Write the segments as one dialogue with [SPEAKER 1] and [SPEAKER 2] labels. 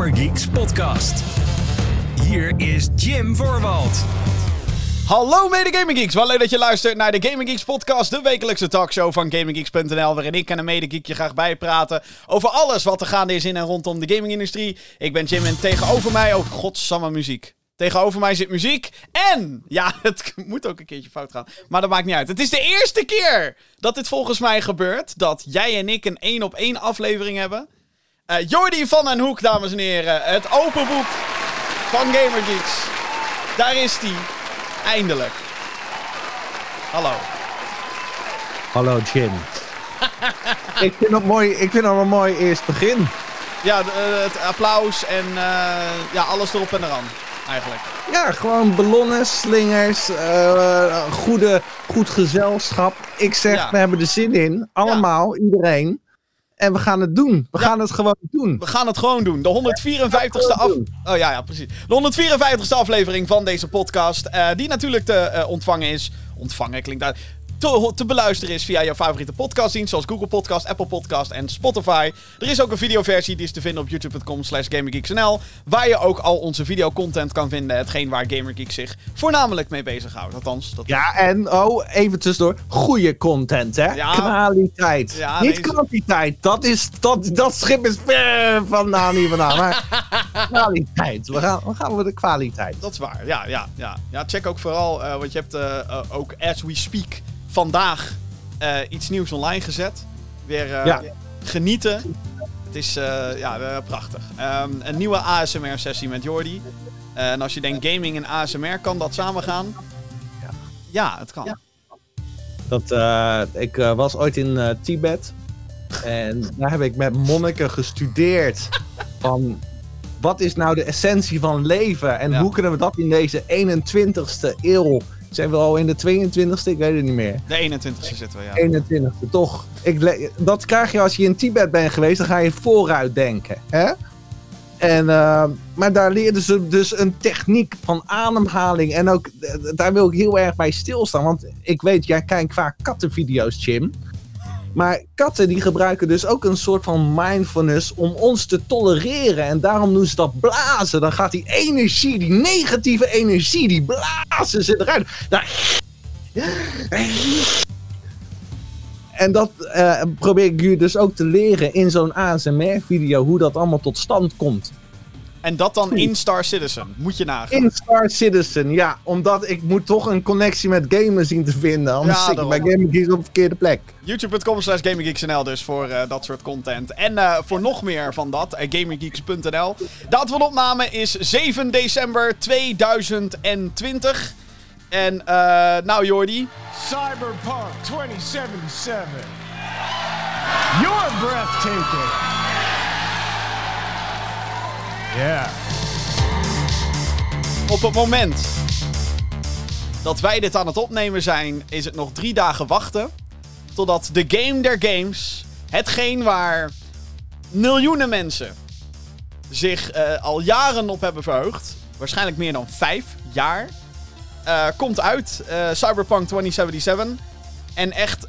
[SPEAKER 1] Gamergeeks podcast. Hier is Jim Voorwald.
[SPEAKER 2] Hallo mede Gaming Geeks, wel leuk dat je luistert naar de Gaming Geeks podcast, de wekelijkse talkshow van GamingGeeks.nl, waarin ik en een mede je graag bijpraten over alles wat er gaande is in en rondom de gamingindustrie. Ik ben Jim en tegenover mij, oh godsamme muziek. Tegenover mij zit muziek en, ja, het moet ook een keertje fout gaan, maar dat maakt niet uit. Het is de eerste keer dat dit volgens mij gebeurt, dat jij en ik een één op één aflevering hebben. Uh, Jordi van den Hoek, dames en heren, het open boek van GamerGeeks. Daar is hij. Eindelijk. Hallo.
[SPEAKER 3] Hallo Jim. ik vind dat mooi. Ik vind dat een mooi eerst begin.
[SPEAKER 2] Ja, de, het applaus en uh, ja, alles erop en eraan. Eigenlijk.
[SPEAKER 3] Ja, gewoon ballonnen, slingers, uh, goede, goed gezelschap. Ik zeg, ja. we hebben er zin in. Allemaal, ja. iedereen. En we gaan het doen. We ja. gaan het gewoon doen.
[SPEAKER 2] We gaan het gewoon doen. De 154ste af... Oh ja, ja, precies. De 154ste aflevering van deze podcast. Uh, die natuurlijk te uh, ontvangen is. Ontvangen klinkt daar te, te, beluisteren is via jouw favoriete podcastdienst, zoals Google Podcast, Apple Podcast en Spotify. Er is ook een videoversie, die is te vinden op youtube.com slash gamergeeksnl, waar je ook al onze videocontent kan vinden, hetgeen waar GamerGeek zich voornamelijk mee bezighoudt. Althans, dat
[SPEAKER 3] Ja, en oh, even tussendoor, goede content, hè? Ja. Kwaliteit. Ja, Niet kwantiteit, dat, is, dat, dat schip is ver vandaan hier vandaan, maar kwaliteit. We gaan, we gaan voor de kwaliteit.
[SPEAKER 2] Dat is waar, ja, ja, ja. ja check ook vooral, uh, want je hebt uh, ook As We Speak vandaag uh, iets nieuws online gezet. Weer uh, ja. genieten. Het is uh, ja, prachtig. Um, een nieuwe ASMR-sessie met Jordi. en als je denkt gaming en ASMR, kan dat samen gaan? Ja, ja het kan. Ja.
[SPEAKER 3] Dat, ik was ooit in Tibet. En daar heb ik met monniken gestudeerd. van wat is nou de essentie van leven? En hoe kunnen we dat in deze 21ste eeuw zijn we al in de 22e? Ik weet het niet meer.
[SPEAKER 2] De 21e zitten we, ja.
[SPEAKER 3] 21e, toch. Ik, dat krijg je als je in Tibet bent geweest, dan ga je vooruit denken. Hè? En, uh, maar daar leerden ze dus een techniek van ademhaling. En ook, daar wil ik heel erg bij stilstaan. Want ik weet, jij kijkt vaak kattenvideo's, Jim. Maar katten die gebruiken dus ook een soort van mindfulness om ons te tolereren. En daarom doen ze dat blazen. Dan gaat die energie, die negatieve energie, die blazen ze eruit. En dat uh, probeer ik jullie dus ook te leren in zo'n ASMR-video, hoe dat allemaal tot stand komt.
[SPEAKER 2] En dat dan in Star Citizen, moet je nagaan.
[SPEAKER 3] In Star Citizen, ja. Omdat ik moet toch een connectie met gamers zien te vinden. Anders ja, zit ik bij Gaming Geeks op de verkeerde plek.
[SPEAKER 2] YouTube.com slash GamingGeeksNL dus voor uh, dat soort content. En uh, voor nog meer van dat, uh, GamingGeeks.nl. Datum van opname is 7 december 2020. En nou Jordi.
[SPEAKER 4] Cyberpunk 2077. You're breathtaking. Ja.
[SPEAKER 2] Op het moment dat wij dit aan het opnemen zijn, is het nog drie dagen wachten. Totdat de game der games, hetgeen waar miljoenen mensen zich uh, al jaren op hebben verheugd, waarschijnlijk meer dan vijf jaar, uh, komt uit. Uh, Cyberpunk 2077. En echt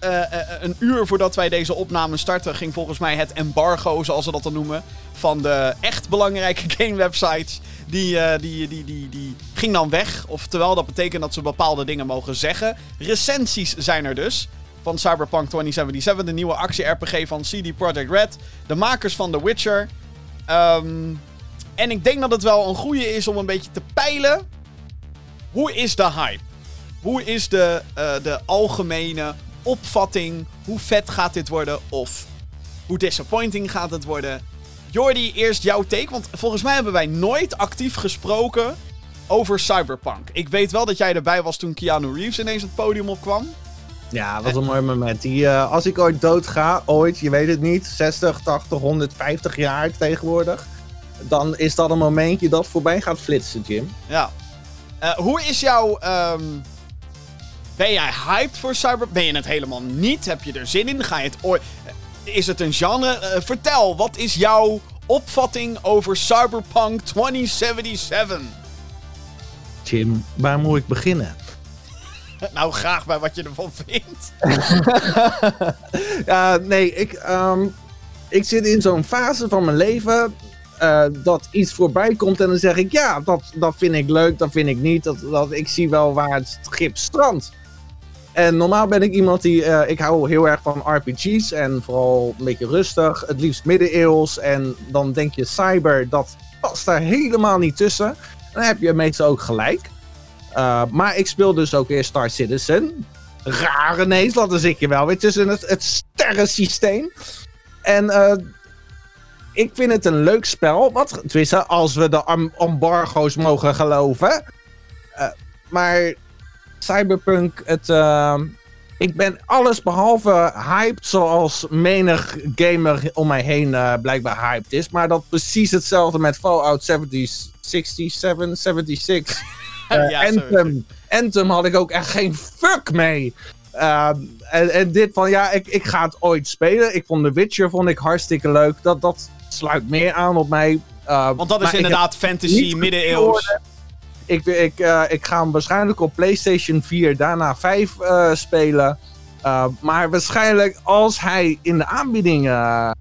[SPEAKER 2] een uur voordat wij deze opname starten, ging volgens mij het embargo, zoals ze dat dan noemen, van de echt belangrijke game-websites. Die, die, die, die, die ging dan weg. Oftewel, dat betekent dat ze bepaalde dingen mogen zeggen. Recensies zijn er dus. Van Cyberpunk 2077, de nieuwe actie-RPG van CD Projekt Red. De makers van The Witcher. Um, en ik denk dat het wel een goede is om een beetje te peilen. Hoe is de hype? Hoe is de, uh, de algemene opvatting? Hoe vet gaat dit worden? Of hoe disappointing gaat het worden? Jordi, eerst jouw take. Want volgens mij hebben wij nooit actief gesproken over Cyberpunk. Ik weet wel dat jij erbij was toen Keanu Reeves ineens het podium opkwam.
[SPEAKER 3] Ja, was een mooi moment. Die, uh, als ik ooit dood ga, ooit, je weet het niet, 60, 80, 150 jaar tegenwoordig. Dan is dat een momentje dat voorbij gaat flitsen, Jim.
[SPEAKER 2] Ja. Uh, hoe is jouw. Um... Ben jij hyped voor Cyberpunk? Ben je het helemaal niet? Heb je er zin in? Ga je het ooit. Is het een genre? Uh, vertel, wat is jouw opvatting over Cyberpunk 2077?
[SPEAKER 3] Jim, waar moet ik beginnen?
[SPEAKER 2] nou, graag bij wat je ervan vindt.
[SPEAKER 3] ja, nee, ik, um, ik zit in zo'n fase van mijn leven. eh, dat iets voorbij komt en dan zeg ik ja, dat, dat vind ik leuk, dat vind ik niet. Dat, dat, ik zie wel waar het schip strandt. En normaal ben ik iemand die, eh, ik hou heel erg van RPG's en vooral een beetje rustig, het liefst middeleeuws. En dan denk je cyber, dat past daar helemaal niet tussen. Dan heb je meestal ook gelijk. Uh, maar ik speel dus ook weer Star Citizen. Raar ineens, dat je wel weer tussen het, het sterrensysteem. En uh, ik vind het een leuk spel. Wat, tenminste, als we de embargo's mogen geloven. Maar Cyberpunk, het, uh, ik ben alles behalve hyped zoals menig gamer om mij heen uh, blijkbaar hyped is. Maar dat precies hetzelfde met Fallout 70, 67, 76. Uh, ja, Anthem, Anthem had ik ook echt geen fuck mee. Uh, en, en, dit van, ja, ik, ik ga het ooit spelen. Ik vond The Witcher vond ik hartstikke leuk. Dat, dat sluit meer aan op mij. Uh,
[SPEAKER 2] Want dat is inderdaad fantasy, middeleeuws.
[SPEAKER 3] Ik, ik, uh, ik ga hem waarschijnlijk op PlayStation 4, daarna 5 uh, spelen. Uh, maar waarschijnlijk als hij in de aanbieding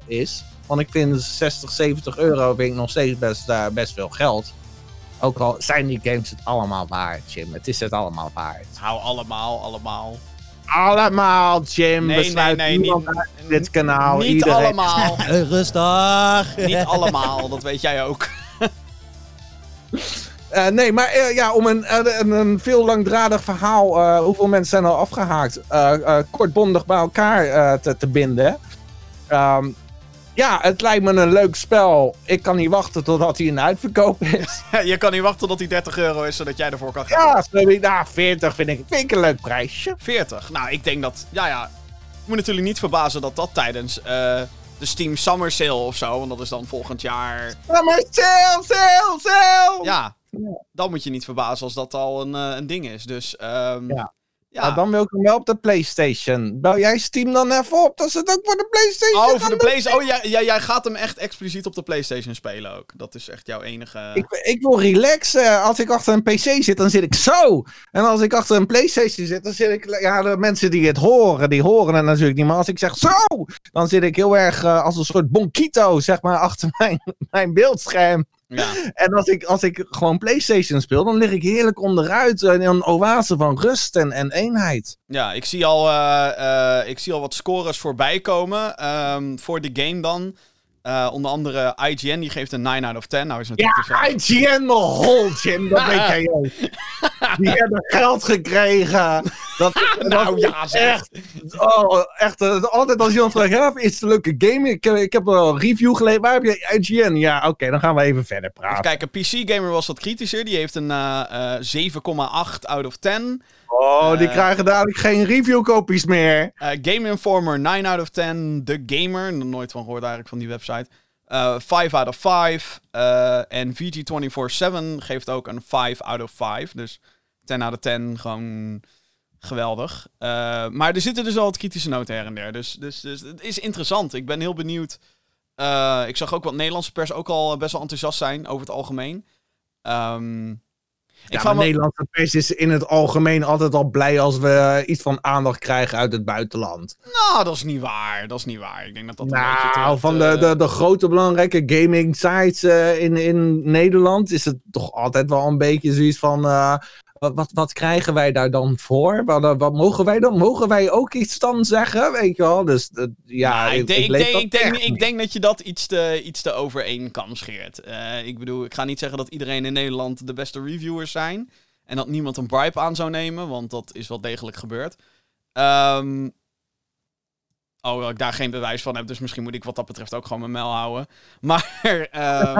[SPEAKER 3] is. Want ik vind 60, 70 euro vind ik nog steeds best, best veel geld. Ook al zijn die games het allemaal waard, Jim. Het is het allemaal waard.
[SPEAKER 2] Hou allemaal, allemaal.
[SPEAKER 3] Allemaal, Jim.
[SPEAKER 2] Nee,
[SPEAKER 3] Besluit
[SPEAKER 2] nee, nee. Niet,
[SPEAKER 3] dit kanaal.
[SPEAKER 2] Niet
[SPEAKER 3] iedereen.
[SPEAKER 2] allemaal.
[SPEAKER 5] Rustig.
[SPEAKER 2] niet allemaal, dat weet jij ook.
[SPEAKER 3] Uh, nee, maar uh, ja, om een, een, een, veel langdradig verhaal. Uh, hoeveel mensen zijn al afgehaakt? kortbondig bij elkaar te, te, binden. Um, ja, het lijkt me een leuk spel. Ik kan niet wachten totdat hij in uitverkoop is.
[SPEAKER 2] je kan niet wachten tot hij 30 euro is, zodat jij ervoor kan gaan.
[SPEAKER 3] Ja, nou, 40 vind ik, vind ik een leuk prijsje.
[SPEAKER 2] 40? Nou, ik denk dat. Ja, ja. Ik moet natuurlijk niet verbazen dat dat tijdens de Steam Summer Sale of zo, want dat is dan volgend jaar.
[SPEAKER 3] Summer Sale, sale, sale!
[SPEAKER 2] Ja, ja. Dan moet je niet verbazen als dat al een, uh, een ding is. Dus um,
[SPEAKER 3] ja. Ja. Nou, dan wil ik hem wel op de PlayStation. Bel jij Steam dan even op, dat ze het ook voor de PlayStation
[SPEAKER 2] Oh, voor de PlayStation. Oh, jij, jij, jij gaat hem echt expliciet op de PlayStation spelen ook. Dat is echt jouw enige.
[SPEAKER 3] Ik, ik wil relaxen. Als ik achter een PC zit, dan zit ik zo. En als ik achter een PlayStation zit, dan zit ik. Ja, de mensen die het horen, die horen het natuurlijk niet. Maar als ik zeg zo, dan zit ik heel erg uh, als een soort bonkito, zeg maar, achter mijn, mijn beeldscherm.
[SPEAKER 2] Ja.
[SPEAKER 3] En als ik, als ik gewoon PlayStation speel, dan lig ik heerlijk onderuit in een oase van rust en, en eenheid.
[SPEAKER 2] Ja, ik zie al, uh, uh, ik zie al wat scores voorbij komen um, voor de game dan. Uh, onder andere IGN, die geeft een 9 out of 10. Nou is natuurlijk
[SPEAKER 3] ja, IGN nog hol, Jim, dat weet jij ook. Die hebben geld gekregen. Dat,
[SPEAKER 2] nou
[SPEAKER 3] dat
[SPEAKER 2] ja, zeg.
[SPEAKER 3] Echt, oh, echt uh, altijd als iemand vraagt, ja, is het een leuke game? Ik, ik heb een review gelezen. Waar heb je IGN? Ja, oké, okay, dan gaan we even verder praten.
[SPEAKER 2] Kijk, een PC-gamer was wat kritischer. Die heeft een uh, 7,8 out of 10.
[SPEAKER 3] Oh, die uh, krijgen dadelijk geen reviewkopies meer.
[SPEAKER 2] Uh, Game Informer 9 out of 10. The Gamer, nooit van gehoord eigenlijk van die website. Uh, 5 out of 5. Uh, en VG247 geeft ook een 5 out of 5. Dus 10 out of 10, gewoon geweldig. Uh, maar er zitten dus al wat kritische noten her en der. Dus, dus, dus het is interessant. Ik ben heel benieuwd. Uh, ik zag ook wat Nederlandse pers ook al best wel enthousiast zijn over het algemeen. Um,
[SPEAKER 3] ja, maar Nederlandse pers is in het algemeen altijd al blij als we iets van aandacht krijgen uit het buitenland.
[SPEAKER 2] Nou, dat is niet waar. Dat is niet waar. Ik denk dat dat
[SPEAKER 3] nou,
[SPEAKER 2] een beetje...
[SPEAKER 3] Nou, van de, de, de grote belangrijke gaming sites uh, in, in Nederland is het toch altijd wel een beetje zoiets van... Uh, wat, wat, wat, krijgen wij daar dan voor? Wat, wat, mogen wij dan? Mogen wij ook iets dan zeggen? Weet je wel? Dus uh, ja,
[SPEAKER 2] nou, ik, denk,
[SPEAKER 3] ik,
[SPEAKER 2] ik, denk, ik, denk, ik denk dat je dat iets te, iets te over één kam scheert. Uh, ik bedoel, ik ga niet zeggen dat iedereen in Nederland de beste reviewers zijn. En dat niemand een bribe aan zou nemen, want dat is wel degelijk gebeurd. Um, oh, ik daar geen bewijs van heb, dus misschien moet ik wat dat betreft ook gewoon mijn mail houden. Maar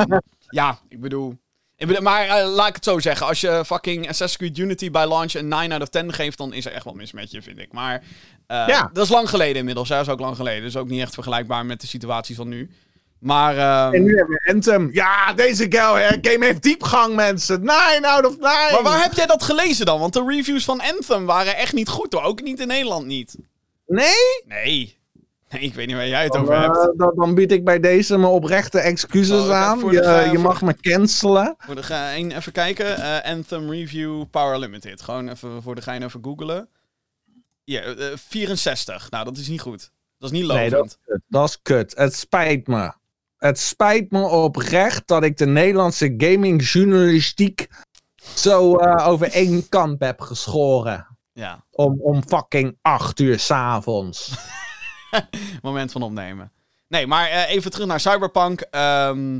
[SPEAKER 2] um, ja, ik bedoel. Ik maar uh, laat ik het zo zeggen. Als je fucking Assassin's Creed Unity bij launch een 9 out of 10 geeft, dan is er echt wel mis met je, vind ik. Maar uh,
[SPEAKER 3] ja.
[SPEAKER 2] dat is lang geleden inmiddels. Ja, dat is ook lang geleden. Dus ook niet echt vergelijkbaar met de situatie van nu. Maar, uh,
[SPEAKER 3] en nu hebben we Anthem. Ja, deze game heeft diepgang, mensen. 9 out of 9.
[SPEAKER 2] Maar waar heb jij dat gelezen dan? Want de reviews van Anthem waren echt niet goed, hoor. Ook niet in Nederland niet.
[SPEAKER 3] Nee?
[SPEAKER 2] Nee. Nee, ik weet niet waar jij het
[SPEAKER 3] dan,
[SPEAKER 2] over hebt.
[SPEAKER 3] Uh, dan, dan, bied ik bij deze mijn oprechte excuses oh, aan. Je, de, je mag me cancelen.
[SPEAKER 2] Voor de gein even kijken. Uh, Anthem Review Power Limited. Gewoon even voor de gein even googlen. Ja, uh, 64. Nou, dat is niet goed. Dat is niet lovend.
[SPEAKER 3] Nee, dat, is dat is kut. Het spijt me. Het spijt me oprecht dat ik de Nederlandse gamingjournalistiek zo eh, over één kamp heb geschoren.
[SPEAKER 2] Ja,
[SPEAKER 3] Om, om fucking acht uur s'avonds.
[SPEAKER 2] moment van opnemen. Nee, maar eh, even terug naar Cyberpunk. Ehm,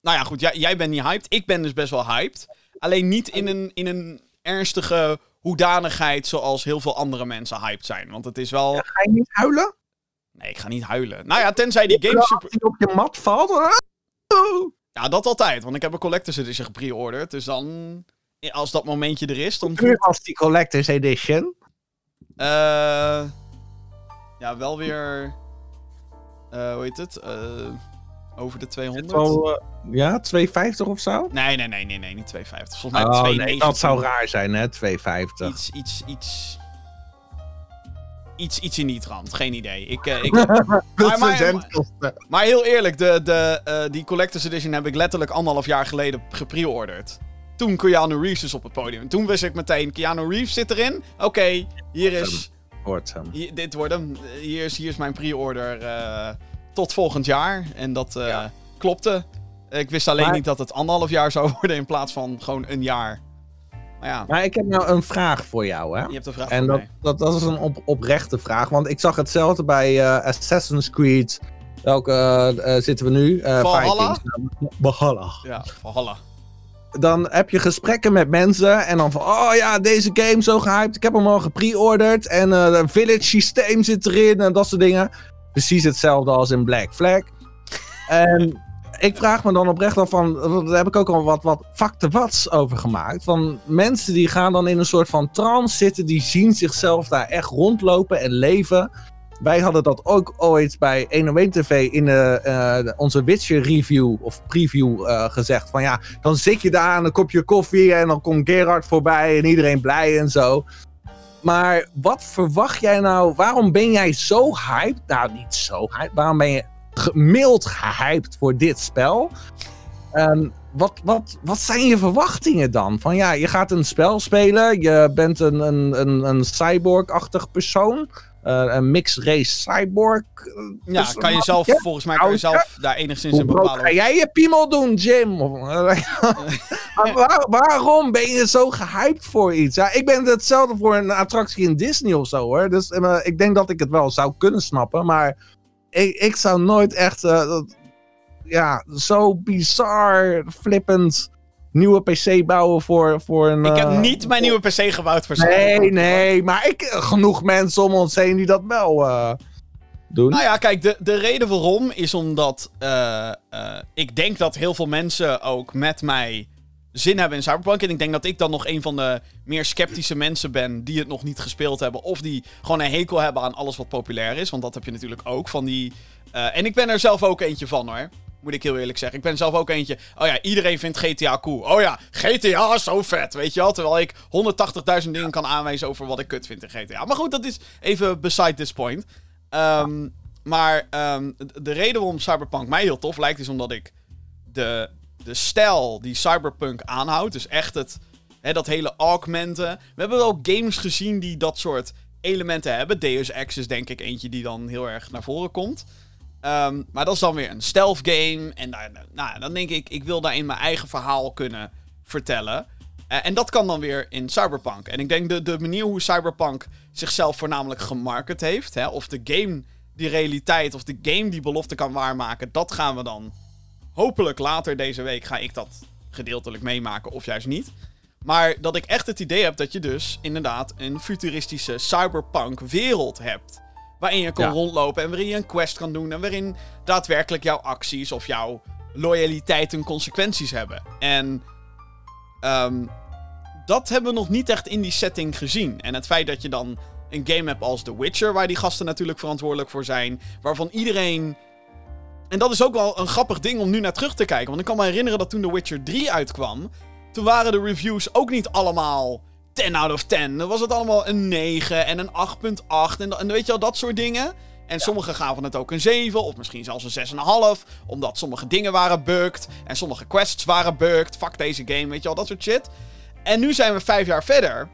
[SPEAKER 2] nou ja, goed, jij, jij bent niet hyped. Ik ben dus best wel hyped. Alleen niet in een, in een ernstige hoedanigheid zoals heel veel andere mensen hyped zijn. Want het is wel...
[SPEAKER 3] Ga je niet huilen?
[SPEAKER 2] Nee, ik ga niet huilen. Nou ja, tenzij die game super...
[SPEAKER 3] Als op je mat valt.
[SPEAKER 2] Ja, dat altijd. Want ik heb een Collector's Edition gepreorderd. Dus dan... Als dat momentje er is, dan...
[SPEAKER 3] Als die Collector's Edition.
[SPEAKER 2] Eh ja, wel weer... eh, hoe heet het? Eh, over de 200?
[SPEAKER 3] Wel, eh, ja, 250 of zo?
[SPEAKER 2] Nee, nee, nee, nee, nee, niet 250. Volgens mij
[SPEAKER 3] Oh,
[SPEAKER 2] 290.
[SPEAKER 3] nee, dat zou raar zijn, hè? 250.
[SPEAKER 2] Iets, iets, iets... Iets, iets in die trant. Geen idee. Ik, eh, ik, maar- maar-
[SPEAKER 3] centkosten.
[SPEAKER 2] maar heel eerlijk, de, de, eh, die Collector's Edition heb ik letterlijk anderhalf jaar geleden gepreorderd. Toen Keanu Reeves is op het podium. Toen wist ik meteen, Keanu Reeves zit erin. Oké, hier is...
[SPEAKER 3] Wordt hem.
[SPEAKER 2] Hier, dit wordt hem. Hier is, hier is mijn pre-order eh, tot volgend jaar. En dat eh,
[SPEAKER 3] Ja.
[SPEAKER 2] klopte. Ik wist alleen
[SPEAKER 3] Maar-
[SPEAKER 2] niet dat het anderhalf jaar zou worden in plaats van gewoon een jaar. Maar ja,
[SPEAKER 3] Maar ik heb nou een vraag voor jou, hè?
[SPEAKER 2] je hebt een vraag
[SPEAKER 3] En
[SPEAKER 2] voor
[SPEAKER 3] dat,
[SPEAKER 2] mij.
[SPEAKER 3] dat, dat is een op, oprechte vraag. Want ik zag hetzelfde bij eh, Assassin's Creed. Welke zitten we nu? Eh
[SPEAKER 2] Valhalla?
[SPEAKER 3] Vikings. Valhalla.
[SPEAKER 2] Ja, Valhalla.
[SPEAKER 3] Dan heb je gesprekken met mensen. En dan van, oh ja, deze game zo gehyped. Ik heb hem al gepreorderd. En eh de village systeem zit erin. En dat soort dingen. Precies hetzelfde als in Black Flag. en ik vraag me dan oprecht af van, daar heb ik ook al wat, wat wats over gemaakt. Van mensen die gaan dan in een soort van trance zitten, die zien zichzelf daar echt rondlopen en leven. Wij hadden dat ook ooit bij 101 TV in eh, onze Witcher review of preview eh, gezegd. Van ja, dan zit je daar aan een kopje koffie en dan komt Gerard voorbij en iedereen blij en zo. Maar wat verwacht jij nou? Waarom ben jij zo hyped? Nou, niet zo hyped. Waarom ben je gemild gehyped voor dit spel? Ehm, wat, wat, wat zijn je verwachtingen dan? Van ja, je gaat een spel spelen. Je bent een, een, een, een cyborg-achtig persoon. Eh, een mixed race cyborg. eh,
[SPEAKER 2] Ja,
[SPEAKER 3] dus
[SPEAKER 2] kan je zelf,
[SPEAKER 3] ja,
[SPEAKER 2] volgens mij kan je zelf daar enigszins
[SPEAKER 3] Hoe
[SPEAKER 2] een
[SPEAKER 3] brood
[SPEAKER 2] bepaalde...
[SPEAKER 3] ga jij je piemel doen, Jim? Waar- waarom ben je zo gehyped voor iets? Ja, ik ben hetzelfde voor een attractie in Disney of zo hoor. Dus eh, ik denk dat ik het wel zou kunnen snappen. Maar ik, ik zou nooit echt. dat- ja, zo bizar, flippend. Nieuwe PC bouwen voor, voor een.
[SPEAKER 2] Ik heb
[SPEAKER 3] eh,
[SPEAKER 2] niet mijn nieuwe PC gebouwd voor
[SPEAKER 3] Nee, nee, maar ik, genoeg mensen om ons heen die dat wel eh, doen.
[SPEAKER 2] Nou ja, kijk, de, de reden waarom is omdat eh, eh, ik denk dat heel veel mensen ook met mij zin hebben in Cyberpunk. En ik denk dat ik dan nog een van de meer sceptische mensen ben die het nog niet gespeeld hebben. Of die gewoon een hekel hebben aan alles wat populair is. Want dat heb je natuurlijk ook van die... eh, en ik ben er zelf ook eentje van hoor. Moet ik heel eerlijk zeggen. Ik ben zelf ook eentje. Oh ja, iedereen vindt GTA cool. Oh ja, GTA is zo vet. Weet je wel? Terwijl ik 180.000 dingen kan aanwijzen over wat ik kut vind in GTA. Maar goed, dat is even beside this point. Ehm, maar ehm, de reden waarom Cyberpunk mij heel tof lijkt, is omdat ik de, de stijl die Cyberpunk aanhoudt, dus echt het, hè, dat hele augmenten. We hebben wel games gezien die dat soort elementen hebben. Deus Ex is denk ik eentje die dan heel erg naar voren komt. Ehm, maar dat is dan weer een stealth game. En nou, dan denk ik, ik wil daarin mijn eigen verhaal kunnen vertellen. Eh, en dat kan dan weer in Cyberpunk. En ik denk de, de manier hoe Cyberpunk zichzelf voornamelijk gemarket heeft. Hè, of de game die realiteit, of de game die belofte kan waarmaken. Dat gaan we dan hopelijk later deze week ga ik dat gedeeltelijk meemaken, of juist niet. Maar dat ik echt het idee heb dat je dus inderdaad een futuristische cyberpunk wereld hebt. Waarin je kan
[SPEAKER 3] Ja.
[SPEAKER 2] rondlopen en waarin je een quest kan doen. En waarin daadwerkelijk jouw acties of jouw loyaliteit en consequenties hebben. En ehm, dat hebben we nog niet echt in die setting gezien. En het feit dat je dan een game hebt als The Witcher, waar die gasten natuurlijk verantwoordelijk voor zijn. Waarvan iedereen. En dat is ook wel een grappig ding om nu naar terug te kijken. Want ik kan me herinneren dat toen The Witcher 3 uitkwam. Toen waren de reviews ook niet allemaal 10 out of 10. Dan was het allemaal een 9 en een 8.8. En, en weet je wel, dat soort dingen. En sommigen gaven het ook een 7, of misschien zelfs een 6,5. Omdat sommige dingen waren bugged. En sommige quests waren bugged. Fuck deze game, weet je wel, dat soort shit. En nu zijn we vijf jaar verder.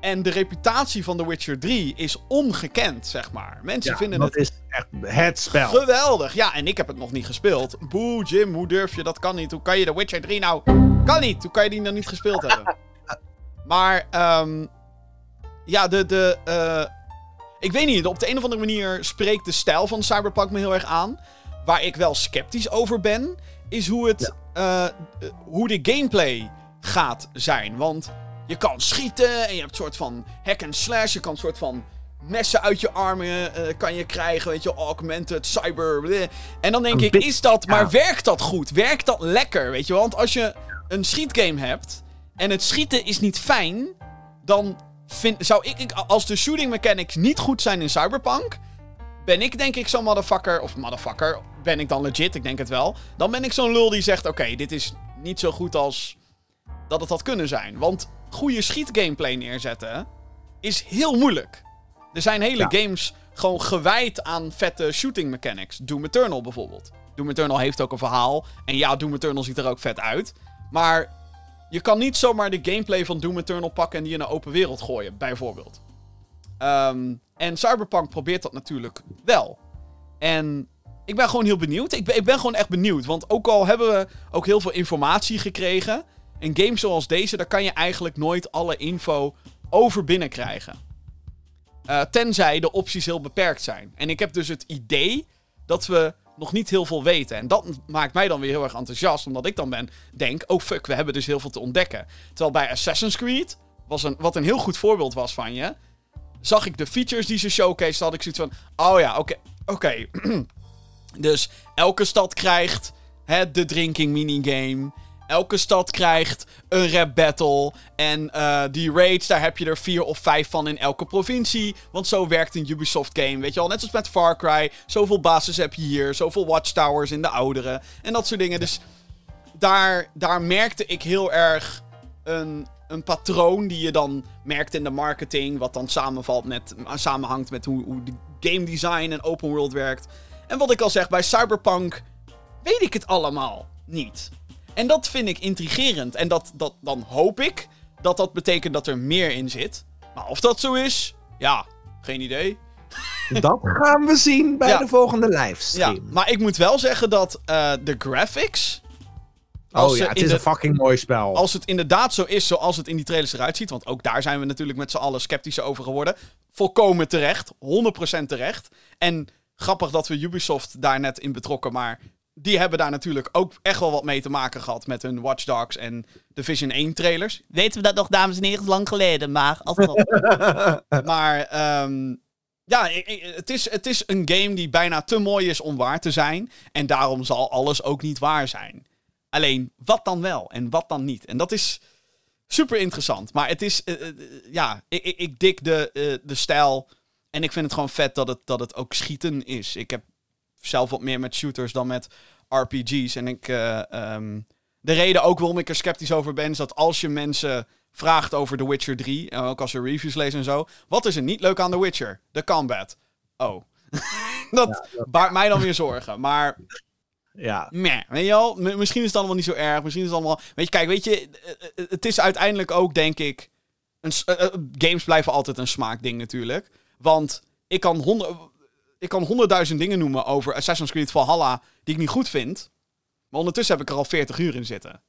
[SPEAKER 2] En de reputatie van The Witcher 3 is ongekend, zeg maar. Mensen
[SPEAKER 3] Ja,
[SPEAKER 2] vinden
[SPEAKER 3] dat
[SPEAKER 2] het
[SPEAKER 3] is echt het spel.
[SPEAKER 2] Geweldig. Ja, en ik heb het nog niet gespeeld. Boe, Jim, hoe durf je? Dat kan niet. Hoe kan je The Witcher 3 nou... Kan niet. Hoe kan je die nog niet gespeeld hebben? Maar, ehm ja, de... de eh, ik weet niet, op de een of andere manier spreekt de stijl van Cyberpunk me heel erg aan. Waar ik wel sceptisch over ben, is hoe, het, eh, eh, hoe de gameplay gaat zijn. Want je kan schieten en je hebt een soort van hack and slash. Je kan een soort van messen uit je armen kan je krijgen, weet je, augmented, cyber. bleh. En dan denk
[SPEAKER 3] Een
[SPEAKER 2] ik, is dat, maar werkt dat goed? Werkt dat lekker, weet je? Want als je een schietgame hebt en het schieten is niet fijn, dan vind, zou ik, als de shooting mechanics niet goed zijn in Cyberpunk, ben ik denk ik zo'n motherfucker, of motherfucker, ben ik dan legit, ik denk het wel. Dan ben ik zo'n lul die zegt, oké, dit is niet zo goed als dat het had kunnen zijn. Want goede schietgameplay neerzetten is heel moeilijk. Er zijn hele
[SPEAKER 3] Ja.
[SPEAKER 2] games gewoon gewijd aan vette shooting mechanics. Doom Eternal bijvoorbeeld. Doom Eternal heeft ook een verhaal. En ja, Doom Eternal ziet er ook vet uit. Maar je kan niet zomaar de gameplay van Doom Eternal pakken en die in een open wereld gooien, bijvoorbeeld. Ehm, en Cyberpunk probeert dat natuurlijk wel. En ik ben gewoon heel benieuwd. Ik ben, ik ben gewoon echt benieuwd. Want ook al hebben we ook heel veel informatie gekregen. Een game zoals deze, daar kan je eigenlijk nooit alle info over binnenkrijgen. Eh, tenzij de opties heel beperkt zijn. En ik heb dus het idee dat we nog niet heel veel weten. En dat maakt mij dan weer heel erg enthousiast. Omdat ik dan ben, denk, oh fuck, we hebben dus heel veel te ontdekken. Terwijl bij Assassin's Creed, was een, wat een heel goed voorbeeld was van je... Zag ik de features die ze showcase, had ik zoiets van... Oh ja, oké, oké. dus elke stad krijgt hè, de drinking minigame. Elke stad krijgt een rap battle. En eh, die raids, daar heb je er vier of vijf van in elke provincie. Want zo werkt een Ubisoft game. Weet je wel, net zoals met Far Cry. Zoveel bases heb je hier. Zoveel watchtowers in de oudere. En dat soort dingen. Dus daar, daar merkte ik heel erg een, een patroon die je dan merkt in de marketing. Wat dan samenvalt met, samenhangt met hoe, hoe de game design en open world werkt. En wat ik al zeg, bij Cyberpunk weet ik het allemaal niet. En dat vind ik intrigerend. En dat, dat, dan hoop ik dat dat betekent dat er meer in zit. Maar of dat zo is, ja, geen idee.
[SPEAKER 3] Dat gaan we zien bij
[SPEAKER 2] Ja.
[SPEAKER 3] de volgende
[SPEAKER 2] Ja,
[SPEAKER 3] livestream.
[SPEAKER 2] maar ik moet wel zeggen dat eh, de graphics.
[SPEAKER 3] oh ja, het is
[SPEAKER 2] de-
[SPEAKER 3] een fucking mooi spel.
[SPEAKER 2] Als het inderdaad zo is zoals het in die trailers eruit ziet. Want ook daar zijn we natuurlijk met z'n allen sceptisch over geworden. Volkomen terecht. 100% terecht. En grappig dat we Ubisoft daar net in betrokken. Maar die hebben daar natuurlijk ook echt wel wat mee te maken gehad. Met hun Watch Dogs en Division 1 trailers. Weten we dat nog, dames en heren? Lang geleden, maar alsnog. maar ehm, ja, het is, het is een game die bijna te mooi is om waar te zijn. En daarom zal alles ook niet waar zijn. Alleen, wat dan wel en wat dan niet? En dat is super interessant. Maar het is, eh, eh, ja, ik, ik, ik dik de, eh, de stijl. En ik vind het gewoon vet dat het, dat het ook schieten is. Ik heb zelf wat meer met shooters dan met RPG's. En ik, eh, ehm, de reden ook waarom ik er sceptisch over ben, is dat als je mensen vraagt over The Witcher 3, en ook als ze reviews lezen en zo, wat is er niet leuk aan The Witcher? De combat. Oh. dat baart mij dan weer zorgen. Maar
[SPEAKER 3] ja.
[SPEAKER 2] Meh, weet je wel? M- misschien is het allemaal niet zo erg. Misschien is het allemaal... Weet je, kijk, weet je... eh, eh, Het is uiteindelijk ook, denk ik... Een, eh, eh, games blijven altijd een smaakding natuurlijk. Want ik kan, honderd, ik kan honderdduizend dingen noemen over Assassin's Creed Valhalla... die ik niet goed vind. Maar ondertussen heb ik er al 40 uur in zitten.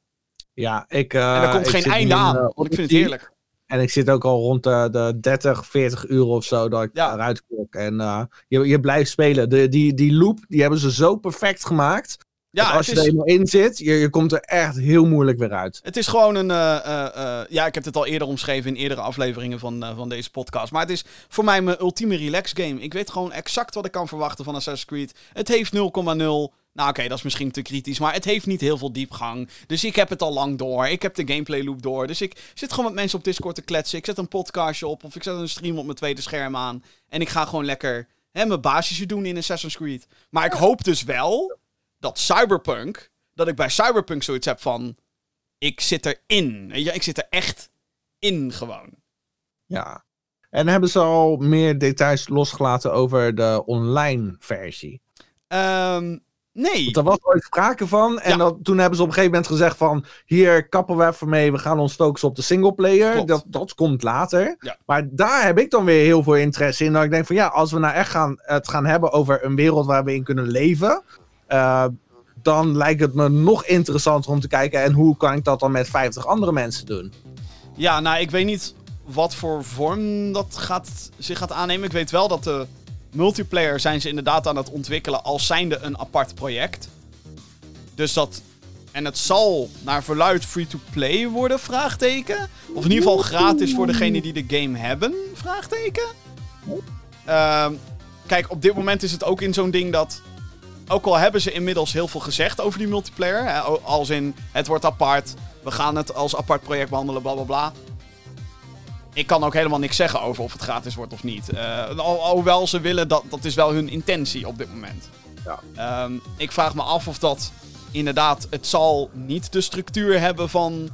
[SPEAKER 3] ja, ik... eh,
[SPEAKER 2] En er komt geen einde
[SPEAKER 3] in,
[SPEAKER 2] aan.
[SPEAKER 3] eh,
[SPEAKER 2] want ik vind het heerlijk.
[SPEAKER 3] En ik zit ook al rond de, de 30, 40 uur of zo dat ik
[SPEAKER 2] Ja.
[SPEAKER 3] eruit klok. En eh, je, je blijft spelen. De, die, die loop, die hebben ze zo perfect gemaakt.
[SPEAKER 2] Ja,
[SPEAKER 3] als je er
[SPEAKER 2] is,
[SPEAKER 3] eenmaal in zit, je, je komt er echt heel moeilijk weer uit.
[SPEAKER 2] het is gewoon een... eh, eh, eh, ja, ik heb het al eerder omschreven in eerdere afleveringen van, van deze podcast. Maar het is voor mij mijn ultieme relax game. Ik weet gewoon exact wat ik kan verwachten van Assassin's Creed. Het heeft 0,0... Nou oké, dat is misschien te kritisch, maar het heeft niet heel veel diepgang. Dus ik heb het al lang door. Ik heb de gameplay loop door. Dus ik zit gewoon met mensen op Discord te kletsen. Ik zet een podcastje op of ik zet een stream op mijn tweede scherm aan. En ik ga gewoon lekker hè, mijn basisje doen in Assassin's Creed. Maar ik hoop dus wel dat Cyberpunk, dat ik bij Cyberpunk zoiets heb van, ik zit erin. Weet je, ik zit er echt in gewoon.
[SPEAKER 3] Ja. En hebben ze al meer details losgelaten over de online versie?
[SPEAKER 2] Ehm, Nee.
[SPEAKER 3] Want er was ooit sprake van. En
[SPEAKER 2] Ja.
[SPEAKER 3] dat, toen hebben ze op een gegeven moment gezegd van... Hier kappen we even mee. We gaan ons focussen op de singleplayer. Dat, dat komt later.
[SPEAKER 2] Ja.
[SPEAKER 3] Maar daar heb ik dan weer heel veel interesse in. Dat ik denk van ja, als we nou echt gaan, het gaan hebben over een wereld waar we in kunnen leven... eh, dan lijkt het me nog interessanter om te kijken... en hoe kan ik dat dan met 50 andere mensen doen?
[SPEAKER 2] Ja, nou, ik weet niet wat voor vorm dat gaat, zich gaat aannemen. Ik weet wel dat de multiplayer zijn ze inderdaad aan het ontwikkelen als zijnde een apart project. Dus dat... En het zal naar verluid free-to-play worden, vraagteken. Of in ieder geval gratis voor degenen die de game hebben, vraagteken. Ehm, kijk, op dit moment is het ook in zo'n ding dat... Ook al hebben ze inmiddels heel veel gezegd over die multiplayer. Hè, als in, het wordt apart. We gaan het als apart project behandelen, bla bla bla. Ik kan ook helemaal niks zeggen over of het gratis wordt of niet. Eh, al, alhoewel ze willen, dat, dat is wel hun intentie op dit moment.
[SPEAKER 3] Ja.
[SPEAKER 2] Ehm, ik vraag me af of dat inderdaad... Het zal niet de structuur hebben van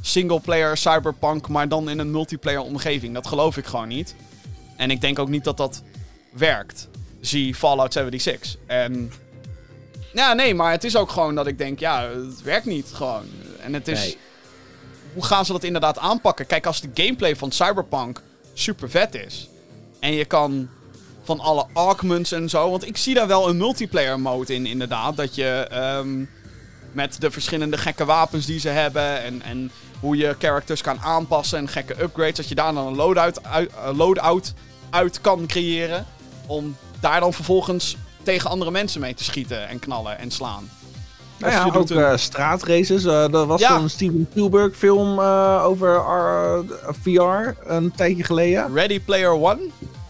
[SPEAKER 2] singleplayer cyberpunk... maar dan in een multiplayer omgeving. Dat geloof ik gewoon niet. En ik denk ook niet dat dat werkt. Zie Fallout 76. En... Ja, nee, maar het is ook gewoon dat ik denk... Ja, het werkt niet gewoon. En het is...
[SPEAKER 3] Nee.
[SPEAKER 2] Hoe gaan ze dat inderdaad aanpakken? Kijk, als de gameplay van Cyberpunk super vet is. En je kan van alle augments en zo. Want ik zie daar wel een multiplayer mode in, inderdaad. Dat je ehm, met de verschillende gekke wapens die ze hebben. En, en hoe je characters kan aanpassen en gekke upgrades. Dat je daar dan een loadout uit, eh, loadout uit kan creëren. Om daar dan vervolgens tegen andere mensen mee te schieten en knallen en slaan.
[SPEAKER 3] Nou ja, ook eh, straatraces. eh er was
[SPEAKER 2] Ja.
[SPEAKER 3] zo'n Steven Spielberg film eh, over VR een tijdje geleden.
[SPEAKER 2] Ready Player One?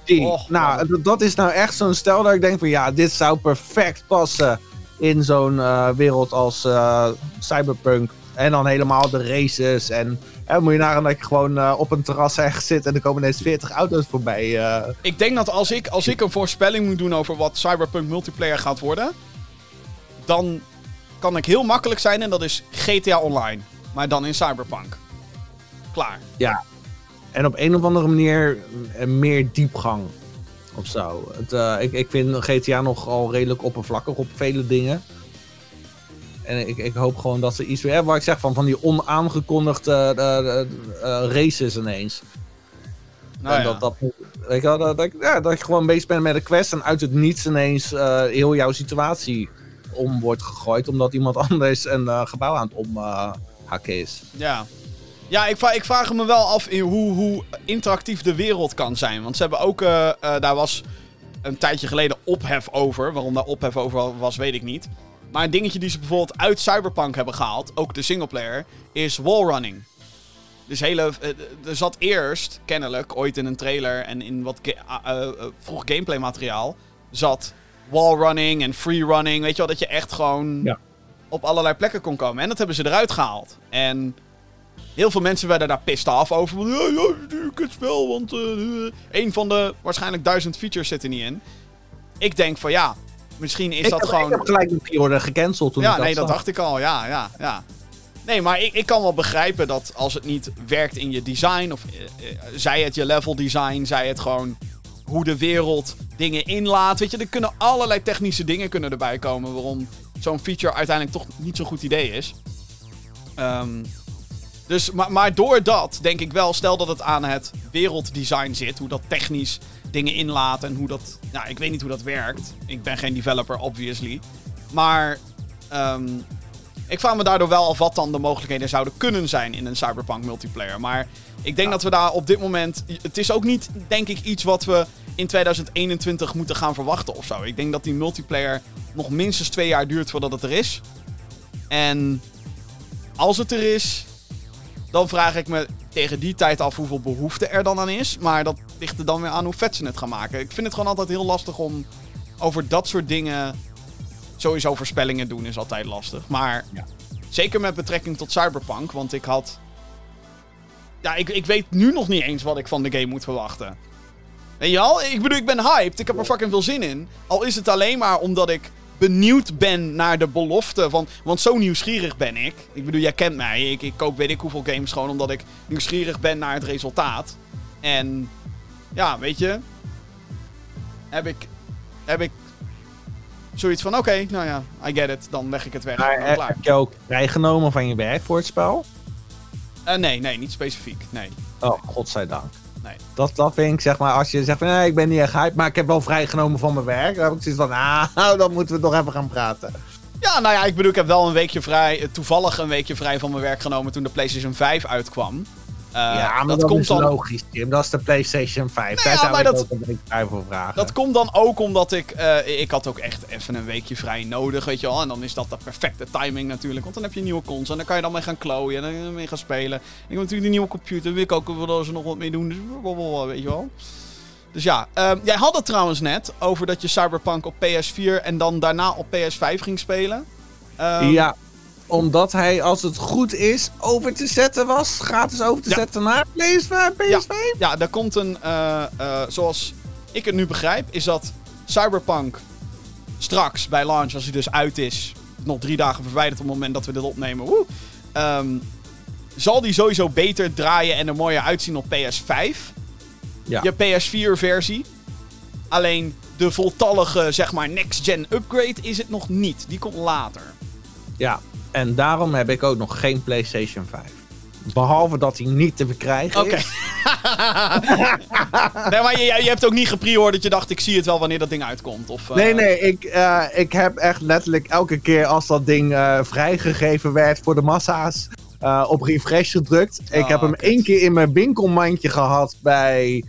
[SPEAKER 3] Die.
[SPEAKER 2] Och,
[SPEAKER 3] nou,
[SPEAKER 2] man.
[SPEAKER 3] dat is nou echt zo'n stel dat ik denk van ja, dit zou perfect passen in zo'n eh, wereld als eh, Cyberpunk. En dan helemaal de races. En moet je nagaan dat je gewoon eh, op een terras ergens zit en er komen ineens 40 auto's voorbij. eh.
[SPEAKER 2] Ik denk dat als ik, als ik een voorspelling moet doen over wat Cyberpunk multiplayer gaat worden, dan kan ik heel makkelijk zijn en dat is GTA Online. Maar dan in Cyberpunk. Klaar.
[SPEAKER 3] En op een of andere manier eh, meer diepgang. Of zo. Het, eh, ik, ik vind GTA nogal redelijk oppervlakkig op vele dingen. En ik, ik hoop gewoon dat ze iets weer hebben. Waar ik zeg van, van die onaangekondigde eh, eh, eh, races ineens.
[SPEAKER 2] Nou
[SPEAKER 3] en
[SPEAKER 2] ja.
[SPEAKER 3] dat, dat, weet je wel, dat, dat, ja, dat je gewoon bezig bent met een quest en uit het niets ineens heel jouw situatie om wordt gegooid. Omdat iemand anders een gebouw aan het omhakken is.
[SPEAKER 2] Ja. Ja, ik, ik vraag me wel af in hoe, hoe interactief de wereld kan zijn. Want ze hebben ook, daar was een tijdje geleden ophef over. Waarom daar ophef over was, weet ik niet. Maar een dingetje die ze bijvoorbeeld uit Cyberpunk hebben gehaald, ook de singleplayer, is wallrunning. Dus hele, eh, er zat eerst, kennelijk, ooit in een trailer en in wat ga- eh, eh, vroeg gameplay materiaal, zat wallrunning en freerunning. Weet je wel, dat je echt gewoon
[SPEAKER 3] Ja.
[SPEAKER 2] op allerlei plekken kon komen. En dat hebben ze eruit gehaald. En heel veel mensen werden daar pissed af over. Van, ja, ja, het spel, want eh, een van de waarschijnlijk duizend features zit er niet in. Ik denk van ja, misschien is
[SPEAKER 3] ik,
[SPEAKER 2] dat
[SPEAKER 3] heb,
[SPEAKER 2] gewoon...
[SPEAKER 3] ik heb gelijk pre-order gecanceld toen
[SPEAKER 2] Ja,
[SPEAKER 3] ik dat
[SPEAKER 2] nee, dat
[SPEAKER 3] zag.
[SPEAKER 2] dacht ik al. Ja, ja, ja. Nee, maar ik, ik kan wel begrijpen dat als het niet werkt in je design, of eh, eh, zij het je level design, zij het gewoon hoe de wereld dingen inlaat. Weet je, er kunnen allerlei technische dingen kunnen erbij komen waarom zo'n feature uiteindelijk toch niet zo'n goed idee is. Ehm, dus, maar, maar door dat denk ik wel, stel dat het aan het werelddesign zit, hoe dat technisch dingen inlaat en hoe dat. Nou, ik weet niet hoe dat werkt. Ik ben geen developer, obviously. Maar ehm, ik vraag me daardoor wel af wat dan de mogelijkheden zouden kunnen zijn in een Cyberpunk multiplayer. Maar ik denk dat we daar op dit moment. Het is ook niet, denk ik, iets wat we in 2021 moeten gaan verwachten of zo. Ik denk dat die multiplayer nog minstens twee jaar duurt voordat het er is. En als het er is, dan vraag ik me tegen die tijd af hoeveel behoefte er dan aan is. Maar dat ligt er dan weer aan hoe vet ze het gaan maken. Ik vind het gewoon altijd heel lastig om over dat soort dingen. Sowieso voorspellingen doen is altijd lastig. Maar
[SPEAKER 3] Ja.
[SPEAKER 2] zeker met betrekking tot Cyberpunk. Want ik had. Ja, ik, ik weet nu nog niet eens wat ik van de game moet verwachten. Weet je al? Ik bedoel, ik ben hyped. Ik heb er fucking veel zin in. Al is het alleen maar omdat ik benieuwd ben naar de belofte. Van, want zo nieuwsgierig ben ik. Ik bedoel, jij kent mij. Ik, ik koop weet ik hoeveel games gewoon omdat ik nieuwsgierig ben naar het resultaat. En ja, weet je. Heb ik. Heb ik zoiets van, oké, nou ja, I get it. Dan leg ik het weg.
[SPEAKER 3] Maar
[SPEAKER 2] dan
[SPEAKER 3] eh,
[SPEAKER 2] klaar.
[SPEAKER 3] heb je ook vrijgenomen van je werk voor het spel?
[SPEAKER 2] Eh, nee, nee, niet specifiek. Nee.
[SPEAKER 3] Oh, godzijdank.
[SPEAKER 2] Nee.
[SPEAKER 3] Dat, dat vind ik, zeg maar, als je zegt van, nee, ik ben niet echt hype, maar ik heb wel vrijgenomen van mijn werk. Dan heb ik zoiets van, nou, dan moeten we nog even gaan praten.
[SPEAKER 2] Ja, nou ja, ik bedoel, ik heb wel een weekje vrij, eh, toevallig een weekje vrij van mijn werk genomen toen de PlayStation 5 uitkwam. Eh,
[SPEAKER 3] ja, maar
[SPEAKER 2] dat,
[SPEAKER 3] dat,
[SPEAKER 2] komt
[SPEAKER 3] is
[SPEAKER 2] dan,
[SPEAKER 3] logisch, Jim. Dat is de PlayStation 5.
[SPEAKER 2] Nee,
[SPEAKER 3] Daar
[SPEAKER 2] ja,
[SPEAKER 3] zou
[SPEAKER 2] dat-
[SPEAKER 3] ook een voor vragen.
[SPEAKER 2] dat komt dan ook omdat ik, eh, ik had ook echt even een weekje vrij nodig, weet je wel. En dan is dat de perfecte timing natuurlijk, want dan heb je een nieuwe console en dan kan je dan mee gaan klooien en dan mee gaan spelen. Ik heb natuurlijk een nieuwe computer, wil ik ook wel ze nog wat mee doen, dus blablabla, weet je wel. Dus ja, ehm, jij had het trouwens net over dat je Cyberpunk op PS4 en dan daarna op PS5 ging spelen. Ehm,
[SPEAKER 3] Ja, omdat hij, als het goed is, over te zetten was. Gratis over te
[SPEAKER 2] Ja.
[SPEAKER 3] zetten naar PS5. PS5.
[SPEAKER 2] Ja, daar komt een. eh, eh, zoals ik het nu begrijp, is dat Cyberpunk straks bij launch, als hij dus uit is, nog drie dagen verwijderd op het moment dat we dit opnemen, woe, ehm, zal die sowieso beter draaien en er mooier uitzien op PS5.
[SPEAKER 3] Ja.
[SPEAKER 2] Je PS4-versie. Alleen de voltallige, zeg maar, next-gen upgrade is het nog niet. Die komt later.
[SPEAKER 3] Ja, en daarom heb ik ook nog geen PlayStation 5. Behalve dat hij niet te verkrijgen
[SPEAKER 2] Oké.
[SPEAKER 3] is.
[SPEAKER 2] nee, maar je, je hebt ook niet gepreord dat je dacht, ik zie het wel wanneer dat ding uitkomt. Of, eh,
[SPEAKER 3] Nee, nee, ik, eh, ik heb echt letterlijk elke keer als dat ding eh, vrijgegeven werd voor de massa's op refresh gedrukt. ik heb hem
[SPEAKER 2] kut.
[SPEAKER 3] één keer in mijn winkelmandje gehad bij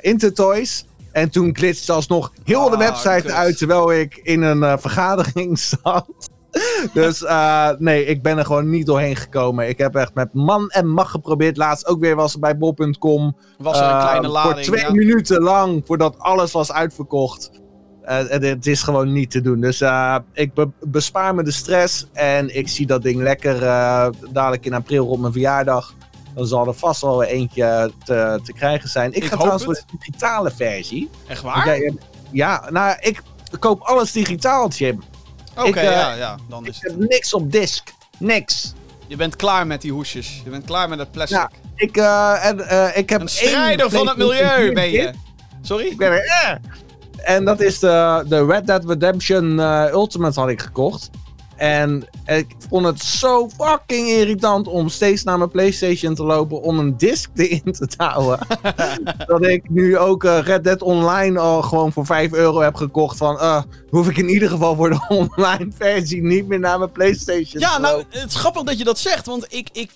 [SPEAKER 3] Intertoys. En toen glitste alsnog heel de
[SPEAKER 2] Ah,
[SPEAKER 3] website
[SPEAKER 2] kut.
[SPEAKER 3] uit terwijl ik in een vergadering zat. dus eh, nee, ik ben er gewoon niet doorheen gekomen. Ik heb echt met man en macht geprobeerd. Laatst ook weer was het bij bol.com.
[SPEAKER 2] was er een
[SPEAKER 3] Eh,
[SPEAKER 2] kleine lading.
[SPEAKER 3] Voor twee
[SPEAKER 2] ja.
[SPEAKER 3] minuten lang, voordat alles was uitverkocht. Eh, en het is gewoon niet te doen. Dus eh, ik be- bespaar me de stress. En ik zie dat ding lekker eh, dadelijk in april op mijn verjaardag. Dan zal er vast wel eentje te, te krijgen zijn. Ik,
[SPEAKER 2] Ik
[SPEAKER 3] ga trouwens voor
[SPEAKER 2] het.
[SPEAKER 3] de digitale versie.
[SPEAKER 2] Echt waar?
[SPEAKER 3] jij ja, nou, ik koop alles digitaal, Jim.
[SPEAKER 2] Oké,
[SPEAKER 3] eh,
[SPEAKER 2] ja, ja. Dan
[SPEAKER 3] Ik
[SPEAKER 2] is het.
[SPEAKER 3] heb niks op disk. Niks.
[SPEAKER 2] Je bent klaar met die hoesjes. Je bent klaar met het plastic.
[SPEAKER 3] Ja, Ik, eh, en, eh, ik heb
[SPEAKER 2] een
[SPEAKER 3] één
[SPEAKER 2] strijder van het milieu
[SPEAKER 3] 4
[SPEAKER 2] ben je. Sorry?
[SPEAKER 3] Ik ben er. En dat is de, de Red Dead Redemption Ultimate had ik gekocht. En ik vond het zo fucking irritant om steeds naar mijn PlayStation te lopen om een disc erin te houden. dat ik nu ook eh, Red Dead Online al gewoon voor 5 euro heb gekocht. Van, eh, hoef ik in ieder geval voor de online versie niet meer naar mijn PlayStation
[SPEAKER 2] Ja,
[SPEAKER 3] te
[SPEAKER 2] nou,
[SPEAKER 3] lopen.
[SPEAKER 2] het is grappig dat je dat zegt. Want ik, ik,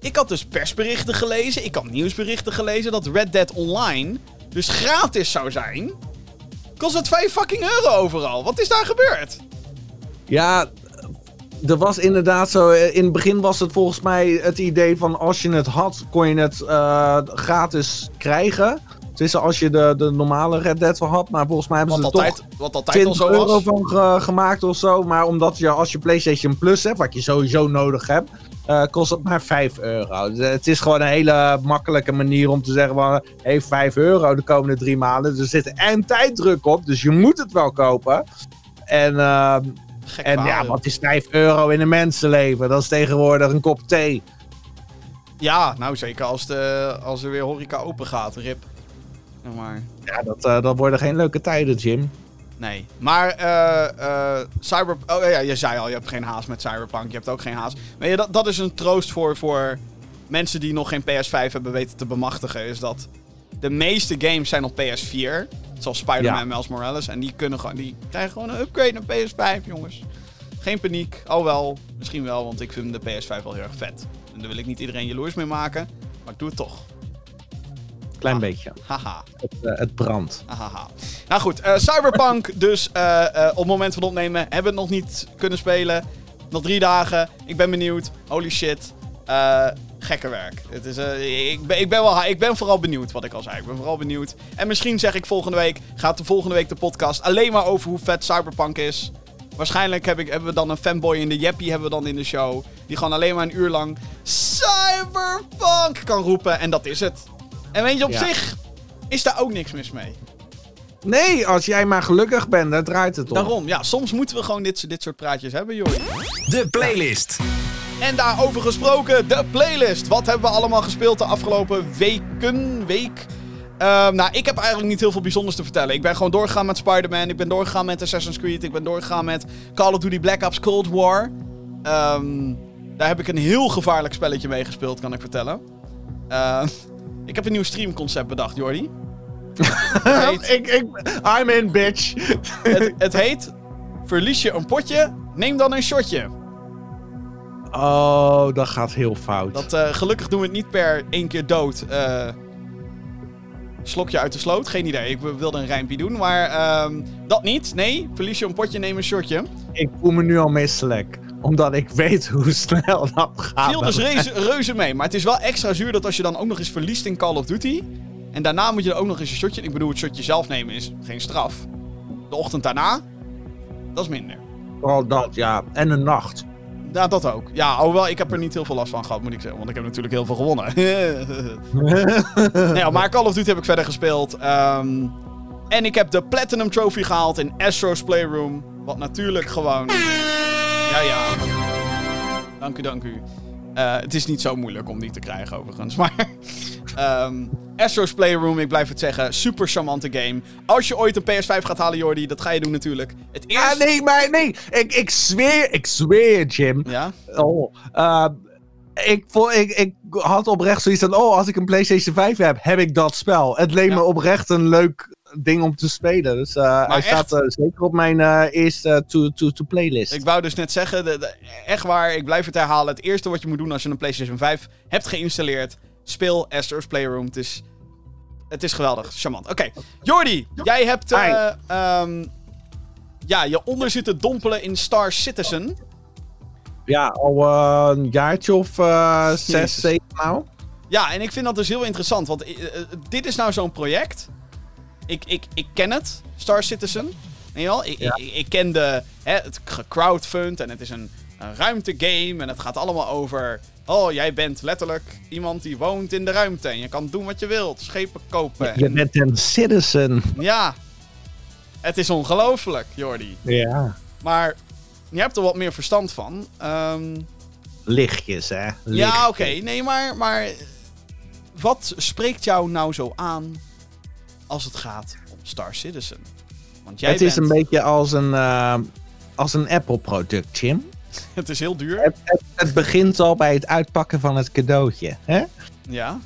[SPEAKER 2] ik had dus persberichten gelezen. Ik had nieuwsberichten gelezen dat Red Dead Online dus gratis zou zijn. Kost het 5 fucking euro overal. Wat is daar gebeurd?
[SPEAKER 3] Ja, er was inderdaad zo. eh, In het begin was het volgens mij het idee van als je het had, kon je het eh, gratis krijgen. Dus als je de, de normale Red Dead wel had. Maar volgens mij hebben
[SPEAKER 2] Wat
[SPEAKER 3] ze er
[SPEAKER 2] altijd,
[SPEAKER 3] toch
[SPEAKER 2] wat altijd al
[SPEAKER 3] 20
[SPEAKER 2] zo
[SPEAKER 3] euro
[SPEAKER 2] was.
[SPEAKER 3] van ge- gemaakt of zo. Maar omdat je als je PlayStation Plus hebt, wat je sowieso nodig hebt, eh, kost het maar 5 euro. Dus, het is gewoon een hele makkelijke manier om te zeggen van, hey, 5 euro de komende drie maanden. Er zit en tijddruk op, dus je moet het wel kopen. En ehm,
[SPEAKER 2] Gek
[SPEAKER 3] en
[SPEAKER 2] verhaal,
[SPEAKER 3] ja, wat is 5 euro in een mensenleven? Dat is tegenwoordig een kop thee.
[SPEAKER 2] Ja, nou zeker als, de, als er weer horeca open gaat. Rip. Maar.
[SPEAKER 3] Ja, dat, eh, dat worden geen leuke tijden, Jim.
[SPEAKER 2] Nee. Maar eh Cyber... Oh ja, je zei al, je hebt geen haast met Cyberpunk. Je hebt ook geen haast. Weet je, dat, dat is een troost voor, voor mensen die nog geen PS5 hebben weten te bemachtigen. Is dat de meeste games zijn op PS4. Zoals Spider-Man
[SPEAKER 3] Ja.
[SPEAKER 2] Miles Morales. En die, kunnen gewoon, die krijgen gewoon een upgrade naar PS5, jongens. Geen paniek. Oh wel, misschien wel, want ik vind de PS5 wel heel erg vet. En daar wil ik niet iedereen jaloers mee maken. Maar ik doe het toch.
[SPEAKER 3] Klein
[SPEAKER 2] Ah.
[SPEAKER 3] beetje.
[SPEAKER 2] Haha.
[SPEAKER 3] Het, eh, het brandt.
[SPEAKER 2] Ahaha. Nou goed, eh, Cyberpunk dus eh, op het moment van opnemen hebben we het nog niet kunnen spelen. Nog drie dagen. Ik ben benieuwd. Holy shit. Gekke werk. Het is, eh, ik, ben, ik, ben wel, ik ben vooral benieuwd wat ik al zei. Ik ben vooral benieuwd. En misschien zeg ik volgende week, gaat de volgende week de podcast alleen maar over hoe vet Cyberpunk is. Waarschijnlijk heb ik, hebben we dan een fanboy in de Jeppie hebben we dan in de show. Die gewoon alleen maar een uur lang Cyberpunk kan roepen. En dat is het. En weet je, op
[SPEAKER 3] Ja.
[SPEAKER 2] zich is daar ook niks mis mee.
[SPEAKER 3] Nee, als jij maar gelukkig bent, daar draait het om.
[SPEAKER 2] Daarom, ja, soms moeten we gewoon dit, dit soort praatjes hebben, joh.
[SPEAKER 1] De playlist.
[SPEAKER 2] En daarover gesproken, de playlist. Wat hebben we allemaal gespeeld de afgelopen weken, week? Ehm, nou, ik heb eigenlijk niet heel veel bijzonders te vertellen. Ik ben gewoon doorgegaan met Spider-Man. Ik ben doorgegaan met Assassin's Creed. Ik ben doorgegaan met Call of Duty Black Ops Cold War. Ehm, daar heb ik een heel gevaarlijk spelletje mee gespeeld, kan ik vertellen. Ehm, ik heb een nieuw streamconcept bedacht, Jordi. Heet,
[SPEAKER 3] ik, ik, I'm in, bitch.
[SPEAKER 2] het, het heet... Verlies je een potje, neem dan een shotje.
[SPEAKER 3] Oh, dat gaat heel fout.
[SPEAKER 2] Dat, eh, gelukkig doen we het niet per één keer dood. eh, slokje uit de sloot. Geen idee. Ik wilde een rijmpje doen. Maar ehm, dat niet. Nee. Verlies je een potje, neem een shotje.
[SPEAKER 3] Ik voel me nu al misselijk. Omdat ik weet hoe snel dat gaat.
[SPEAKER 2] Viel dus reuze, reuze mee. Maar het is wel extra zuur dat als je dan ook nog eens verliest in Call of Duty. En daarna moet je er ook nog eens een shotje. Ik bedoel, het shotje zelf nemen is geen straf. De ochtend daarna, dat is minder.
[SPEAKER 3] Vooral dat, ja. En een nacht.
[SPEAKER 2] Ja, dat ook. Ja, hoewel, ik heb er niet heel veel last van gehad, moet ik zeggen. Want ik heb natuurlijk heel veel gewonnen. nee, maar Call of Duty heb ik verder gespeeld. Ehm, en ik heb de Platinum Trophy gehaald in Astro's Playroom. Wat natuurlijk gewoon... Ja, ja. Dank u, dank u. Eh, het is niet zo moeilijk om die te krijgen, overigens. Maar... ehm Astro's Playroom, ik blijf het zeggen. Super charmante game. Als je ooit een PS5 gaat halen, Jordi, dat ga je doen natuurlijk. Het eerste...
[SPEAKER 3] Ah, nee, maar nee. Ik, ik zweer, ik zweer, Jim.
[SPEAKER 2] Ja?
[SPEAKER 3] Oh, eh, ik, ik, ik had oprecht zoiets van, oh, als ik een PlayStation 5 heb, heb ik dat spel. Het leek
[SPEAKER 2] Ja.
[SPEAKER 3] me oprecht een leuk ding om te spelen. Dus eh, hij
[SPEAKER 2] echt?
[SPEAKER 3] staat eh, zeker op mijn eh, eerste to-to-to-playlist.
[SPEAKER 2] Ik wou dus net zeggen, de, de- echt waar, ik blijf het herhalen. Het eerste wat je moet doen als je een PlayStation 5 hebt geïnstalleerd, speel Astro's Playroom. Het is, het is geweldig, charmant. Oké, Jordi, jij hebt eh, ehm, ja, je onder zitten dompelen in Star Citizen.
[SPEAKER 3] Ja, al een jaartje of zes, zeven nou.
[SPEAKER 2] Ja, en ik vind dat dus heel interessant, want dit is nou zo'n project. Ik, ik, ik ken het, Star Citizen. Weet wel? Ik,
[SPEAKER 3] Ja.
[SPEAKER 2] ik, ik ken de, hè, het crowdfund en het is een, een ruimtegame en het gaat allemaal over... Oh, jij bent letterlijk iemand die woont in de ruimte en je kan doen wat je wilt. Schepen kopen.
[SPEAKER 3] Je
[SPEAKER 2] en-
[SPEAKER 3] bent een citizen.
[SPEAKER 2] Ja, het is ongelooflijk, Jordi.
[SPEAKER 3] Ja.
[SPEAKER 2] Maar je hebt er wat meer verstand van. Ehm,
[SPEAKER 3] Lichtjes, hè.
[SPEAKER 2] Ja, oké. Nee, maar, maar wat spreekt jou nou zo aan als het gaat om Star Citizen? Want jij
[SPEAKER 3] Het is een beetje als een, eh, als een Apple-product, Jim.
[SPEAKER 2] Het is heel duur.
[SPEAKER 3] Het, het, het begint al bij het uitpakken van het cadeautje, hè?
[SPEAKER 2] Ja.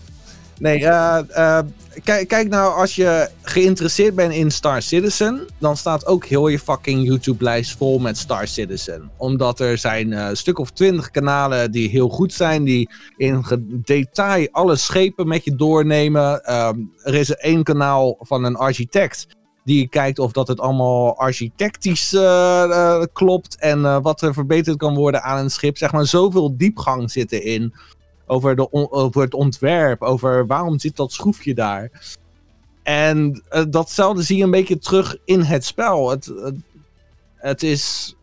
[SPEAKER 3] Nee, eh, eh, kijk, kijk nou, als je geïnteresseerd bent in Star Citizen, dan staat ook heel je fucking YouTube-lijst vol met Star Citizen. Omdat er zijn eh, een stuk of twintig kanalen die heel goed zijn, die in detail alle schepen met je doornemen. Ehm, er is één kanaal van een architect die kijkt of dat het allemaal architectisch eh, eh, klopt en wat er verbeterd kan worden aan een schip. Zeg maar, zoveel diepgang zit erin over, de over het ontwerp, over waarom zit dat schroefje daar. En eh, datzelfde zie je een beetje terug in het spel. Het, het, is,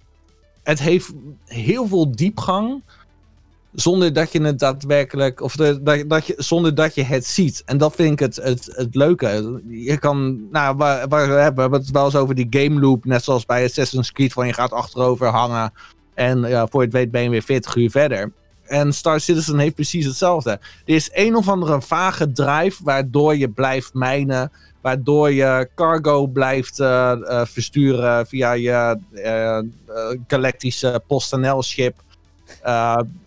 [SPEAKER 3] het heeft heel veel diepgang, zonder dat je het daadwerkelijk, of de, dat, dat je, zonder dat je het ziet. En dat vind ik het, het, het leuke. Je kan, nou, waar, we hebben het wel eens over die game loop, net zoals bij Assassin's Creed, van je gaat achterover hangen. En ja, voor je het weet ben je weer 40 uur verder. En Star Citizen heeft precies hetzelfde. Er is een of andere vage drive waardoor je blijft mijnen. Waardoor je cargo blijft eh, eh, versturen via je eh, galactische PostNL-ship.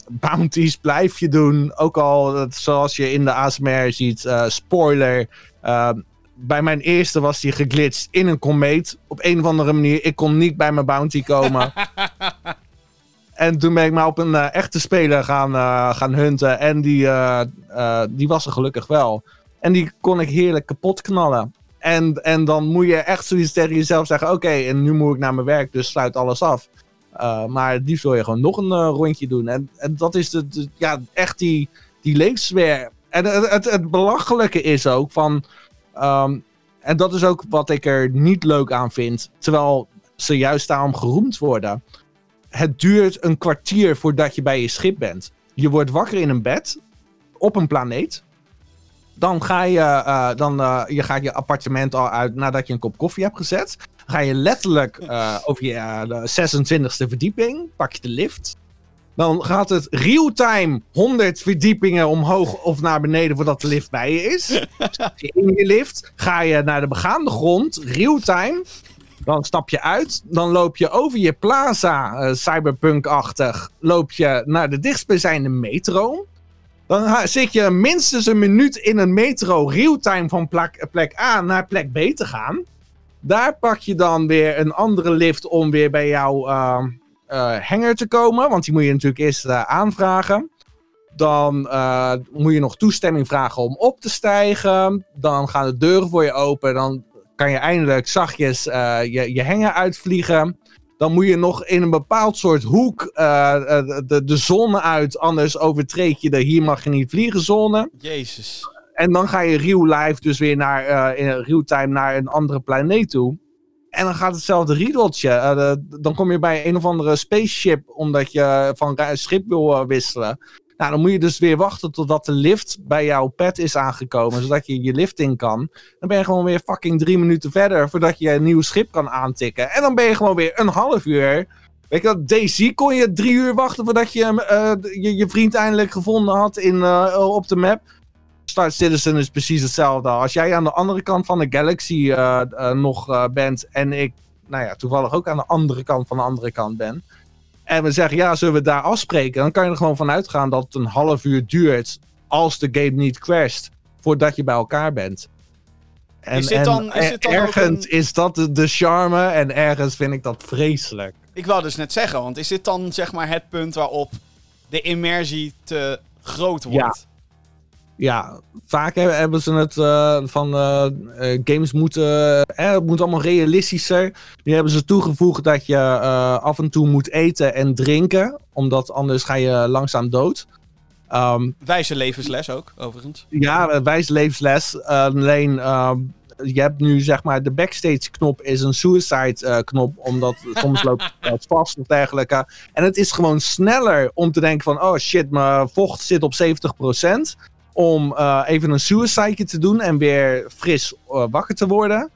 [SPEAKER 3] Bounties blijf je doen. Ook al, zoals je in de ASMR ziet, spoiler. bij mijn eerste was die geglitcht in een komeet. Op een of andere manier. Ik kon niet bij mijn bounty komen. En toen ben ik maar op een eh, echte speler gaan, eh, gaan hunten. En die, eh, die was er gelukkig wel. En die kon ik heerlijk kapot knallen. En, en dan moet je echt zoiets tegen jezelf zeggen: Oké, en nu moet ik naar mijn werk, dus sluit alles af. Maar liefst wil je gewoon nog een rondje doen. En, en dat is de, ja, echt die, die leefsfeer. En het, het, het belachelijke is ook van. ehm, en dat is ook wat ik er niet leuk aan vind. Terwijl ze juist daarom geroemd worden het duurt een kwartier voordat je bij je schip bent. Je wordt wakker in een bed op een planeet. Dan ga je, eh, dan, eh, je gaat je appartement al uit nadat je een kop koffie hebt gezet. Ga je letterlijk eh, over je de 26e verdieping. Pak je de lift. Dan gaat het real-time 100 verdiepingen omhoog of naar beneden voordat de lift bij je is. In je lift, ga je naar de begaande grond, real-time. Dan stap je uit, dan loop je over je plaza, eh, cyberpunk-achtig, loop je naar de dichtstbijzijnde metro. Dan zit je minstens een minuut in een metro real-time van plek, A naar plek B te gaan. Daar pak je dan weer een andere lift om weer bij jouw eh, eh, hanger te komen. Want die moet je natuurlijk eerst eh, aanvragen. Dan moet je nog toestemming vragen om op te stijgen. Dan gaan de deuren voor je open. Dan kan je eindelijk zachtjes eh, je, je hanger uitvliegen. Dan moet je nog in een bepaald soort hoek eh, eh, de, de zone uit. Anders overtreed je de hier mag je niet vliegen zone.
[SPEAKER 2] Jezus.
[SPEAKER 3] En dan ga je real life dus weer naar, in real time naar een andere planeet toe. En dan gaat hetzelfde riedeltje. De- dan kom je bij een of andere spaceship omdat je van schip wil wisselen. Nou, dan moet je dus weer wachten totdat de lift bij jouw pad is aangekomen, zodat je je lift in kan. Dan ben je gewoon weer fucking drie minuten verder voordat je een nieuw schip kan aantikken. En dan ben je gewoon weer een half uur. Weet je dat, Daisy kon je drie uur wachten voordat je eh, je, je vriend eindelijk gevonden had in, eh, op de map. Star Citizen is precies hetzelfde. Als jij aan de andere kant van de galaxy eh, nog bent en ik, nou ja, toevallig ook aan de andere kant van de andere kant ben. En we zeggen, ja, zullen we daar afspreken? Dan kan je er gewoon van uitgaan dat het een half uur duurt als de game niet crasht, voordat je bij elkaar bent. En,
[SPEAKER 2] Is dit
[SPEAKER 3] en
[SPEAKER 2] dan- is dit dan
[SPEAKER 3] ergens
[SPEAKER 2] een-
[SPEAKER 3] is dat de, de charme en ergens vind ik dat vreselijk.
[SPEAKER 2] Ik wou dus net zeggen, want is dit dan zeg maar het punt waarop de immersie te groot wordt?
[SPEAKER 3] Ja, vaak he- hebben ze het eh, van eh, eh, games moeten, eh, het moet allemaal realistischer. Nu hebben ze toegevoegd dat je af en toe moet eten en drinken, omdat anders ga je langzaam dood. Ehm,
[SPEAKER 2] Wijze levensles ook, overigens.
[SPEAKER 3] ja, wijs levensles. Alleen, ehm, je hebt nu zeg maar, de backstage knop is een suicide knop, omdat soms loopt het vast of dergelijke. En het is gewoon sneller om te denken van, oh shit, mijn vocht zit op 70%. Om eh, even een suicide te doen en weer fris eh, wakker te worden.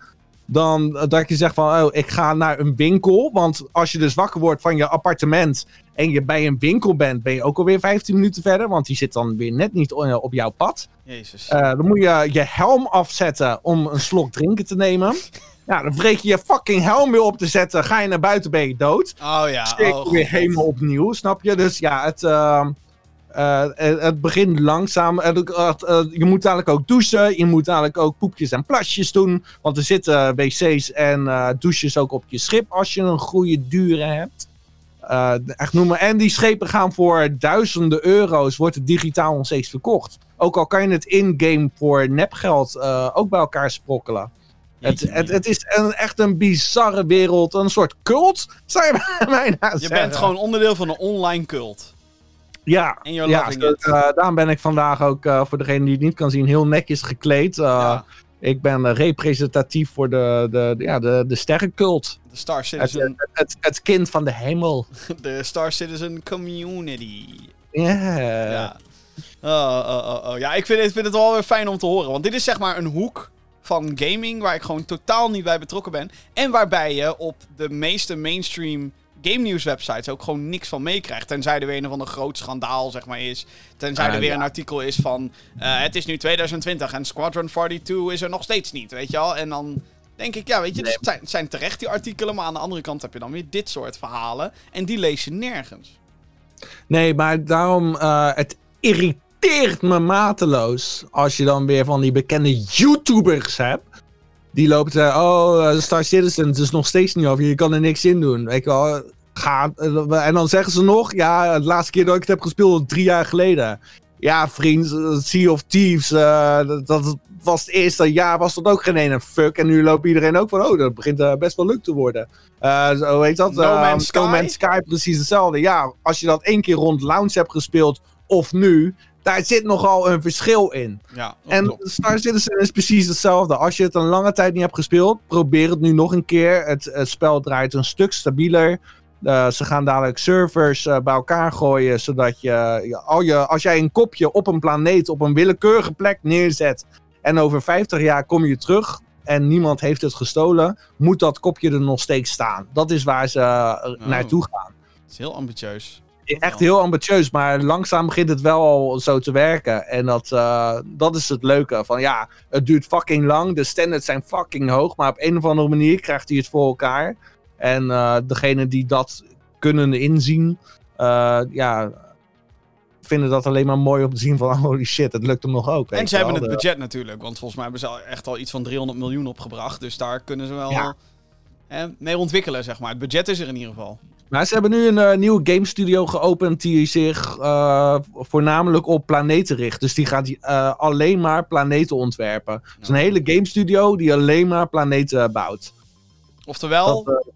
[SPEAKER 3] Dan eh, dat je zegt van, oh, ik ga naar een winkel. Want als je dus wakker wordt van je appartement en je bij een winkel bent, ben je ook alweer 15 minuten verder. Want die zit dan weer net niet op jouw pad.
[SPEAKER 2] Jezus.
[SPEAKER 3] Dan moet je je helm afzetten om een slok drinken te nemen. Ja, dan breek je je fucking helm weer op te zetten. Ga je naar buiten, ben je dood.
[SPEAKER 2] oh ja.
[SPEAKER 3] Steek
[SPEAKER 2] oh,
[SPEAKER 3] weer helemaal opnieuw, snap je? Dus ja, het, ehm, eh, het, begint langzaam. Eh, je moet dadelijk ook douchen. Je moet dadelijk ook poepjes en plasjes doen. Want er zitten wc's en eh, douches ook op je schip als je een goede dure hebt. Eh, echt noemen. En die schepen gaan voor duizenden euro's. Wordt het digitaal nog steeds verkocht. Ook al kan je het in-game voor nepgeld eh, ook bij elkaar sprokkelen. Het, het, het is een, echt een bizarre wereld. Een soort cult, zou je bijna
[SPEAKER 2] Je bent gewoon onderdeel van een online cult.
[SPEAKER 3] Ja, ja eh, daarom ben ik vandaag ook, eh, voor degene die het niet kan zien, heel netjes gekleed. Eh,
[SPEAKER 2] Ja.
[SPEAKER 3] Ik ben representatief voor de, de, de- ja, de, de sterrencult.
[SPEAKER 2] De Star Citizen,
[SPEAKER 3] het, het, het kind van de hemel.
[SPEAKER 2] de Star Citizen community.
[SPEAKER 3] Ja.
[SPEAKER 2] Ja. Oh, oh, oh. Ja, ik vind, het, ik vind het wel weer fijn om te horen. Want dit is zeg maar een hoek van gaming waar ik gewoon totaal niet bij betrokken ben. En waarbij je op de meeste mainstream game news websites ook gewoon niks van meekrijgt. Tenzij er weer een of ander groot schandaal zeg maar is. Tenzij er weer
[SPEAKER 3] ja.
[SPEAKER 2] een artikel is van eh, het is nu 2020 en Squadron 42 is er nog steeds niet, weet je wel. En dan denk ik, ja weet je, dus het, zijn, het zijn terecht die artikelen. Maar aan de andere kant heb je dan weer dit soort verhalen. En die lees je nergens.
[SPEAKER 3] Nee, maar daarom, eh, het irriteert me mateloos als je dan weer van die bekende YouTubers hebt. Die loopt, eh, oh, Star Citizen, het is nog steeds niet over, je kan er niks in doen. Weet je wel, ga, eh, en dan zeggen ze nog, ja, de laatste keer dat ik het heb gespeeld was drie jaar geleden. Ja, vriend, eh, Sea of Thieves, eh, dat, dat was het eerste jaar, was dat ook geen ene fuck. En nu loopt iedereen ook van, oh, dat begint best wel leuk te worden. Eh zo heet dat?
[SPEAKER 2] No Man's Sky?
[SPEAKER 3] No Man's Sky, precies hetzelfde. Ja, als je dat één keer rond launch hebt gespeeld, of nu, daar zit nogal een verschil in.
[SPEAKER 2] Ja,
[SPEAKER 3] En. Star Citizen is precies hetzelfde. Als je het een lange tijd niet hebt gespeeld, probeer het nu nog een keer. Het, het spel draait een stuk stabieler. Eh, ze gaan dadelijk servers eh, bij elkaar gooien, zodat je, ja, al je, als jij een kopje op een planeet op een willekeurige plek neerzet en over 50 jaar kom je terug en niemand heeft het gestolen, moet dat kopje er nog steeds staan. Dat is waar ze eh, naartoe gaan.
[SPEAKER 2] Het is heel ambitieus.
[SPEAKER 3] echt heel ambitieus, maar langzaam begint het wel al zo te werken. En dat, dat is het leuke. Van ja, het duurt fucking lang. De standards zijn fucking hoog. Maar op een of andere manier krijgt hij het voor elkaar. En eh degene die dat kunnen inzien, eh, ja, vinden dat alleen maar mooi om te zien van holy shit, het lukt hem nog ook.
[SPEAKER 2] En ze hebben het budget natuurlijk. Want volgens mij hebben ze al- echt al iets van 300 miljoen opgebracht. Dus daar kunnen ze wel
[SPEAKER 3] Ja.
[SPEAKER 2] mee ontwikkelen, zeg maar. Het budget is er in ieder geval.
[SPEAKER 3] Maar ze hebben nu een eh, nieuwe game studio geopend die zich voornamelijk op planeten richt. Dus die gaat alleen maar planeten ontwerpen. Het is een hele game studio die alleen maar planeten bouwt.
[SPEAKER 2] Oftewel,
[SPEAKER 3] Dat,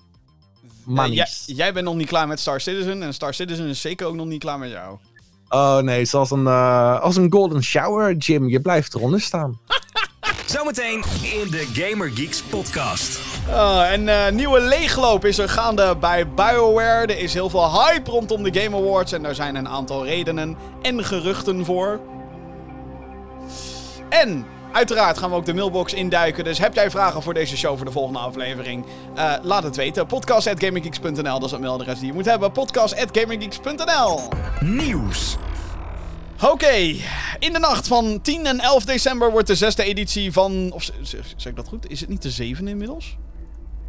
[SPEAKER 3] manies.
[SPEAKER 2] jij, jij bent nog niet klaar met Star Citizen. En Star Citizen is zeker ook nog niet klaar met jou.
[SPEAKER 3] Oh nee, zoals een, eh, als een golden shower, Jim. Je blijft eronder staan.
[SPEAKER 1] Zometeen in de Gamer Geeks podcast.
[SPEAKER 2] Oh, en eh, nieuwe leegloop is er gaande bij BioWare. Er is heel veel hype rondom de Game Awards. En daar zijn een aantal redenen en geruchten voor. En uiteraard gaan we ook de mailbox induiken. Dus heb jij vragen voor deze show voor de volgende aflevering? Eh, laat het weten. Podcast.gaminggeeks.nl, dat is het mailadres die je moet hebben. Podcast.gaminggeeks.nl
[SPEAKER 1] Nieuws.
[SPEAKER 2] Oké, in de nacht van 10 en 11 december wordt de zesde editie van... Of zeg, ik dat goed? Is het niet de zevende inmiddels?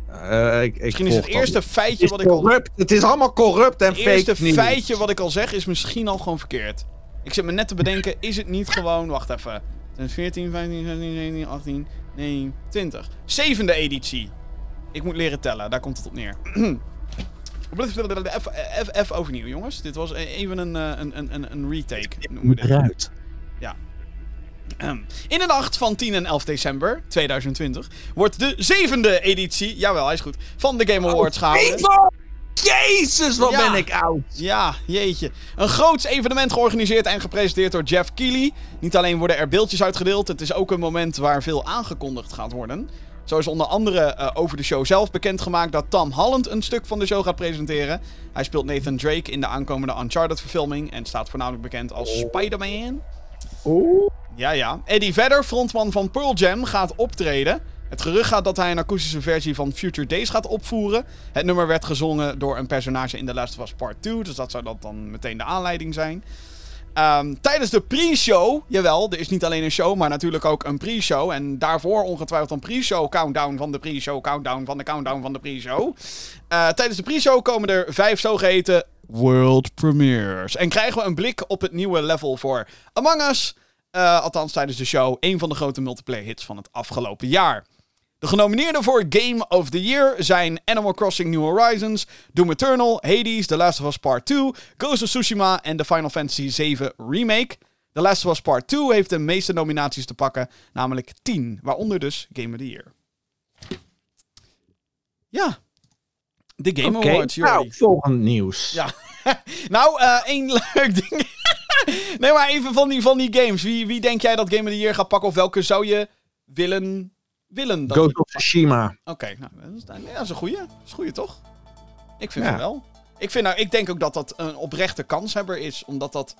[SPEAKER 3] Eh, ik, ik
[SPEAKER 2] Misschien is het eerste feitje
[SPEAKER 3] Het
[SPEAKER 2] wat ik al...
[SPEAKER 3] corrupt. Het is allemaal corrupt en
[SPEAKER 2] Het eerste
[SPEAKER 3] fake
[SPEAKER 2] feitje wat ik al zeg is misschien al gewoon verkeerd. Ik zit me net te bedenken, is het niet gewoon... Wacht even. 14, 15, 16, 17, 18, 19, 20. Zevende editie. Ik moet leren tellen, daar komt het op neer. Even- even- Even overnieuw, jongens. Dit was even een, eh, een, een, een, een retake. Noemen we dit.
[SPEAKER 3] Eruit.
[SPEAKER 2] Ahem. In de nacht van 10 en 11 december 2020 wordt de zevende editie, jawel, hij is goed, van de Game Awards gehouden.
[SPEAKER 3] Jezus, wat
[SPEAKER 2] Ja.
[SPEAKER 3] ben ik oud.
[SPEAKER 2] Ja, jeetje. Een groots evenement georganiseerd en gepresenteerd door Jeff Keighley. Niet alleen worden er beeldjes uitgedeeld, het is ook een moment waar veel aangekondigd gaat worden. Zo is onder andere eh, over de show zelf bekendgemaakt dat Tom Holland een stuk van de show gaat presenteren. Hij speelt Nathan Drake in de aankomende Uncharted-verfilming en staat voornamelijk bekend als Spider-Man.
[SPEAKER 3] Oeh.
[SPEAKER 2] Ja, ja. Eddie Vedder, frontman van Pearl Jam, gaat optreden. Het gerucht gaat dat hij een akoestische versie van Future Days gaat opvoeren. Het nummer werd gezongen door een personage in The Last of Us Part 2, dus dat zou dat dan meteen de aanleiding zijn. Ehm, tijdens de pre-show, jawel, er is niet alleen een show, maar natuurlijk ook een pre-show. En daarvoor ongetwijfeld een pre-show countdown van de pre-show, countdown van de countdown van de pre-show. Eh, tijdens de pre-show komen er vijf zogeheten world premieres. En krijgen we een blik op het nieuwe level voor Among Us. Eh, althans tijdens de show, een van de grote multiplayer hits van het afgelopen jaar. De genomineerden voor Game of the Year zijn Animal Crossing New Horizons, Doom Eternal, Hades, The Last of Us Part 2, Ghost of Tsushima en de Final Fantasy VII Remake. The Last of Us Part 2 heeft de meeste nominaties te pakken, namelijk 10, waaronder dus Game of the Year. Ja, de Game
[SPEAKER 3] Oké,
[SPEAKER 2] Awards,
[SPEAKER 3] nou, volgend nieuws.
[SPEAKER 2] Ja. nou, eh, één leuk ding. nee, maar even van die, van die games. Wie, wie denk jij dat Game of the Year gaat pakken? Of welke zou je willen... willen dat
[SPEAKER 3] Ghost of Tsushima.
[SPEAKER 2] Oké, nou, dat is, ja, dat is een goeie. Dat is een goeie, toch? Ik vind
[SPEAKER 3] Ja.
[SPEAKER 2] het wel. Ik, vind, nou, ik denk ook dat dat een oprechte kanshebber is. Omdat dat...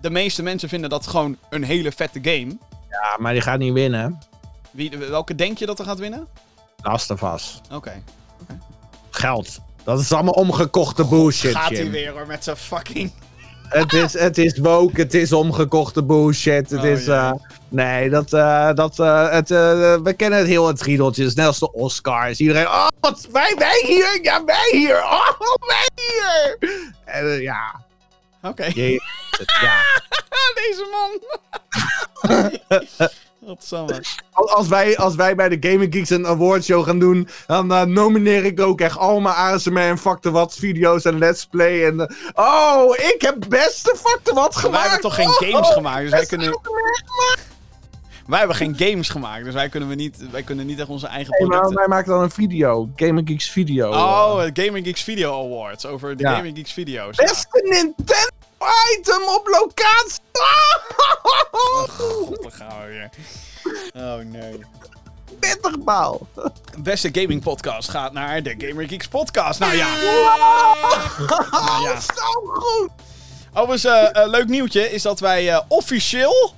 [SPEAKER 2] De meeste mensen vinden dat gewoon een hele vette game.
[SPEAKER 3] Ja, maar die gaat niet winnen.
[SPEAKER 2] Wie, welke denk je dat er gaat winnen?
[SPEAKER 3] Last of Us.
[SPEAKER 2] Oké.
[SPEAKER 3] Geld. Dat is allemaal omgekochte bullshit,
[SPEAKER 2] Gaat hij weer hoor, met zijn fucking...
[SPEAKER 3] Het is, het is woke, het is omgekochte bullshit. Het
[SPEAKER 2] Oh,
[SPEAKER 3] is, eh, nee, dat, eh, dat, eh, het, we kennen het heel het riedeltje. Net als de Oscars. Iedereen, oh, wat, wij, wij hier, ja, wij hier, oh, wij hier. En, ja,
[SPEAKER 2] Oké.
[SPEAKER 3] ja.
[SPEAKER 2] Deze man.
[SPEAKER 3] Als als wij, als wij bij de Gaming Geeks een awardshow gaan doen, dan eh, nomineer ik ook echt allemaal ASMR en Factor Wat video's en Let's Play. En, eh, oh, ik heb beste Factor Wat gemaakt.
[SPEAKER 2] Wij hebben toch geen
[SPEAKER 3] Oh,
[SPEAKER 2] games
[SPEAKER 3] oh,
[SPEAKER 2] gemaakt, dus wij kunnen... Wij hebben geen games gemaakt, dus wij kunnen, we niet, wij kunnen niet echt onze eigen
[SPEAKER 3] Nee, maar
[SPEAKER 2] producten...
[SPEAKER 3] wij maken dan een video. Gaming Geeks video.
[SPEAKER 2] Oh, de Gaming Geeks Video Awards. Over de
[SPEAKER 3] Ja.
[SPEAKER 2] Gaming Geeks video's. Ja.
[SPEAKER 3] Beste Nintendo item op locatie.
[SPEAKER 2] Oh, god, daar gaan we weer. Oh nee.
[SPEAKER 3] Pittig baal.
[SPEAKER 2] Beste gaming podcast gaat naar de Gamer Geeks podcast. Nou ja.
[SPEAKER 3] Oh,
[SPEAKER 2] ja.
[SPEAKER 3] zo goed.
[SPEAKER 2] Overigens, eh, leuk nieuwtje is dat wij eh, officieel,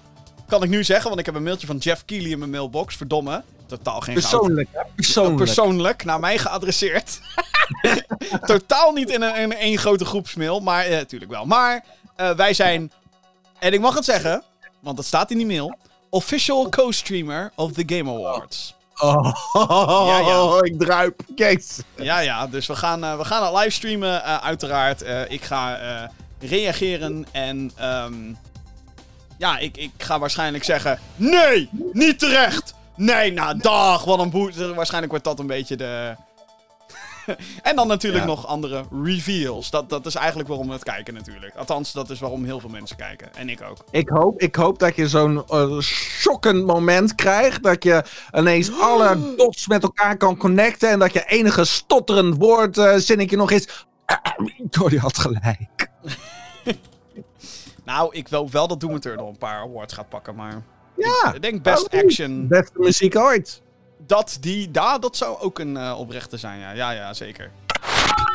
[SPEAKER 2] kan ik nu zeggen, want ik heb een mailtje van Jeff Keighley in mijn mailbox, verdomme. Totaal geen goud.
[SPEAKER 3] Persoonlijk, hè? Persoonlijk.
[SPEAKER 2] Persoonlijk, naar mij geadresseerd. Totaal niet in een, in één grote groepsmail, maar eh, natuurlijk wel. Maar eh, wij zijn, en ik mag het zeggen, want het staat in die mail, official co-streamer of the Game Awards.
[SPEAKER 3] Oh,
[SPEAKER 2] Ja, ja.
[SPEAKER 3] ik druip. Jezus.
[SPEAKER 2] Ja, ja, dus we gaan, eh, we gaan het livestreamen, eh, uiteraard. Eh, ik ga eh, reageren en ehm, ja, ik, ik ga waarschijnlijk zeggen, nee, niet terecht. Nee, nou dag, wat een boete. Waarschijnlijk wordt dat een beetje de... en dan natuurlijk
[SPEAKER 3] Ja.
[SPEAKER 2] nog andere reveals. Dat, dat is eigenlijk waarom we het kijken natuurlijk. Althans, dat is waarom heel veel mensen kijken. En ik ook.
[SPEAKER 3] Ik hoop, ik hoop dat je zo'n eh, shockend moment krijgt. Dat je ineens alle dots met elkaar kan connecten. En dat je enige stotterend woord zinnetje nog is. Jordi had gelijk.
[SPEAKER 2] Nou, ik wil wel dat Doom Eternal een paar awards gaat pakken, maar...
[SPEAKER 3] Ja.
[SPEAKER 2] Ik denk Best
[SPEAKER 3] Oh,
[SPEAKER 2] Action...
[SPEAKER 3] Beste muziek ooit.
[SPEAKER 2] Dat, die, daar, dat zou ook een eh, oprechte zijn, ja. Ja, ja, zeker.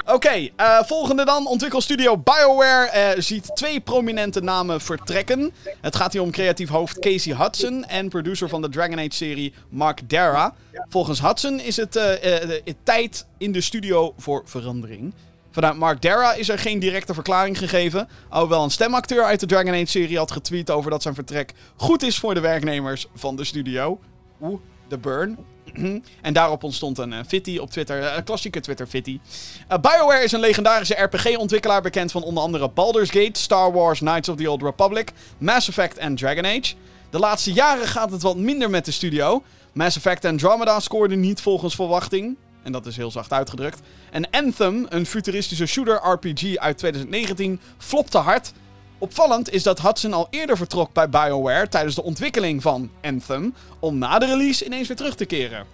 [SPEAKER 2] Oké, eh, volgende dan. Ontwikkelstudio BioWare eh, ziet twee prominente namen vertrekken. Het gaat hier om creatief hoofd Casey Hudson en producer van de Dragon Age-serie Mark Dara. Volgens Hudson is het eh, eh, eh, tijd in de studio voor verandering. Vanuit Mark Dara is er geen directe verklaring gegeven. Alhoewel een stemacteur uit de Dragon Age-serie had getweet over dat zijn vertrek goed is voor de werknemers van de studio. Oeh, de burn. En daarop ontstond een uh, fitty op Twitter, eh, een klassieke Twitter-fitty. Uh, BioWare is een legendarische RPG-ontwikkelaar bekend van onder andere Baldur's Gate, Star Wars, Knights of the Old Republic, Mass Effect en Dragon Age. De laatste jaren gaat het wat minder met de studio. Mass Effect Andromeda scoorde niet volgens verwachting. En dat is heel zacht uitgedrukt. En Anthem, een futuristische shooter-RPG uit 2019, flopte hard. Opvallend is dat Hudson al eerder vertrok bij BioWare tijdens de ontwikkeling van Anthem, om na de release ineens weer terug te keren.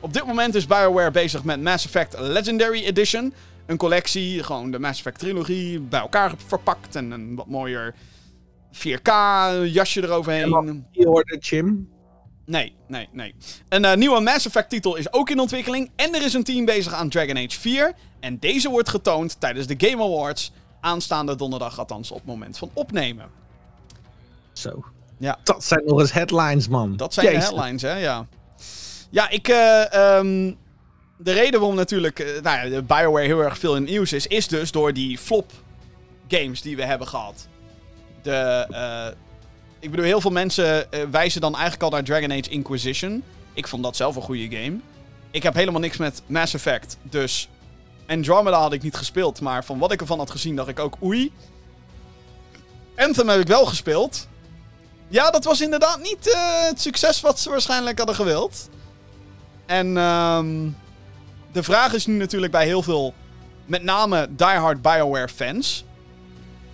[SPEAKER 2] Op dit moment is BioWare bezig met Mass Effect Legendary Edition. Een collectie, gewoon de Mass Effect trilogie, bij elkaar verpakt en een wat mooier 4K jasje eroverheen.
[SPEAKER 3] Je hoorde Jim.
[SPEAKER 2] Nee, nee, nee. Een eh, nieuwe Mass Effect titel is ook in ontwikkeling. En er is een team bezig aan Dragon Age 4. En deze wordt getoond tijdens de Game Awards. Aanstaande donderdag, althans op het moment van opnemen.
[SPEAKER 3] Zo.
[SPEAKER 2] Ja.
[SPEAKER 3] Dat zijn nog eens headlines, man.
[SPEAKER 2] Dat zijn
[SPEAKER 3] Jezus.
[SPEAKER 2] de headlines, hè? Ja. Ja, ik. eh, ehm, de reden waarom natuurlijk eh, nou ja, de BioWare heel erg veel in het nieuws is, is dus door die flop games die we hebben gehad. De. Ik bedoel, heel veel mensen eh, wijzen dan eigenlijk al naar Dragon Age Inquisition. Ik vond dat zelf een goede game. Ik heb helemaal niks met Mass Effect, dus. Andromeda had ik niet gespeeld, maar van wat ik ervan had gezien dacht ik ook oei. Anthem heb ik wel gespeeld. Ja, dat was inderdaad niet eh, het succes wat ze waarschijnlijk hadden gewild. En ehm, de vraag is nu natuurlijk bij heel veel, met name diehard BioWare fans.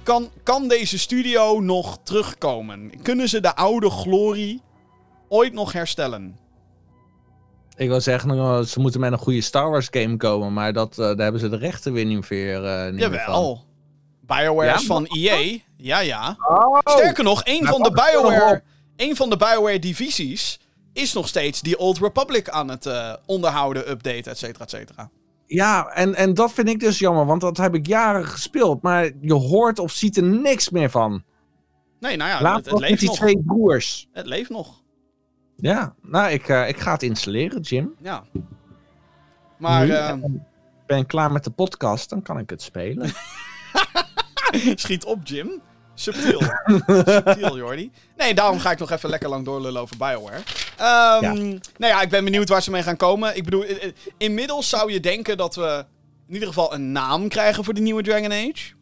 [SPEAKER 2] Kan, kan deze studio nog terugkomen? Kunnen ze de oude glorie ooit nog herstellen?
[SPEAKER 3] Ik wil zeggen, nou, ze moeten met een goede Star Wars game komen, maar dat, eh, daar hebben ze de rechten weer niet meer, eh niet meer van.
[SPEAKER 2] Jawel. BioWare
[SPEAKER 3] Ja?
[SPEAKER 2] is van EA. Ja, ja.
[SPEAKER 3] Oh!
[SPEAKER 2] Sterker nog, een van de BioWare, een van de BioWare divisies is nog steeds die Old Republic aan het eh, onderhouden, updaten, et cetera, et cetera.
[SPEAKER 3] Ja, en, en dat vind ik dus jammer, want dat heb ik jaren gespeeld, maar je hoort of ziet er niks meer van.
[SPEAKER 2] Nee, nou ja,
[SPEAKER 3] Laat
[SPEAKER 2] het, het leeft
[SPEAKER 3] die
[SPEAKER 2] nog.
[SPEAKER 3] twee broers.
[SPEAKER 2] Het leeft nog.
[SPEAKER 3] Ja, nou, ik, eh, ik ga het installeren, Jim.
[SPEAKER 2] Ja. Maar
[SPEAKER 3] Nu,
[SPEAKER 2] eh,
[SPEAKER 3] en ben ik klaar met de podcast, dan kan ik het spelen.
[SPEAKER 2] schiet op, Jim. Subtiel. Subtiel, Jordi. Nee, daarom ga ik nog even lekker lang doorlullen over BioWare. Ehm, Nou ja, ik ben benieuwd waar ze mee gaan komen. Ik bedoel, inmiddels zou je denken dat we in ieder geval een naam krijgen voor de nieuwe Dragon Age.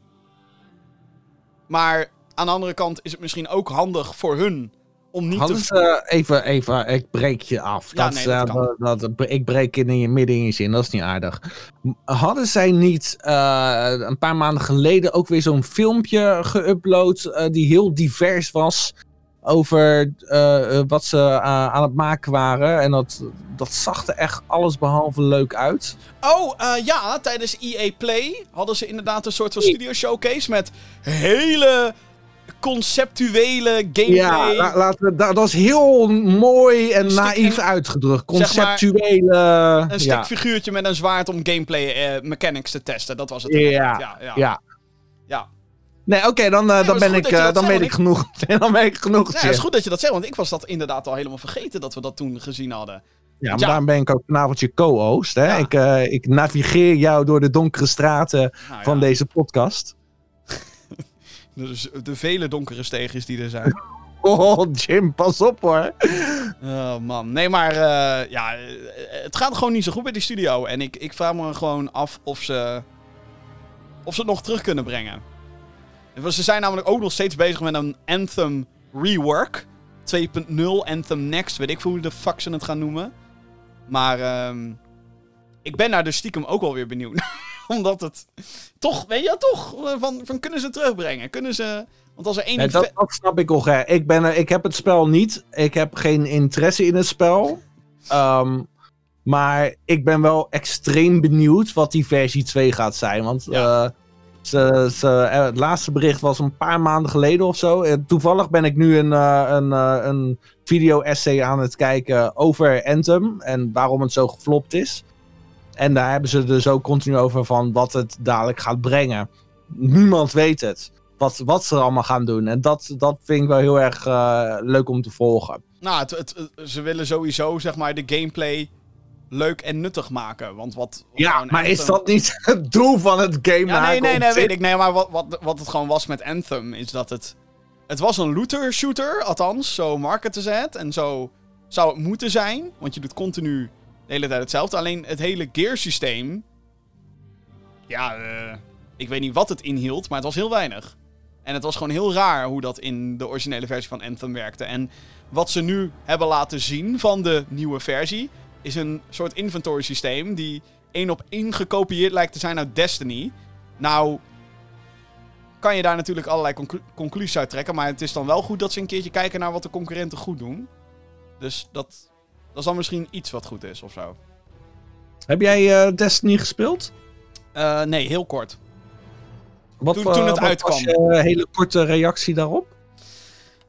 [SPEAKER 2] Maar aan de andere kant is het misschien ook handig voor hun om niet
[SPEAKER 3] Hadden
[SPEAKER 2] te...
[SPEAKER 3] ze, even, even, ik breek je af.
[SPEAKER 2] Ja,
[SPEAKER 3] dat,
[SPEAKER 2] nee,
[SPEAKER 3] eh,
[SPEAKER 2] dat
[SPEAKER 3] dat- ik breek in je midden in je zin, dat is niet aardig. Hadden zij niet eh, een paar maanden geleden ook weer zo'n filmpje geüpload eh, die heel divers was over eh, eh, wat ze eh, aan het maken waren? En dat, dat zag er echt alles behalve leuk uit.
[SPEAKER 2] Oh, eh, ja, tijdens EA Play hadden ze inderdaad een soort van studio showcase met hele conceptuele gameplay.
[SPEAKER 3] Ja, la- laten we, dat, dat is heel mooi en
[SPEAKER 2] stuk
[SPEAKER 3] naïef uitgedrukt.
[SPEAKER 2] zeg maar,
[SPEAKER 3] Conceptuele.
[SPEAKER 2] Een
[SPEAKER 3] ja.
[SPEAKER 2] stickfiguurtje met een zwaard om gameplay eh, mechanics te testen. Dat was het.
[SPEAKER 3] Ja,
[SPEAKER 2] ja, ja.
[SPEAKER 3] ja.
[SPEAKER 2] ja.
[SPEAKER 3] Nee, oké, dan, eh,
[SPEAKER 2] Nee,
[SPEAKER 3] dan ben ik, eh, dan weet ik genoeg. dan ben ik genoeg.
[SPEAKER 2] Ja, het is goed dat je dat zegt, want ik was dat inderdaad al helemaal vergeten dat we dat toen gezien hadden.
[SPEAKER 3] Ja, maar
[SPEAKER 2] Ja.
[SPEAKER 3] daarom ben ik ook vanavond je co-host. Hè?
[SPEAKER 2] Ja.
[SPEAKER 3] Ik, ik navigeer jou door de donkere straten
[SPEAKER 2] Nou
[SPEAKER 3] van
[SPEAKER 2] ja,
[SPEAKER 3] deze podcast.
[SPEAKER 2] Dus de vele donkere steegjes die er zijn.
[SPEAKER 3] Oh, Jim, pas op hoor.
[SPEAKER 2] Oh man, nee maar eh, ja, eh, het gaat gewoon niet zo goed bij die studio. En ik, ik vraag me gewoon af of ze, of ze het nog terug kunnen brengen. Want Ze zijn namelijk ook nog steeds bezig met een Anthem rework. 2.0 Anthem Next, weet ik veel hoe de fuck ze het gaan noemen. Maar ehm, ik ben daar dus stiekem ook wel weer benieuwd. Omdat het toch, weet je toch, eh, van, van kunnen ze terugbrengen? Kunnen ze, want als er één
[SPEAKER 3] Nee, dat, dat snap ik nog. Hè. Ik, ben er, ik heb het spel niet. Ik heb geen interesse in het spel. Ehm, maar ik ben wel extreem benieuwd wat die versie 2 gaat zijn. Want
[SPEAKER 2] Ja.
[SPEAKER 3] eh, ze, ze, eh, het laatste bericht was een paar maanden geleden of zo. En toevallig ben ik nu een, een, een video-essay aan het kijken over Anthem. En waarom het zo geflopt is. En daar hebben ze dus ook continu over van wat het dadelijk gaat brengen. Niemand weet het wat, wat ze er allemaal gaan doen. En dat, dat vind ik wel heel erg eh, leuk om te volgen.
[SPEAKER 2] Nou, het, ze willen sowieso zeg maar de gameplay leuk en nuttig maken. Want wat.
[SPEAKER 3] Ja, maar is dat niet het doel van het game
[SPEAKER 2] Ja, nee, nee, nee, weet ik. Nee, maar wat, wat, wat het gewoon was met Anthem is dat het. Het was een looter-shooter, althans, zo marketen ze het. En zo zou het moeten zijn, want je doet continu de hele tijd hetzelfde. Alleen het hele gearsysteem. Ja, eh, ik weet niet wat het inhield, maar het was heel weinig. En het was gewoon heel raar hoe dat in de originele versie van Anthem werkte. En wat ze nu hebben laten zien van de nieuwe versie, is een soort inventory systeem die één op één gekopieerd lijkt te zijn uit Destiny. Nou, kan je daar natuurlijk allerlei conclu- conclusies uit trekken, maar het is dan wel goed dat ze een keertje kijken naar wat de concurrenten goed doen. Dus dat, dat is dan misschien iets wat goed is of zo.
[SPEAKER 3] Heb jij eh, Destiny gespeeld?
[SPEAKER 2] Eh, nee, heel kort.
[SPEAKER 3] Wat,
[SPEAKER 2] Toen-
[SPEAKER 3] eh,
[SPEAKER 2] toen het
[SPEAKER 3] wat
[SPEAKER 2] uitkwam.
[SPEAKER 3] was je hele korte reactie daarop?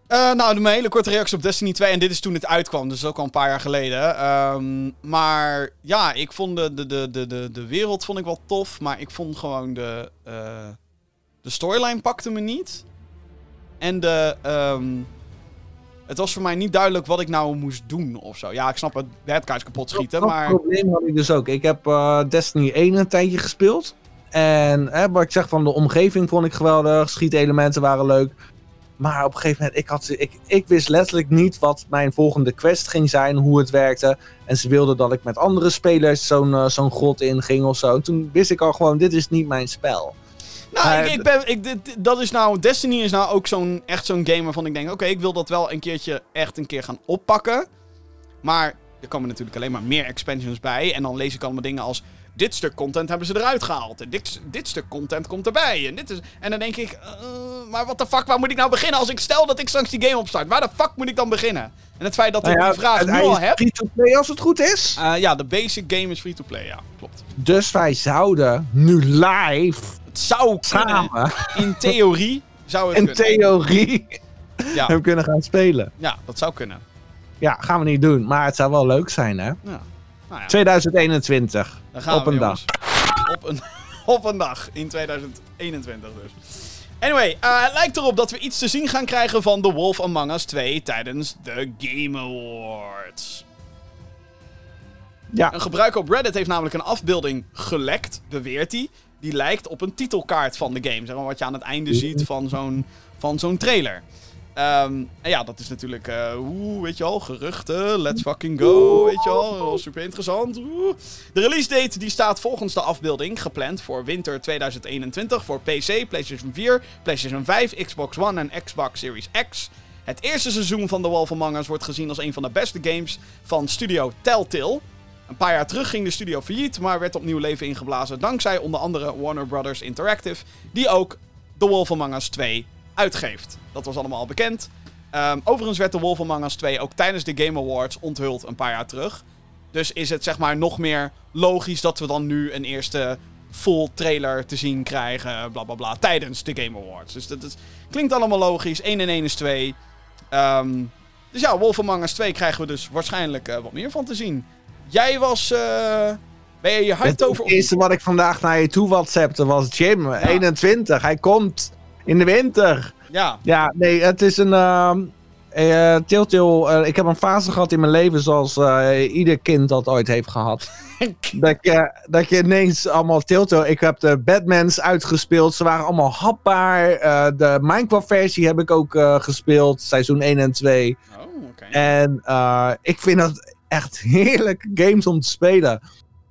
[SPEAKER 2] Eh, nou, mijn hele korte reactie op Destiny 2. En dit is toen het uitkwam, dus ook al een paar jaar geleden. Ehm, maar ja, ik vond de, de, de, de, de, de wereld vond ik wel tof. Maar ik vond gewoon de, eh, de storyline pakte me niet. En de, ehm, het was voor mij niet duidelijk wat ik nou moest doen of zo. Ja, ik snap het guys kapot schieten,
[SPEAKER 3] dat
[SPEAKER 2] maar...
[SPEAKER 3] probleem had ik dus ook. Ik heb eh, Destiny 1 een tijdje gespeeld. En hè, wat ik zeg van de omgeving vond ik geweldig. Schietelementen waren leuk. Maar op een gegeven moment, ik, had, ik, ik wist letterlijk niet wat mijn volgende quest ging zijn, hoe het werkte. En ze wilden dat ik met andere spelers zo'n eh, zo'n grot inging of zo. En toen wist ik al gewoon, dit is niet mijn spel.
[SPEAKER 2] Nou, ik, ik ben, ik, dit- dat is nou, Destiny is nou ook zo'n, echt zo'n game waarvan ik denk, oké, ik wil dat wel een keertje echt een keer gaan oppakken. Maar er komen natuurlijk alleen maar meer expansions bij. En dan lees ik allemaal dingen als, dit stuk content hebben ze eruit gehaald. En dit, dit stuk content komt erbij. En, dit is, en dan denk ik, eh, maar wat de fuck, waar moet ik nou beginnen als ik stel dat ik straks die game opstart? Waar de fuck moet ik dan beginnen? En het feit dat ik
[SPEAKER 3] Nou ja,
[SPEAKER 2] die vraag nu al heb.
[SPEAKER 3] free-to-play als het goed is.
[SPEAKER 2] eh, ja, de basic game is free-to-play, ja, klopt.
[SPEAKER 3] Dus wij zouden nu live
[SPEAKER 2] Het zou kunnen,
[SPEAKER 3] samen
[SPEAKER 2] in theorie zou het
[SPEAKER 3] in
[SPEAKER 2] kunnen.
[SPEAKER 3] theorie
[SPEAKER 2] Ja,
[SPEAKER 3] hem kunnen gaan spelen.
[SPEAKER 2] ja, dat zou kunnen.
[SPEAKER 3] Ja, gaan we niet doen. Maar het zou wel leuk zijn, hè?
[SPEAKER 2] Ja. Nou ja.
[SPEAKER 3] 2021.
[SPEAKER 2] Dan gaan
[SPEAKER 3] Op
[SPEAKER 2] we,
[SPEAKER 3] een
[SPEAKER 2] jongens. Op een, op een dag in 2021 dus. Anyway, eh, het lijkt erop dat we iets te zien gaan krijgen van The Wolf Among Us 2 tijdens de Game Awards.
[SPEAKER 3] Ja.
[SPEAKER 2] Een gebruiker op Reddit heeft namelijk een afbeelding gelekt, beweert hij. Die lijkt op een titelkaart van de game. Zeg maar wat je aan het einde ziet van zo'n, van zo'n trailer. Ehm, en ja, dat is natuurlijk, eh oeh, weet je al, geruchten, let's fucking go, weet je al, super interessant. oeh. De release date die staat volgens de afbeelding gepland voor winter 2021 voor PC, PlayStation 4, PlayStation 5, Xbox One en Xbox Series X. Het eerste seizoen van The Wolf Among Us wordt gezien als een van de beste games van studio Telltale. Een paar jaar terug ging de studio failliet, maar werd opnieuw leven ingeblazen dankzij onder andere Warner Brothers Interactive, die ook The Wolf Among Us 2 uitgeeft. Dat was allemaal al bekend. Ehm, overigens werd The Wolf Among Us 2 ook tijdens de Game Awards onthuld een paar jaar terug. Dus is het zeg maar nog meer logisch dat we dan nu een eerste full trailer te zien krijgen, bla bla bla, tijdens de Game Awards. Dus dat klinkt allemaal logisch. 1 en 1 is 2. Ehm, dus ja, Wolf Among Us 2 krijgen we dus waarschijnlijk eh, wat meer van te zien. Jij was. eh, ben je je
[SPEAKER 3] Het
[SPEAKER 2] over.
[SPEAKER 3] eerste wat ik vandaag naar je toe WhatsAppte was Jim, 21. Hij komt in de winter.
[SPEAKER 2] Ja,
[SPEAKER 3] Ja, nee, het is een. Telltale, eh, ik heb een fase gehad in mijn leven zoals ieder kind dat ooit heeft gehad. dat, je, dat je ineens allemaal Telltale... Ik heb de Batmans uitgespeeld. Ze waren allemaal hapbaar. De Minecraft-versie heb ik ook gespeeld. Seizoen 1 en 2.
[SPEAKER 2] Oh, oké.
[SPEAKER 3] En ik vind dat echt heerlijke games om te spelen.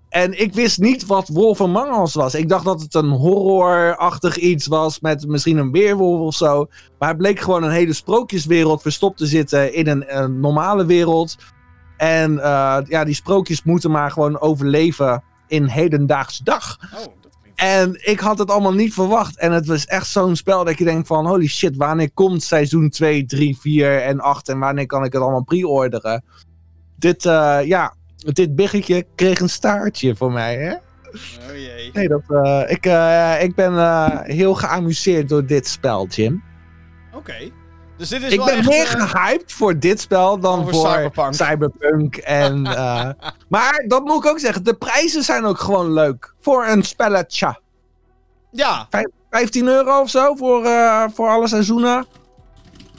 [SPEAKER 3] En ik wist niet wat Wolf Us was. Ik dacht dat het een horrorachtig iets was met misschien een weerwolf of zo. Maar het bleek gewoon een hele sprookjeswereld verstopt te zitten in een, een normale wereld. En eh, ja, die sprookjes moeten maar gewoon overleven in hedendaagse dag.
[SPEAKER 2] Oh, dat.
[SPEAKER 3] En ik had het allemaal niet verwacht. En het was echt zo'n spel dat je denkt van... Holy shit, wanneer komt seizoen 2, 3, 4 en 8? En wanneer kan ik het allemaal pre-orderen? Dit, eh, ja, dit biggetje kreeg een staartje voor mij, hè?
[SPEAKER 2] Oh jee.
[SPEAKER 3] Nee, dat, eh, ik, eh, ik ben heel geamuseerd door dit spel, Jim.
[SPEAKER 2] Oké. Dus dit is
[SPEAKER 3] Ik
[SPEAKER 2] wel
[SPEAKER 3] ben
[SPEAKER 2] echt,
[SPEAKER 3] meer
[SPEAKER 2] eh,
[SPEAKER 3] gehyped voor dit spel dan voor
[SPEAKER 2] Cyberpunk.
[SPEAKER 3] Cyberpunk. En, maar dat moet ik ook zeggen, de prijzen zijn ook gewoon leuk. Voor een spelletje.
[SPEAKER 2] Ja.
[SPEAKER 3] 15 euro of zo voor, voor alle seizoenen.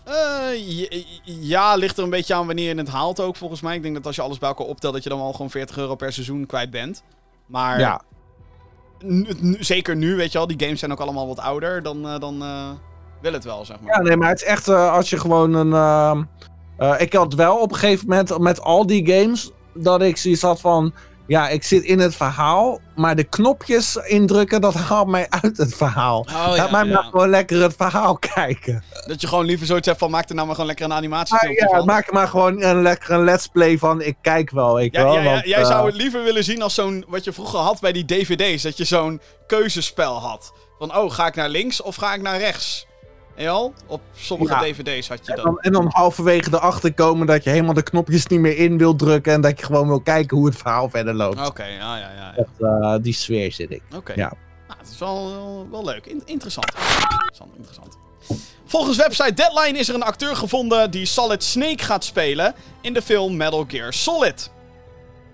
[SPEAKER 2] Eh, ja, ligt er een beetje aan wanneer je het haalt ook, volgens mij. Ik denk dat als je alles bij elkaar optelt, dat je dan wel gewoon 40 euro per seizoen kwijt bent. Maar
[SPEAKER 3] Ja,
[SPEAKER 2] zeker nu, weet je wel, die games zijn ook allemaal wat ouder. Dan, eh, dan eh, wil het wel, zeg maar.
[SPEAKER 3] ja, nee, maar het is echt eh, als je gewoon een. ehm, eh, ik had wel op een gegeven moment met al die games dat ik zoiets had van. Ja, ik zit in het verhaal, maar de knopjes indrukken, dat haalt mij uit het verhaal.
[SPEAKER 2] Oh,
[SPEAKER 3] Laat
[SPEAKER 2] ja,
[SPEAKER 3] mij
[SPEAKER 2] ja.
[SPEAKER 3] maar gewoon lekker het verhaal kijken.
[SPEAKER 2] Dat je gewoon liever zoiets hebt van, maak er nou maar gewoon lekker een
[SPEAKER 3] Maar
[SPEAKER 2] animatiefilmpje
[SPEAKER 3] ja,
[SPEAKER 2] van.
[SPEAKER 3] maak er maar gewoon een lekker een let's play van. Ik kijk wel, ik
[SPEAKER 2] Ja,
[SPEAKER 3] wel.
[SPEAKER 2] ja,
[SPEAKER 3] want,
[SPEAKER 2] jij
[SPEAKER 3] eh,
[SPEAKER 2] zou het liever willen zien als zo'n, wat je vroeger had bij die dvd's, dat je zo'n keuzespel had. Van, oh, ga ik naar links of ga ik naar rechts? En al? Op sommige
[SPEAKER 3] Ja.
[SPEAKER 2] dvd's had je
[SPEAKER 3] En
[SPEAKER 2] dat.
[SPEAKER 3] dan, en dan halverwege erachter komen dat je helemaal de knopjes niet meer in wilt drukken. En dat je gewoon wil kijken hoe het verhaal verder loopt.
[SPEAKER 2] Oké, ja, ja, ja. ja.
[SPEAKER 3] Dat, eh, die sfeer zit ik.
[SPEAKER 2] Oké.
[SPEAKER 3] Ja.
[SPEAKER 2] Nou, het is wel, wel, wel leuk. In- interessant. Interessant, interessant. Volgens website Deadline is er een acteur gevonden die Solid Snake gaat spelen in de film Metal Gear Solid.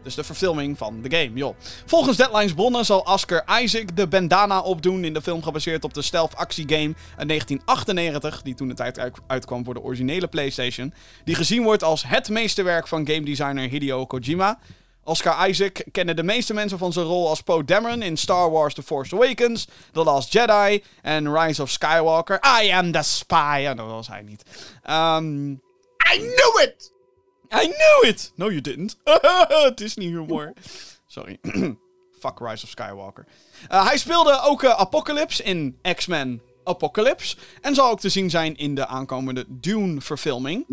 [SPEAKER 2] Dus de verfilming van de game, joh. Volgens Deadline's bronnen zal Oscar Isaac de bandana opdoen in de film gebaseerd op de stealth actiegame uit 1998, die toen de tijd uit- uitkwam voor de originele PlayStation, die gezien wordt als het meesterwerk van game designer Hideo Kojima. Oscar Isaac kennen de meeste mensen van zijn rol als Poe Dameron in Star Wars The Force Awakens, The Last Jedi en Rise of Skywalker. I am the spy. Ja, dat was hij niet. Ehm
[SPEAKER 3] I knew it!
[SPEAKER 2] I knew it! No, you didn't. Disney humor. Sorry. Fuck Rise of Skywalker. Uh, hij speelde ook uh, Apocalypse in X-Men Apocalypse. En zal ook te zien zijn in de aankomende Dune-verfilming.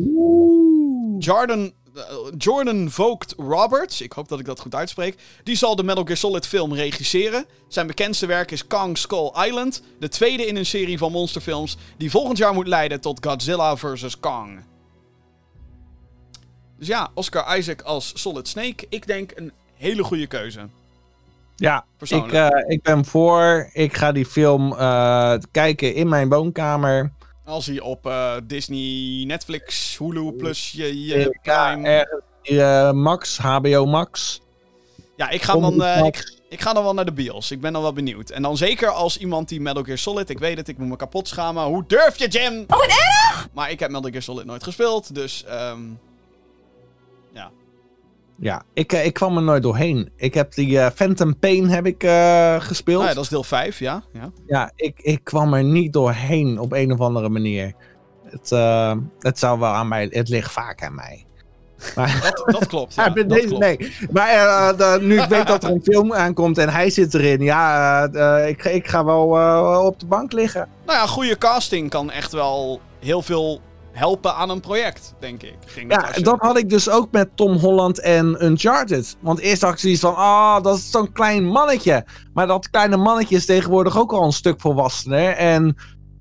[SPEAKER 2] Jordan, uh, Jordan Vogt Roberts, ik hoop dat ik dat goed uitspreek, die zal de Metal Gear Solid film regisseren. Zijn bekendste werk is Kong Skull Island, de tweede in een serie van monsterfilms die volgend jaar moet leiden tot Godzilla vs. Kong. Dus ja, Oscar Isaac als Solid Snake, ik denk een hele goede keuze.
[SPEAKER 3] Ja, ik,
[SPEAKER 2] Persoonlijk.
[SPEAKER 3] eh, ik ben voor. Ik ga die film eh, kijken in mijn woonkamer.
[SPEAKER 2] Als hij op eh, Disney, Netflix, Hulu plus je, je
[SPEAKER 3] Eh, ja,
[SPEAKER 2] Prime...
[SPEAKER 3] Max, HBO Max.
[SPEAKER 2] Ja, ik ga, dan, eh, ik, ik ga dan wel naar de bios. Ik ben dan wel benieuwd. En dan zeker als iemand die Metal Gear Solid... Ik weet het, ik moet me kapot schamen. Hoe durf je, Jim? Oh, wat erg! Maar ik heb Metal Gear Solid nooit gespeeld, dus... ehm. Ja,
[SPEAKER 3] ik, eh, ik kwam er nooit doorheen. Ik heb die eh, Phantom Pain heb ik, eh, gespeeld.
[SPEAKER 2] Nou ja, dat is deel 5, ja. ja.
[SPEAKER 3] Ja, ik, ik kwam er niet doorheen op een of andere manier. Het, het zou wel aan mij... Het ligt vaak aan mij. Maar,
[SPEAKER 2] Dat, dat klopt, ja. Dat
[SPEAKER 3] deze,
[SPEAKER 2] klopt.
[SPEAKER 3] nee. Maar de- nu ik weet dat er een film aankomt en hij zit erin, ja, ik, ga- ik ga wel op de bank liggen.
[SPEAKER 2] Nou ja, goede casting kan echt wel heel veel helpen aan een project, denk ik. ik denk
[SPEAKER 3] Ja,
[SPEAKER 2] je-
[SPEAKER 3] dat had ik dus ook met Tom Holland en Uncharted. Want eerst had ik zoiets van, ah, dat is zo'n klein mannetje. Maar dat kleine mannetje is tegenwoordig ook al een stuk volwassener. En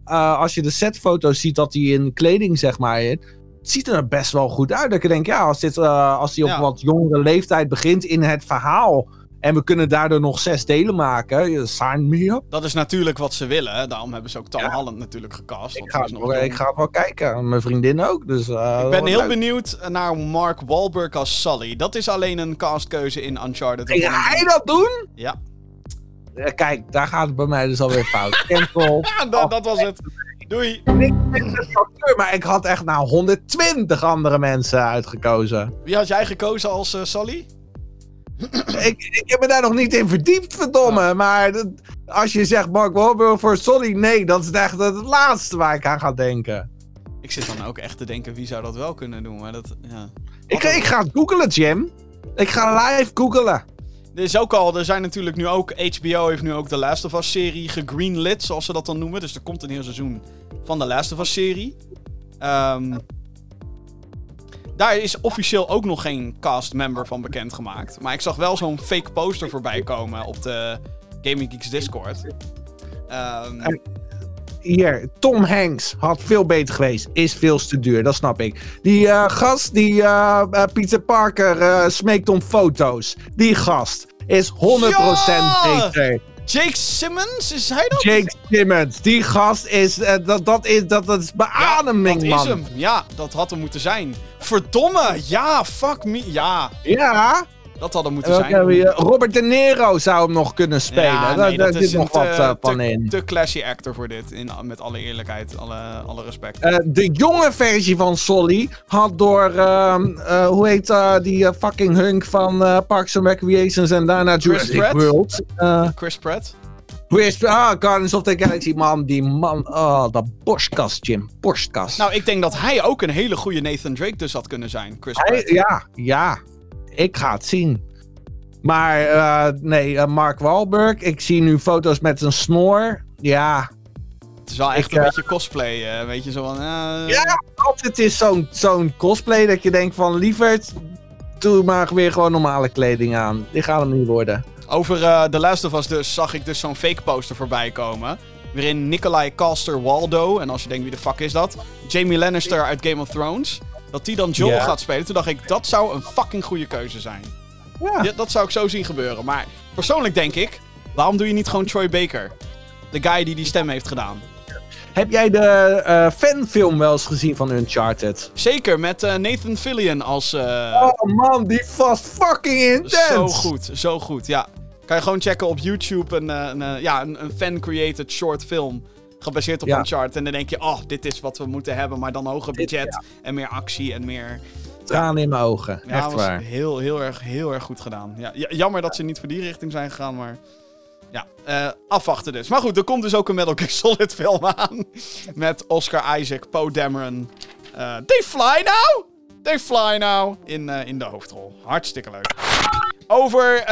[SPEAKER 3] eh, als je de setfoto's ziet dat hij in kleding, zeg maar, het ziet er best wel goed uit. Dat ik denk, ja, als, dit, eh, als hij op
[SPEAKER 2] Ja.
[SPEAKER 3] wat jongere leeftijd begint in het verhaal... en we kunnen daardoor nog zes delen maken, sign me up.
[SPEAKER 2] Dat is natuurlijk wat ze willen. Daarom hebben ze ook Tom
[SPEAKER 3] Ja.
[SPEAKER 2] Holland natuurlijk gecast.
[SPEAKER 3] Ik ga, het wel, ik ga het wel kijken. Mijn vriendin ook. Dus, eh,
[SPEAKER 2] Ik ben heel
[SPEAKER 3] leuk.
[SPEAKER 2] benieuwd naar Mark Wahlberg als Sully. Dat is alleen een castkeuze in Uncharted.
[SPEAKER 3] Ga hij dat doen?
[SPEAKER 2] Ja,
[SPEAKER 3] Eh, Kijk, daar gaat het bij mij dus alweer fout. Cancel.
[SPEAKER 2] Ja, dat, dat was het. Doei.
[SPEAKER 3] Maar ik had echt nou 120 andere mensen uitgekozen.
[SPEAKER 2] Wie had jij gekozen als eh Sally?
[SPEAKER 3] ik, ik heb me daar nog niet in verdiept, verdomme. Maar dat- als je zegt Mark Wahlberg voor Solly, nee, dat is echt het laatste waar ik aan ga denken.
[SPEAKER 2] Ik zit dan ook echt te denken, wie zou dat wel kunnen doen? Maar dat, ja.
[SPEAKER 3] Ik, ik ga het googelen, Jim. Ik ga live googelen.
[SPEAKER 2] Er is ook al, er zijn natuurlijk nu ook, HBO heeft nu ook de Last of Us serie gegreenlit, zoals ze dat dan noemen. Dus er komt een heel seizoen van de Last of Us serie. Ehm, daar is officieel ook nog geen cast member van bekendgemaakt. Maar ik zag wel zo'n fake poster voorbij komen op de Gaming Geeks Discord. Ehm,
[SPEAKER 3] En- Hier, Tom Hanks had veel beter geweest. Is veel te duur, dat snap ik. Die eh, gast, die eh, Peter Parker smeekt om foto's. Die gast is 100%
[SPEAKER 2] Ja!
[SPEAKER 3] beter.
[SPEAKER 2] Jake Simmons, is hij dat?
[SPEAKER 3] Jake Simmons, die gast is, eh, dat, dat is, dat, dat is beademing,
[SPEAKER 2] dat
[SPEAKER 3] man.
[SPEAKER 2] is hem. Ja, dat had hem moeten zijn. Verdomme, ja, fuck me. Ja,
[SPEAKER 3] Ja,
[SPEAKER 2] dat had hem moeten zijn.
[SPEAKER 3] we Robert De Niro zou hem nog kunnen spelen.
[SPEAKER 2] Ja, nee,
[SPEAKER 3] daar
[SPEAKER 2] dat is
[SPEAKER 3] zit nog wat
[SPEAKER 2] te,
[SPEAKER 3] eh, van
[SPEAKER 2] te,
[SPEAKER 3] in.
[SPEAKER 2] te classy actor voor dit, in, met alle eerlijkheid, alle, alle respect.
[SPEAKER 3] Eh, de jonge versie van Solly had door, eh, hoe heet die fucking hunk van Parks and Recreations en daarna Jurassic
[SPEAKER 2] Pratt?
[SPEAKER 3] World.
[SPEAKER 2] Chris Pratt?
[SPEAKER 3] Chris, ah, Guardians of the Galaxy, man, die man, oh, dat borstkast, Jim, borstkast.
[SPEAKER 2] Nou, ik denk dat hij ook een hele goede Nathan Drake dus had kunnen zijn, Chris
[SPEAKER 3] Hij-
[SPEAKER 2] Pratt.
[SPEAKER 3] ja, ja, ik ga het zien. Maar eh, nee, eh, Mark Wahlberg, ik zie nu foto's met een snor. Ja,
[SPEAKER 2] Het is wel echt
[SPEAKER 3] Ik,
[SPEAKER 2] een
[SPEAKER 3] eh,
[SPEAKER 2] beetje cosplay, eh, weet je, zo van... eh,
[SPEAKER 3] Ja, altijd is zo'n zo'n cosplay dat je denkt van lieverd, doe maar weer gewoon normale kleding aan. Die gaat hem niet worden.
[SPEAKER 2] Over eh The Last of Us dus zag ik dus zo'n fake poster voorbij komen. Waarin Nikolai Caster Waldo, en als je denkt wie de fuck is dat, Jamie Lannister uit Game of Thrones, dat die dan Joel gaat spelen. Toen dacht ik, dat zou een fucking goede keuze zijn.
[SPEAKER 3] Ja.
[SPEAKER 2] Ja, dat zou ik zo zien gebeuren. Maar persoonlijk denk ik, waarom doe je niet gewoon Troy Baker? De guy die die stem heeft gedaan.
[SPEAKER 3] Heb jij de eh, fanfilm wel eens gezien van Uncharted?
[SPEAKER 2] Zeker, met eh, Nathan Fillion als... eh,
[SPEAKER 3] Oh man, die was fucking intens.
[SPEAKER 2] Zo goed, zo goed, ja. Kan je gewoon checken op YouTube een, een, ja, een, een fan-created short film. Gebaseerd op
[SPEAKER 3] Ja.
[SPEAKER 2] Uncharted. En dan denk je, oh, dit is wat we moeten hebben. Maar dan hoger budget en meer actie en meer...
[SPEAKER 3] Tranen in mijn ogen.
[SPEAKER 2] Ja,
[SPEAKER 3] Echt
[SPEAKER 2] was
[SPEAKER 3] waar.
[SPEAKER 2] heel, heel erg, heel erg goed gedaan. Ja, ja, jammer dat ze niet voor die richting zijn gegaan, maar... Ja, eh, afwachten dus. Maar goed, er komt dus ook een Metal Gear Solid film aan. Met Oscar Isaac, Poe Dameron. Eh they fly now! They fly now! In, eh, in de hoofdrol. Hartstikke leuk. Over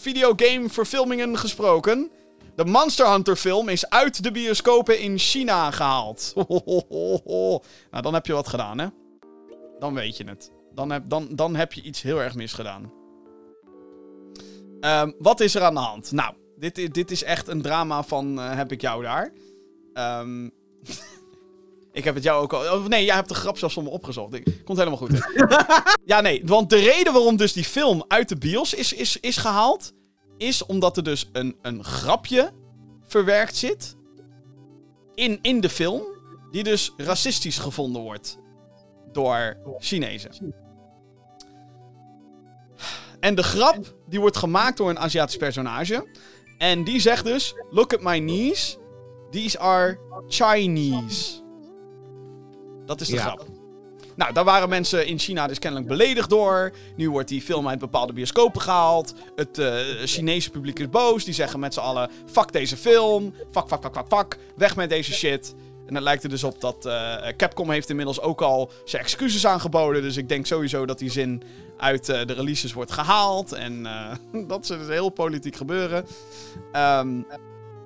[SPEAKER 2] videogame verfilmingen gesproken. De Monster Hunter film is uit de bioscopen in China gehaald. nou, dan heb je wat gedaan, hè? Dan weet je het. Dan heb, dan, dan heb je iets heel erg misgedaan. Ehm, wat is er aan de hand? Nou, dit, dit is echt een drama van eh, heb ik jou daar. Ehm, ik heb het jou ook al... oh, nee, jij hebt de grap zelfs me opgezocht. Ik, komt helemaal goed. ja, nee. Want de reden waarom dus die film uit de bios is, is, is gehaald... is omdat er dus een, een grapje verwerkt zit... In, in de film... die dus racistisch gevonden wordt... door Chinezen. En de grap, die wordt gemaakt door een Aziatisch personage. En die zegt dus: Look at my knees. These are Chinese. Dat is de
[SPEAKER 3] Ja.
[SPEAKER 2] grap. Nou, daar waren mensen in China dus kennelijk beledigd door. Nu wordt die film uit bepaalde bioscopen gehaald. Het eh, Chinese publiek is boos. Die zeggen met z'n allen: fuck deze film. Fuck, fuck, fuck, fuck, fuck. Weg met deze shit. En het lijkt er dus op dat eh, Capcom heeft inmiddels ook al zijn excuses aangeboden. Dus ik denk sowieso dat die zin uit eh, de releases wordt gehaald. En dat ze dus heel politiek gebeuren. Ehm,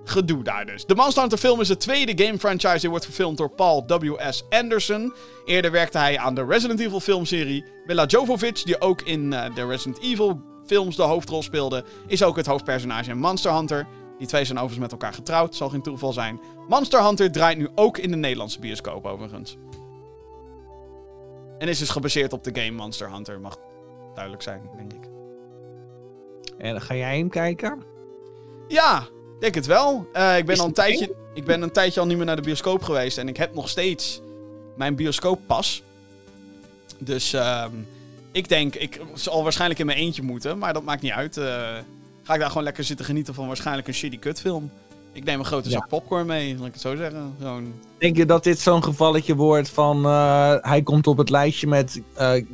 [SPEAKER 2] gedoe daar dus. De Monster Hunter film is de tweede game franchise die wordt verfilmd door Paul W.S. Anderson. Eerder werkte hij aan de Resident Evil filmserie. Mila Jovovich, die ook in eh, de Resident Evil films de hoofdrol speelde, is ook het hoofdpersonage in Monster Hunter. Die twee zijn overigens met elkaar getrouwd, zal geen toeval zijn. Monster Hunter draait nu ook in de Nederlandse bioscoop overigens. En is dus gebaseerd op de game Monster Hunter, mag duidelijk zijn, denk ik.
[SPEAKER 3] En ga jij hem kijken?
[SPEAKER 2] Ja, denk het wel. Eh, ik, ben al een
[SPEAKER 3] het
[SPEAKER 2] tijdje, ik ben een tijdje al niet meer naar de bioscoop geweest. En ik heb nog steeds mijn bioscooppas. Dus ehm, ik denk, ik zal waarschijnlijk in mijn eentje moeten. Maar dat maakt niet uit. Eh, ga ik daar gewoon lekker zitten genieten van waarschijnlijk een shitty kutfilm. Ik neem een grote
[SPEAKER 3] Ja.
[SPEAKER 2] zak popcorn mee, laat ik het zo zeggen. Zo'n...
[SPEAKER 3] Denk je dat dit zo'n gevalletje wordt van... eh, hij komt op het lijstje met eh,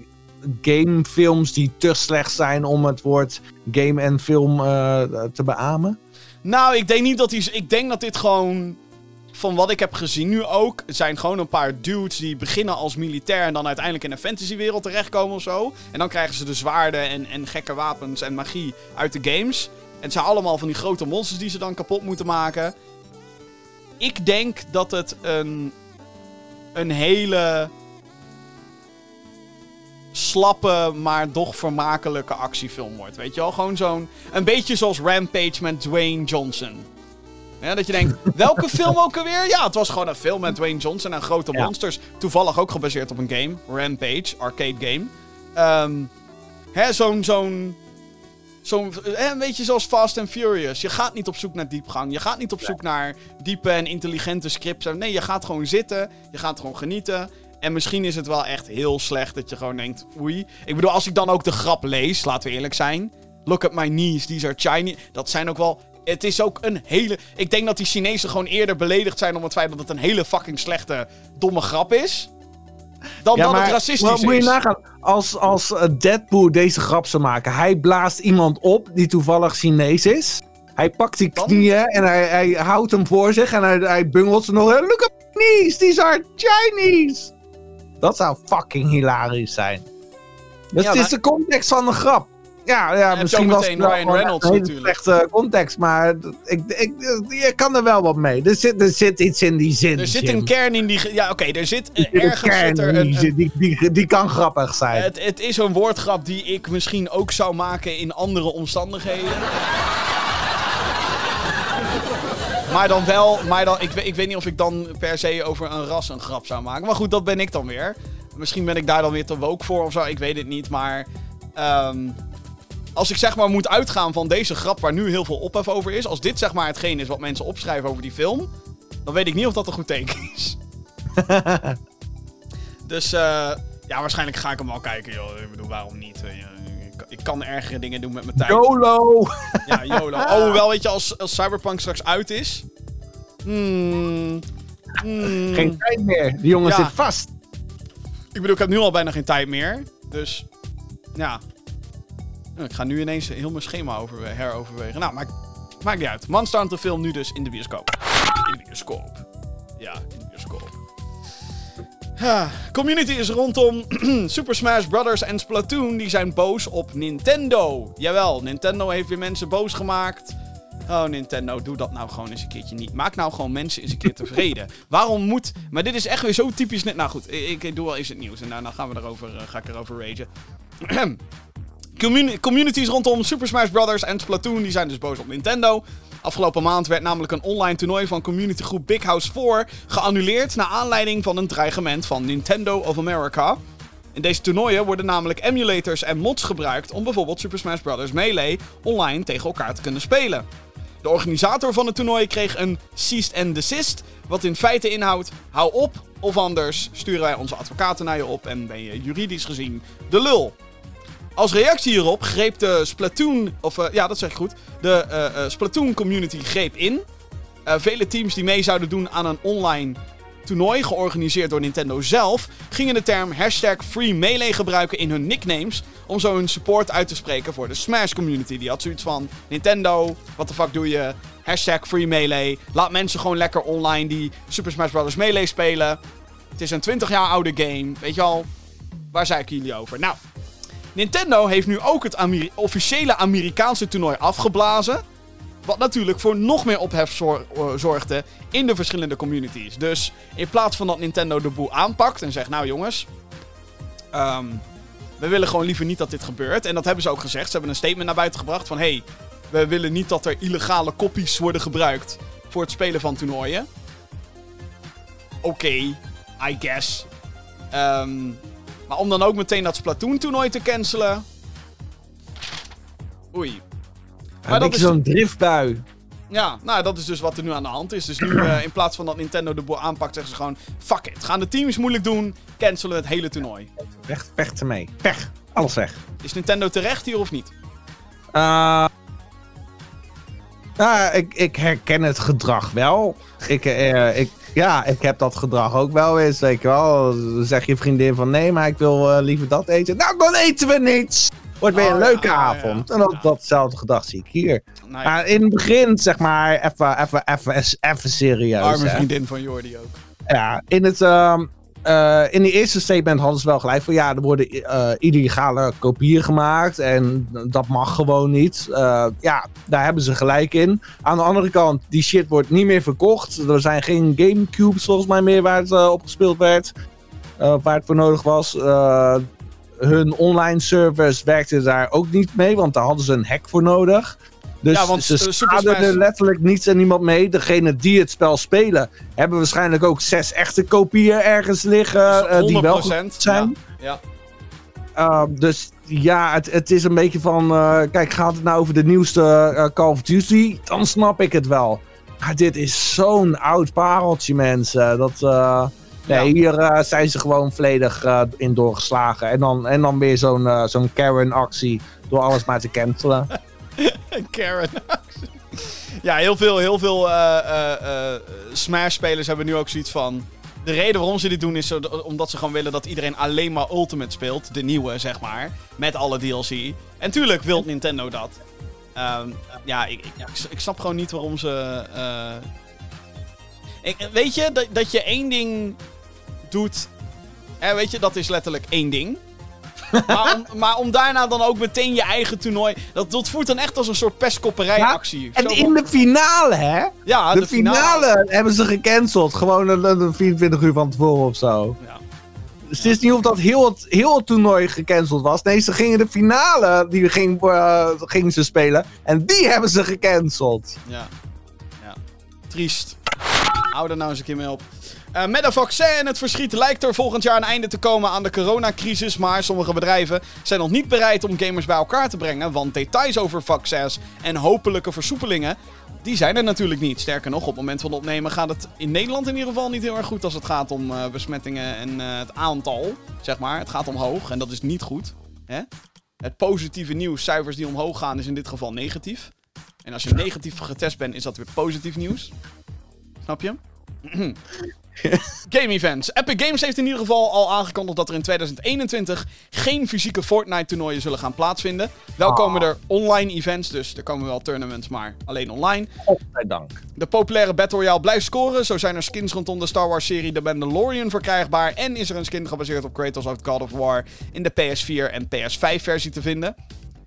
[SPEAKER 3] gamefilms die te slecht zijn om het woord game en film eh, te beamen?
[SPEAKER 2] Nou, ik denk niet dat hij... Ik denk dat dit gewoon... Van wat ik heb gezien nu ook, zijn gewoon een paar dudes die beginnen als militair en dan uiteindelijk in een fantasywereld terechtkomen of zo. En dan krijgen ze de zwaarden en, en gekke wapens en magie uit de games. En het zijn allemaal van die grote monsters die ze dan kapot moeten maken. Ik denk dat het een, een hele slappe, maar toch vermakelijke actiefilm wordt. Weet je wel? Gewoon zo'n... Een beetje zoals Rampage met Dwayne Johnson. Ja, dat je denkt, welke film ook alweer? Ja, het was gewoon een film met Dwayne Johnson en grote
[SPEAKER 3] Ja.
[SPEAKER 2] monsters. Toevallig ook gebaseerd op een game. Rampage, arcade game. Ehm hè, zo'n... zo'n Zo'n, een beetje zoals Fast and Furious. Je gaat niet op zoek naar diepgang. Je gaat niet op zoek naar diepe en intelligente scripts. Nee, je gaat gewoon zitten. Je gaat gewoon genieten. En misschien is het wel echt heel slecht dat je gewoon denkt... Oei. Ik bedoel, als ik dan ook de grap lees, laten we eerlijk zijn. Look at my knees, these are Chinese. Dat zijn ook wel... Het is ook een hele... Ik denk dat die Chinezen gewoon eerder beledigd zijn om het feit dat het een hele fucking slechte, domme grap is. Dan dat het racistisch
[SPEAKER 3] maar moet je nagaan, als, als eh, Deadpool deze grap zou maken, hij blaast iemand op die toevallig Chinees is. Hij pakt die
[SPEAKER 2] Dan?
[SPEAKER 3] knieën en hij, hij houdt hem voor zich en hij, hij bungelt ze nog. Look at my knees, these are Chinese. Dat zou fucking hilarisch zijn. Dus
[SPEAKER 2] Ja,
[SPEAKER 3] het is de context van de grap. Ja, ja misschien was het
[SPEAKER 2] Ryan Reynolds
[SPEAKER 3] een
[SPEAKER 2] natuurlijk.
[SPEAKER 3] slechte context, maar ik, ik, je kan er wel wat mee. Er zit, er zit iets in die zin.
[SPEAKER 2] Er zit
[SPEAKER 3] Jim.
[SPEAKER 2] een kern in die... Ja, oké, er zit
[SPEAKER 3] Er
[SPEAKER 2] ergens
[SPEAKER 3] kern
[SPEAKER 2] zit er
[SPEAKER 3] in
[SPEAKER 2] een,
[SPEAKER 3] die, die, die, die kan grappig zijn.
[SPEAKER 2] Het, het is een woordgrap die ik misschien ook zou maken in andere omstandigheden. Maar dan wel, maar dan, ik, weet- ik weet niet of ik dan per se over een ras een grap zou maken. Maar goed, dat ben ik dan weer. Misschien ben ik daar dan weer te woke voor of zo, ik weet het niet. Maar ehm, als ik zeg maar moet uitgaan van deze grap waar nu heel veel ophef over is. Als dit zeg maar hetgeen is wat mensen opschrijven over die film. Dan weet ik niet of dat een goed teken is. Dus eh, ja, waarschijnlijk ga ik hem wel kijken, joh. Ik bedoel, waarom niet? Ik, kan- ergere dingen doen met mijn tijd.
[SPEAKER 3] YOLO!
[SPEAKER 2] Ja, YOLO. Oh, wel, weet je, als, als Cyberpunk straks uit is... Hmm, hmm.
[SPEAKER 3] Geen tijd meer. Die jongen
[SPEAKER 2] Ja.
[SPEAKER 3] zit vast.
[SPEAKER 2] Ik bedoel, ik heb nu al bijna geen tijd meer. Dus, ja. Ik ga nu ineens heel mijn schema overwe- heroverwegen. Nou, maakt, maakt niet uit. Monster Hunter film nu dus in de bioscoop. In de bioscoop. Ja, in de bioscoop. Community is rondom Super Smash Bros. en Splatoon. Die zijn boos op Nintendo. Jawel, Nintendo heeft weer mensen boos gemaakt. Oh, Nintendo, doe dat nou gewoon eens een keertje niet. Maak nou gewoon mensen eens een keer tevreden. Waarom moet... Maar dit is echt weer zo typisch... net. Nou goed, ik, ik doe wel eens het nieuws. En daarna gaan we erover, eh, ga ik erover ragen. Communi- communities rondom Super Smash Bros. en Splatoon die zijn dus boos op Nintendo. Afgelopen maand werd namelijk een online toernooi van communitygroep Big House 4 geannuleerd naar aanleiding van een dreigement van Nintendo of America. In deze toernooien worden namelijk emulators en mods gebruikt om bijvoorbeeld Super Smash Bros. Melee online tegen elkaar te kunnen spelen. De organisator van het toernooi kreeg een cease and desist, wat in feite inhoudt: hou op, of anders sturen wij onze advocaten naar je op en ben je juridisch gezien de lul. Als reactie hierop greep de Splatoon, of eh, ja, dat zeg ik goed, de eh, eh, Splatoon community greep in. Vele teams die mee zouden doen aan een online toernooi, georganiseerd door Nintendo zelf, gingen de term hashtag FreeMelee gebruiken in hun nicknames, om zo hun support uit te spreken voor de Smash community. Die had zoiets van, Nintendo, wat de fuck doe je? Hashtag FreeMelee. Laat mensen gewoon lekker online die Super Smash Bros. Melee spelen. Het is een 20 jaar oude game, weet je al. Waar zeiken jullie over? Nou, Nintendo heeft nu ook het officiële Amerikaanse toernooi afgeblazen. Wat natuurlijk voor nog meer ophef eh, zorgde in de verschillende communities. Dus in plaats van dat Nintendo de boel aanpakt en zegt: Nou jongens, ehm, we willen gewoon liever niet dat dit gebeurt. En dat hebben ze ook gezegd. Ze hebben een statement naar buiten gebracht van: Hey, we willen niet dat er illegale copies worden gebruikt voor het spelen van toernooien. Oké, I guess. Ehm, maar om dan ook meteen dat Splatoon-toernooi te cancelen. Oei.
[SPEAKER 3] Maar
[SPEAKER 2] dat
[SPEAKER 3] dat
[SPEAKER 2] is-
[SPEAKER 3] zo'n driftbui.
[SPEAKER 2] Ja, nou, dat is dus wat er nu aan de hand is. Dus nu, eh, in plaats van dat Nintendo de boel aanpakt, zeggen ze gewoon... Fuck it, gaan de teams moeilijk doen, cancelen het hele toernooi.
[SPEAKER 3] Weg, weg ermee. Weg. Alles weg.
[SPEAKER 2] Is Nintendo terecht hier of niet?
[SPEAKER 3] Eh, Nou, ik, ik herken het gedrag wel. Ik, eh, ik, ja, ik heb dat gedrag ook wel eens, weet je wel. Dan zeg je vriendin van, nee, maar ik wil eh, liever dat eten. Nou, dan eten we niets! Wordt weer
[SPEAKER 2] Oh,
[SPEAKER 3] een
[SPEAKER 2] ja,
[SPEAKER 3] leuke
[SPEAKER 2] ja.
[SPEAKER 3] avond. En dat, datzelfde gedrag zie ik hier.
[SPEAKER 2] Nou ja,
[SPEAKER 3] Maar in het begin, zeg maar, even, even, even, even serieus.
[SPEAKER 2] arme
[SPEAKER 3] hè.
[SPEAKER 2] vriendin van Jordi ook.
[SPEAKER 3] Ja, in het... ehm, eh, in de eerste statement hadden ze wel gelijk van ja, er worden eh, illegale kopieën gemaakt en dat mag gewoon niet. Eh, ja, daar hebben ze gelijk in. Aan de andere kant, die shit wordt niet meer verkocht. Er zijn geen Gamecubes volgens mij meer waar het op gespeeld werd. waar het voor nodig was. Hun online service werkte daar ook niet mee, want daar hadden ze een hack voor nodig. Dus
[SPEAKER 2] Ja, want,
[SPEAKER 3] ze
[SPEAKER 2] eh,
[SPEAKER 3] schaden er letterlijk niets en niemand mee. Degene die het spel spelen, hebben waarschijnlijk ook zes echte kopieën ergens liggen. eh, die wel
[SPEAKER 2] 100%,
[SPEAKER 3] zijn.
[SPEAKER 2] Ja.
[SPEAKER 3] Uh, dus ja, het, het is een beetje van. eh, kijk, gaat het nou over de nieuwste Call of Duty? Dan snap ik het wel. Maar dit is zo'n oud pareltje, mensen. Dat. nee,
[SPEAKER 2] Ja.
[SPEAKER 3] hier zijn ze gewoon volledig in doorgeslagen. En dan, en dan weer zo'n zo'n Karen-actie. Door alles maar te cancelen.
[SPEAKER 2] Karen. ja, heel veel, heel veel eh, eh, eh, Smash-spelers hebben nu ook zoiets van... De reden waarom ze dit doen is omdat ze gewoon willen dat iedereen alleen maar Ultimate speelt. De nieuwe, zeg maar. Met alle DLC. En tuurlijk wil Nintendo dat. Ehm, ja, ik, ik, ik snap gewoon niet waarom ze... ik, weet je, dat, dat je één ding doet... Eh, weet je, dat is letterlijk één ding. Maar, om, maar om daarna dan ook meteen je eigen toernooi... Dat, dat voelt dan echt als een soort pestkopperijactie.
[SPEAKER 3] En
[SPEAKER 2] Zo
[SPEAKER 3] in de finale, hè?
[SPEAKER 2] ja,
[SPEAKER 3] de, finale, hebben ze gecanceld. Gewoon een, een 24 uur van tevoren of zo.
[SPEAKER 2] Ja.
[SPEAKER 3] Dus het is niet of dat heel het, heel het toernooi gecanceld was. Nee, ze gingen de finale, die ging, eh, gingen ze spelen. En die hebben ze gecanceld.
[SPEAKER 2] Ja. ja. Triest. Hou er nou eens een keer mee op. Eh, met een vaccin en het verschiet lijkt er volgend jaar een einde te komen aan de coronacrisis. Maar sommige bedrijven zijn nog niet bereid om gamers bij elkaar te brengen. Want details over vaccins en hopelijke versoepelingen, die zijn er natuurlijk niet. Sterker nog, op het moment van opnemen gaat het in Nederland in ieder geval niet heel erg goed als het gaat om eh, besmettingen en eh, het aantal. Zeg maar, het gaat omhoog en dat is niet goed. Hè? Het positieve nieuws, cijfers die omhoog gaan, is in dit geval negatief. En als je negatief getest bent, is dat weer positief nieuws. Snap je? Game events. Epic Games heeft in ieder geval al aangekondigd dat er in 2021 geen fysieke Fortnite-toernooien zullen gaan plaatsvinden. Wel komen er online events, dus er komen wel tournaments, maar alleen online.
[SPEAKER 3] Godzijdank.
[SPEAKER 2] De populaire Battle Royale blijft scoren. Zo zijn er skins rondom de Star Wars-serie The Mandalorian verkrijgbaar. En is er een skin gebaseerd op Kratos uit God of War in de PS4 en PS5-versie te vinden.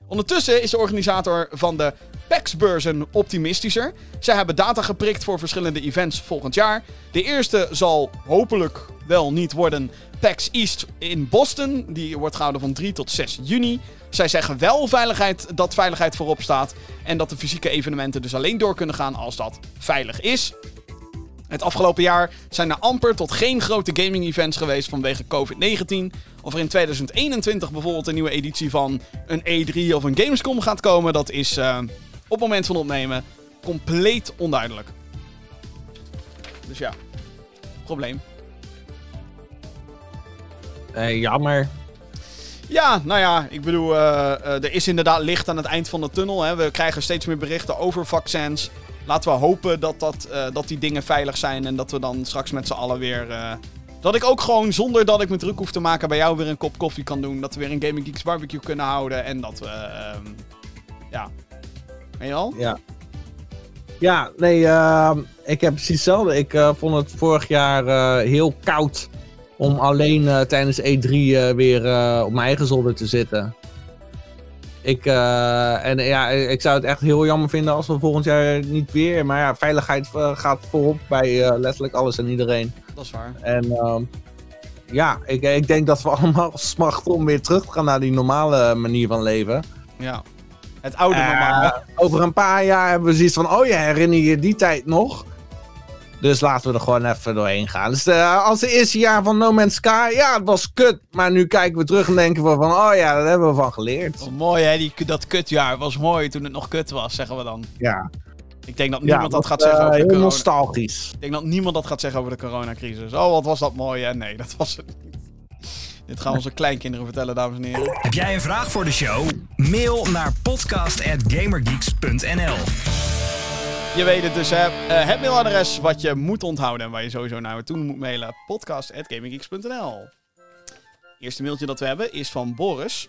[SPEAKER 2] Ondertussen is de organisator van de PAX-beurzen optimistischer. Zij hebben data geprikt voor verschillende events volgend jaar. De eerste zal hopelijk wel niet worden PAX East in Boston. Die wordt gehouden van 3 tot 6 juni. Zij zeggen wel veiligheid, dat veiligheid voorop staat. En dat de fysieke evenementen dus alleen door kunnen gaan als dat veilig is. Het afgelopen jaar zijn er amper tot geen grote gaming-events geweest vanwege COVID-19. Of er in 2021 bijvoorbeeld een nieuwe editie van een E3 of een Gamescom gaat komen, dat is eh, op het moment van opnemen compleet onduidelijk. Dus ja, probleem.
[SPEAKER 3] Eh, jammer.
[SPEAKER 2] Ja, nou ja, ik bedoel, eh, er is inderdaad licht aan het eind van de tunnel. Hè. We krijgen steeds meer berichten over vaccins. Laten we hopen dat, dat, eh, dat die dingen veilig zijn en dat we dan straks met z'n allen weer... eh, dat ik ook gewoon zonder dat ik me druk hoef te maken bij jou weer een kop koffie kan doen. Dat we weer een Gaming Geeks barbecue kunnen houden en dat we... ehm, ja. Weet je al?
[SPEAKER 3] Ja. Ja, nee, ehm, ik heb precies hetzelfde. Ik eh, vond het vorig jaar heel koud om alleen tijdens E3 eh, weer op mijn eigen zolder te zitten. Ik, eh, en ja, ik zou het echt heel jammer vinden als we volgend jaar niet weer. Maar ja, veiligheid eh, gaat voorop bij eh, letterlijk alles en iedereen.
[SPEAKER 2] Dat is waar.
[SPEAKER 3] En ehm, ja, ik, ik denk dat we allemaal smachten om weer terug te gaan naar die normale manier van leven.
[SPEAKER 2] Ja. Het oude normaal.
[SPEAKER 3] over een paar jaar hebben we zoiets van, oh ja, herinner je die tijd nog? Dus laten we er gewoon even doorheen gaan. Dus eh, als het eerste jaar van No Man's Sky, ja, het was kut. Maar nu kijken we terug en denken we van, oh ja, daar hebben we van geleerd.
[SPEAKER 2] Oh, mooi hè, die, dat kutjaar was mooi toen het nog kut was, zeggen we dan.
[SPEAKER 3] Ja,
[SPEAKER 2] Ik denk dat
[SPEAKER 3] ja
[SPEAKER 2] niemand dat gaat zeggen
[SPEAKER 3] eh,
[SPEAKER 2] over de
[SPEAKER 3] heel
[SPEAKER 2] corona.
[SPEAKER 3] nostalgisch.
[SPEAKER 2] Ik denk dat niemand dat gaat zeggen over de coronacrisis. Oh, wat was dat mooi, hè? Nee, dat was het niet. Dit gaan onze kleinkinderen vertellen, dames en heren.
[SPEAKER 1] Heb jij een vraag voor de show? Mail naar podcast@gamergeeks.nl.
[SPEAKER 2] Je weet het dus, hè. Eh, het mailadres wat je moet onthouden en waar je sowieso naar toe moet mailen. podcast.gaminggeeks.nl Eerste mailtje dat we hebben is van Boris.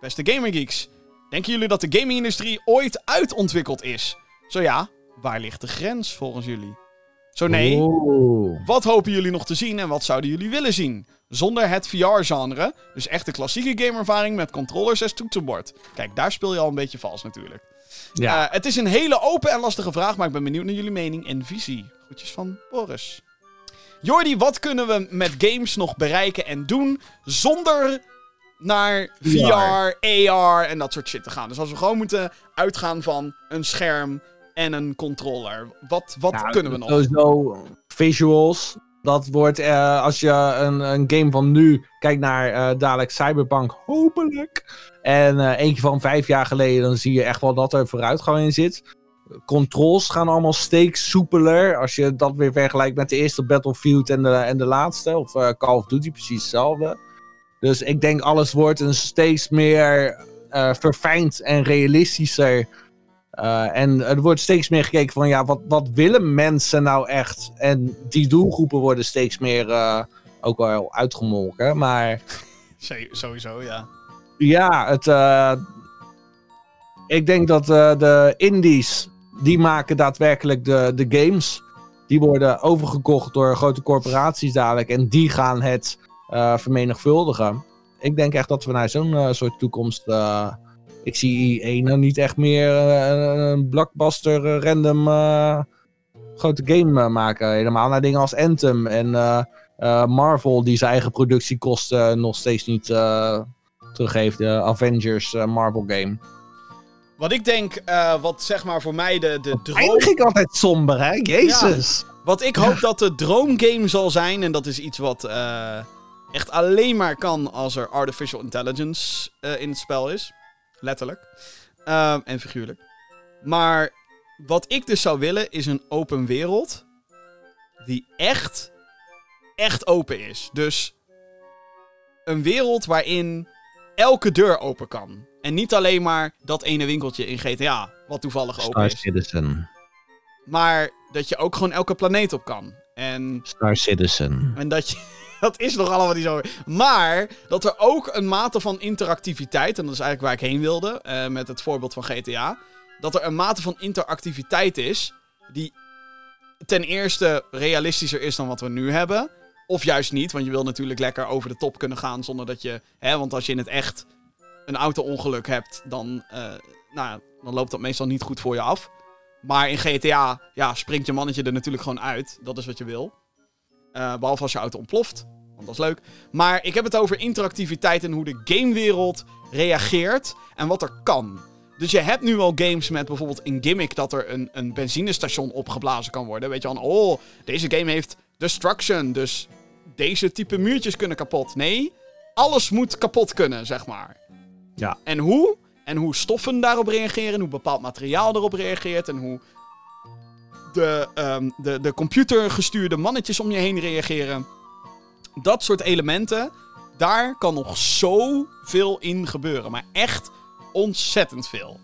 [SPEAKER 2] Beste Gamergeeks, denken jullie dat de gamingindustrie ooit uitontwikkeld is? Zo ja, waar ligt de grens volgens jullie? Zo nee, wat hopen jullie nog te zien en wat zouden jullie willen zien? Zonder het VR-genre, dus echt de klassieke gameervaring met controllers en toetsenbord. Kijk, daar speel je al een beetje vals natuurlijk.
[SPEAKER 3] Ja.
[SPEAKER 2] Eh, het is een hele open en lastige vraag, maar ik ben benieuwd naar jullie mening en visie. Groetjes van Boris. Jordi, wat kunnen we met games nog bereiken en doen zonder naar VR, AR en dat soort shit te gaan? Dus als we gewoon moeten uitgaan van een scherm en een controller, wat, wat
[SPEAKER 3] Ja,
[SPEAKER 2] kunnen we nog?
[SPEAKER 3] Sowieso visuals. Dat wordt, eh, als je een, een game van nu kijkt naar eh, dadelijk Cyberpunk, hopelijk. En eh, eentje van vijf jaar geleden, dan zie je echt wel dat er vooruitgang in zit. Controls gaan allemaal steeds soepeler. Als je dat weer vergelijkt met de eerste Battlefield en de, en de laatste. Of Call of Duty, precies hetzelfde. Dus ik denk alles wordt een steeds meer verfijnd en realistischer. Uh, en er wordt steeds meer gekeken van ja, wat, wat willen mensen nou echt? En die doelgroepen worden steeds meer uh, ook wel uitgemolken. Maar
[SPEAKER 2] Sowieso, ja.
[SPEAKER 3] Ja, het, uh, ik denk dat de indies, die maken daadwerkelijk de, de games. Die worden overgekocht door grote corporaties dadelijk. En die gaan het vermenigvuldigen. Ik denk echt dat we naar zo'n soort toekomst ik zie EA niet echt meer uh, een blockbuster uh, random uh, grote game maken. Helemaal naar dingen als Anthem en Marvel die zijn eigen productiekosten nog steeds niet teruggeeft. De Avengers Marvel game.
[SPEAKER 2] Wat ik denk, wat zeg maar voor mij de, de droom...
[SPEAKER 3] Eindig ik altijd somber, hè? Jezus!
[SPEAKER 2] Ja. Wat ik hoop dat de droomgame zal zijn, en dat is iets wat echt alleen maar kan als er artificial intelligence in het spel is. Letterlijk. Um, en figuurlijk. Maar wat ik dus zou willen is een open wereld. Die echt, echt open is. Dus een wereld waarin elke deur open kan. En niet alleen maar dat ene winkeltje in GTA, wat toevallig open
[SPEAKER 3] Star
[SPEAKER 2] is.
[SPEAKER 3] Citizen.
[SPEAKER 2] Maar dat je ook gewoon elke planeet op kan. En,
[SPEAKER 3] Star Citizen.
[SPEAKER 2] en dat je. Dat is nog allemaal niet zo. Maar dat er ook een mate van interactiviteit. En dat is eigenlijk waar ik heen wilde. Uh, met het voorbeeld van GTA. Dat er een mate van interactiviteit is. Die ten eerste realistischer is dan wat we nu hebben. Of juist niet. Want je wil natuurlijk lekker over de top kunnen gaan. Zonder dat je. Hè, want als je in het echt een auto-ongeluk hebt. Dan, uh, nou, dan loopt dat meestal niet goed voor je af. Maar in GTA. Ja, springt je mannetje er natuurlijk gewoon uit. Dat is wat je wil. Uh, behalve als je auto ontploft. Want dat is leuk. Maar ik heb het over interactiviteit en hoe de gamewereld reageert. En wat er kan. Dus je hebt nu al games met bijvoorbeeld een gimmick dat er een, een benzinestation opgeblazen kan worden. Weet je van, oh, deze game heeft destruction. Dus deze type muurtjes kunnen kapot. Nee, alles moet kapot kunnen, zeg maar.
[SPEAKER 3] Ja.
[SPEAKER 2] En hoe? En hoe stoffen daarop reageren. Hoe bepaald materiaal erop reageert. En hoe de, um, de, de computergestuurde mannetjes om je heen reageren. Dat soort elementen, daar kan nog zoveel in gebeuren. Maar echt ontzettend veel.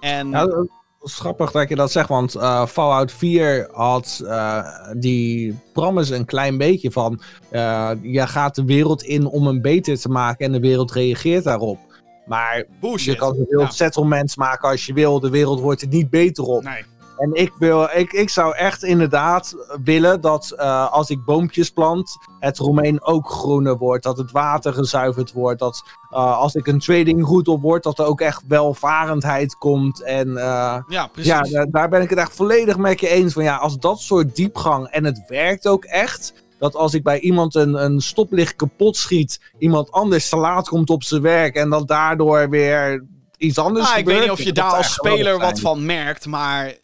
[SPEAKER 2] En...
[SPEAKER 3] Ja, dat is grappig dat je dat zegt, want uh, Fallout 4 had uh, die promise een klein beetje van... Uh, je gaat de wereld in om hem beter te maken en de wereld reageert daarop. Maar
[SPEAKER 2] Bullshit.
[SPEAKER 3] je kan zoveel ja. settlements maken als je wil, de wereld wordt er niet beter op.
[SPEAKER 2] Nee.
[SPEAKER 3] En ik, wil, ik, ik zou echt inderdaad willen dat uh, als ik boompjes plant, het Romein ook groener wordt. Dat het water gezuiverd wordt. Dat uh, als ik een tradingroute op word, dat er ook echt welvarendheid komt. En uh,
[SPEAKER 2] ja, precies.
[SPEAKER 3] ja daar, ben ik het echt volledig met je eens van. Ja, als dat soort diepgang, en het werkt ook echt. Dat als ik bij iemand een, een stoplicht kapot schiet, iemand anders te laat komt op zijn werk. En dat daardoor weer iets anders
[SPEAKER 2] nou,
[SPEAKER 3] gebeurt.
[SPEAKER 2] Ik weet niet of je daar als speler wat van merkt, maar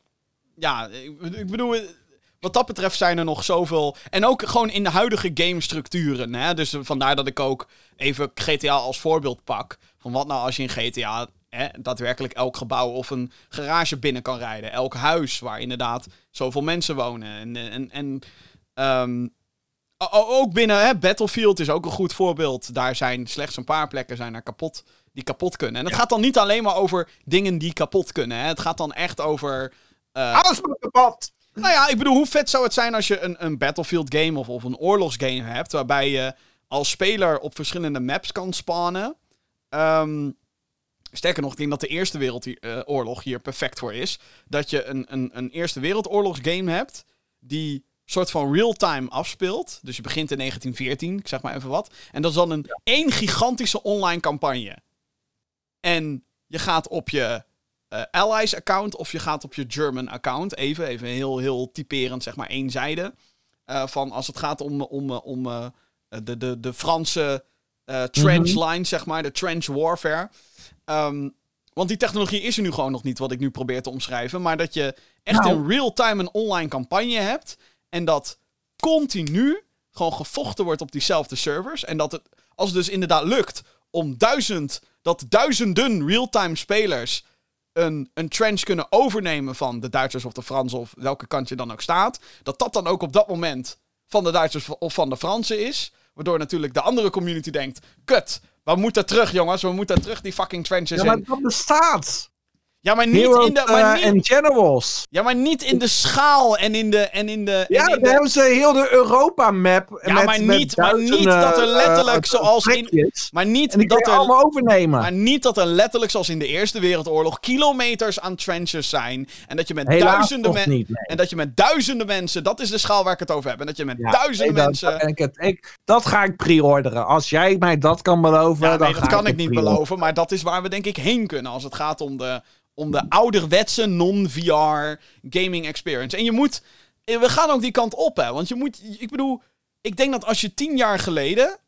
[SPEAKER 2] ja, ik, ik bedoel, wat dat betreft zijn er nog zoveel. En ook gewoon in de huidige gamestructuren. Hè? Dus vandaar dat ik ook even GTA als voorbeeld pak. Van wat nou als je in GTA hè, daadwerkelijk elk gebouw of een garage binnen kan rijden. Elk huis waar inderdaad zoveel mensen wonen. En, en, en um, ook binnen hè, Battlefield is ook een goed voorbeeld. Daar zijn slechts een paar plekken zijn er kapot, die kapot kunnen. En het ja. gaat dan niet alleen maar over dingen die kapot kunnen. Hè? Het gaat dan echt over
[SPEAKER 3] Alles moet kapot!
[SPEAKER 2] nou ja, ik bedoel, hoe vet zou het zijn als je een, een Battlefield game of, of een oorlogsgame hebt, waarbij je als speler op verschillende maps kan spawnen. Ehm, sterker nog, ik denk dat de Eerste Wereldoorlog hier perfect voor is. Dat je een, een, een Eerste Wereldoorlogsgame hebt die soort van real-time afspeelt. Dus je begint in 1914, ik zeg maar even wat. En dat is dan een één gigantische online campagne. En je gaat op je eh, Allies account of je gaat op je German account. Even, even heel, heel typerend, zeg maar eenzijde. Eh van als het gaat om, om, om eh, de, de, de Franse trench line, zeg maar, de trench warfare. Ehm, want die technologie is er nu gewoon nog niet, wat ik nu probeer te omschrijven. Maar dat je echt
[SPEAKER 3] Nou.
[SPEAKER 2] in real time een online campagne hebt. En dat continu gewoon gevochten wordt op diezelfde servers. En dat het, als het dus inderdaad lukt om duizend, dat duizenden real-time spelers een, een trench kunnen overnemen van de Duitsers of de Fransen of welke kant je dan ook staat. Dat dat dan ook op dat moment van de Duitsers of van de Fransen is. Waardoor natuurlijk de andere community denkt, kut, we moeten terug jongens, we moeten terug die fucking trenches
[SPEAKER 3] Ja, maar
[SPEAKER 2] in.
[SPEAKER 3] dat bestaat!
[SPEAKER 2] Ja, maar niet
[SPEAKER 3] Heroes
[SPEAKER 2] in de... Maar
[SPEAKER 3] eh, en Generals.
[SPEAKER 2] ja, maar niet in de schaal en in de... En in de
[SPEAKER 3] Ja,
[SPEAKER 2] en in
[SPEAKER 3] dan
[SPEAKER 2] de,
[SPEAKER 3] hebben ze heel de Europa-map.
[SPEAKER 2] Ja,
[SPEAKER 3] met,
[SPEAKER 2] maar niet- maar niet dat er letterlijk
[SPEAKER 3] eh,
[SPEAKER 2] zoals in- maar niet
[SPEAKER 3] En die kan
[SPEAKER 2] dat er...
[SPEAKER 3] allemaal overnemen.
[SPEAKER 2] Maar niet dat er letterlijk, zoals in de Eerste Wereldoorlog, kilometers aan trenches zijn. En dat je met
[SPEAKER 3] Helaas
[SPEAKER 2] duizenden mensen.
[SPEAKER 3] nee.
[SPEAKER 2] En dat je met duizenden mensen. Dat is de schaal waar ik het over heb. En dat je met
[SPEAKER 3] Ja,
[SPEAKER 2] duizenden
[SPEAKER 3] nee,
[SPEAKER 2] mensen.
[SPEAKER 3] dat ik het. Ik, dat ga ik pre-orderen. Als jij mij dat kan beloven,
[SPEAKER 2] ja, nee, dat kan ik niet beloven. Maar dat is waar we denk ik heen kunnen. Als het gaat om de, om de ouderwetse non-VR gaming experience. En je moet. eh, We gaan ook die kant op, hè? Want je moet. Ik bedoel. Ik denk dat als je tien jaar geleden.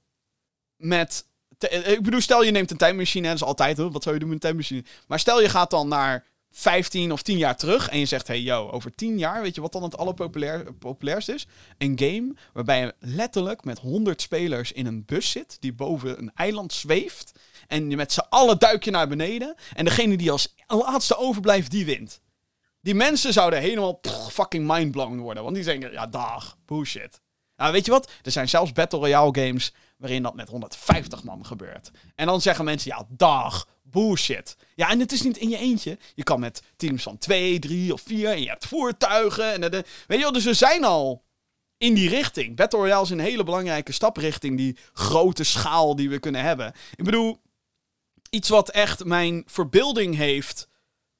[SPEAKER 2] Met. eh, Ik bedoel, stel je neemt een tijdmachine. Dat is altijd, hoor. Wat zou je doen met een tijdmachine? Maar stel je gaat dan naar 15 of 10 jaar terug. En je zegt: hey, yo, over 10 jaar. Weet je wat dan het allerpopulairst is? Een game waarbij je letterlijk met 100 spelers in een bus zit. Die boven een eiland zweeft. En met z'n allen duik je naar beneden. En degene die als laatste overblijft, die wint. Die mensen zouden helemaal fucking mindblown worden. Want die denken, ja, dag, bullshit. Nou, weet je wat? Er zijn zelfs Battle Royale games waarin dat met 150 man gebeurt. En dan zeggen mensen, ja, dag, bullshit. Ja, en het is niet in je eentje. Je kan met teams van twee, drie of vier. En je hebt voertuigen. En de- weet je wel, dus we zijn al in die richting. Battle Royale is een hele belangrijke stap richting die grote schaal die we kunnen hebben. Ik bedoel, iets wat echt mijn verbeelding heeft.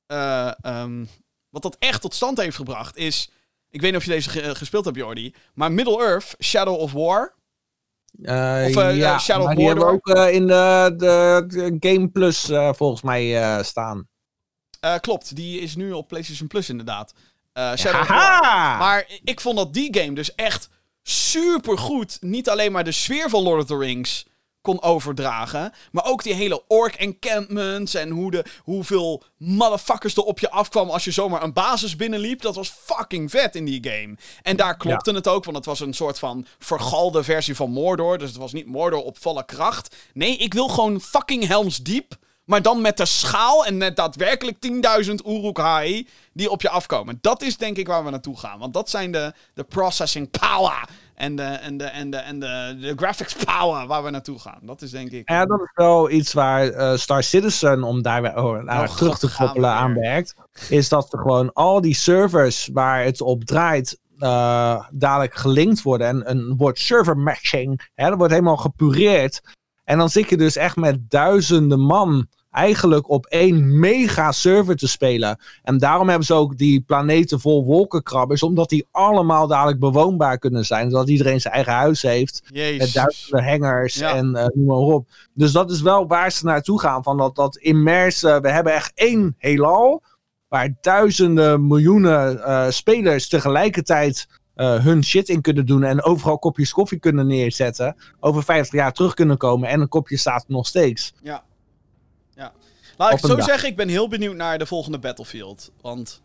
[SPEAKER 2] eh, ehm, wat dat echt tot stand heeft gebracht is. Ik weet niet of je deze ge- gespeeld hebt, Jordi. Maar Middle-earth, Shadow of War.
[SPEAKER 3] Eh,
[SPEAKER 2] Of, eh,
[SPEAKER 3] ja,
[SPEAKER 2] Shadow
[SPEAKER 3] maar die hebben we ook eh, in de, de, de Game Plus eh, volgens mij eh, staan.
[SPEAKER 2] Eh, klopt, die is nu op PlayStation Plus inderdaad. Eh, Shadow of War. Maar ik vond dat die game dus echt super goed. Niet alleen maar de sfeer van Lord of the Rings kon overdragen. Maar ook die hele orc encampments. En hoe de, hoeveel motherfuckers er op je afkwam als je zomaar een basis binnenliep. Dat was fucking vet in die game. En daar klopte het ook. Want het was een soort van vergalde versie van Mordor. Dus het was niet Mordor op volle kracht. Nee, ik wil gewoon fucking Helms Diep. Maar dan met de schaal en met daadwerkelijk 10.000 Uruk-hai die op je afkomen. Dat is denk ik waar we naartoe gaan. Want dat zijn de, de processing power en de, en, de, en, de, en de, de graphics power waar we naartoe gaan. Dat is denk ik...
[SPEAKER 3] Ja, dat is wel iets waar eh, Star Citizen, om daar oh,
[SPEAKER 2] Oh,
[SPEAKER 3] terug
[SPEAKER 2] God,
[SPEAKER 3] te koppelen, aan werkt. Is dat er gewoon al die servers waar het op draait, eh, dadelijk gelinkt worden. En een wordt server matching. Hè, dat wordt helemaal gepureerd. En dan zit je dus echt met duizenden man eigenlijk op één mega server te spelen. En daarom hebben ze ook die planeten vol wolkenkrabbers, omdat die allemaal dadelijk bewoonbaar kunnen zijn. Zodat iedereen zijn eigen huis heeft. Met duizenden hangers
[SPEAKER 2] Ja.
[SPEAKER 3] en eh, noem maar op. Dus dat is wel waar ze naartoe gaan. Van dat, dat immerse. We hebben echt één heelal. Waar duizenden miljoenen eh, spelers tegelijkertijd eh, hun shit in kunnen doen. En overal kopjes koffie kunnen neerzetten. Over 50 jaar terug kunnen komen. En een kopje staat nog steeds.
[SPEAKER 2] Ja. Laat ik het zo
[SPEAKER 3] dag.
[SPEAKER 2] zeggen, ik ben heel benieuwd naar de volgende Battlefield. Want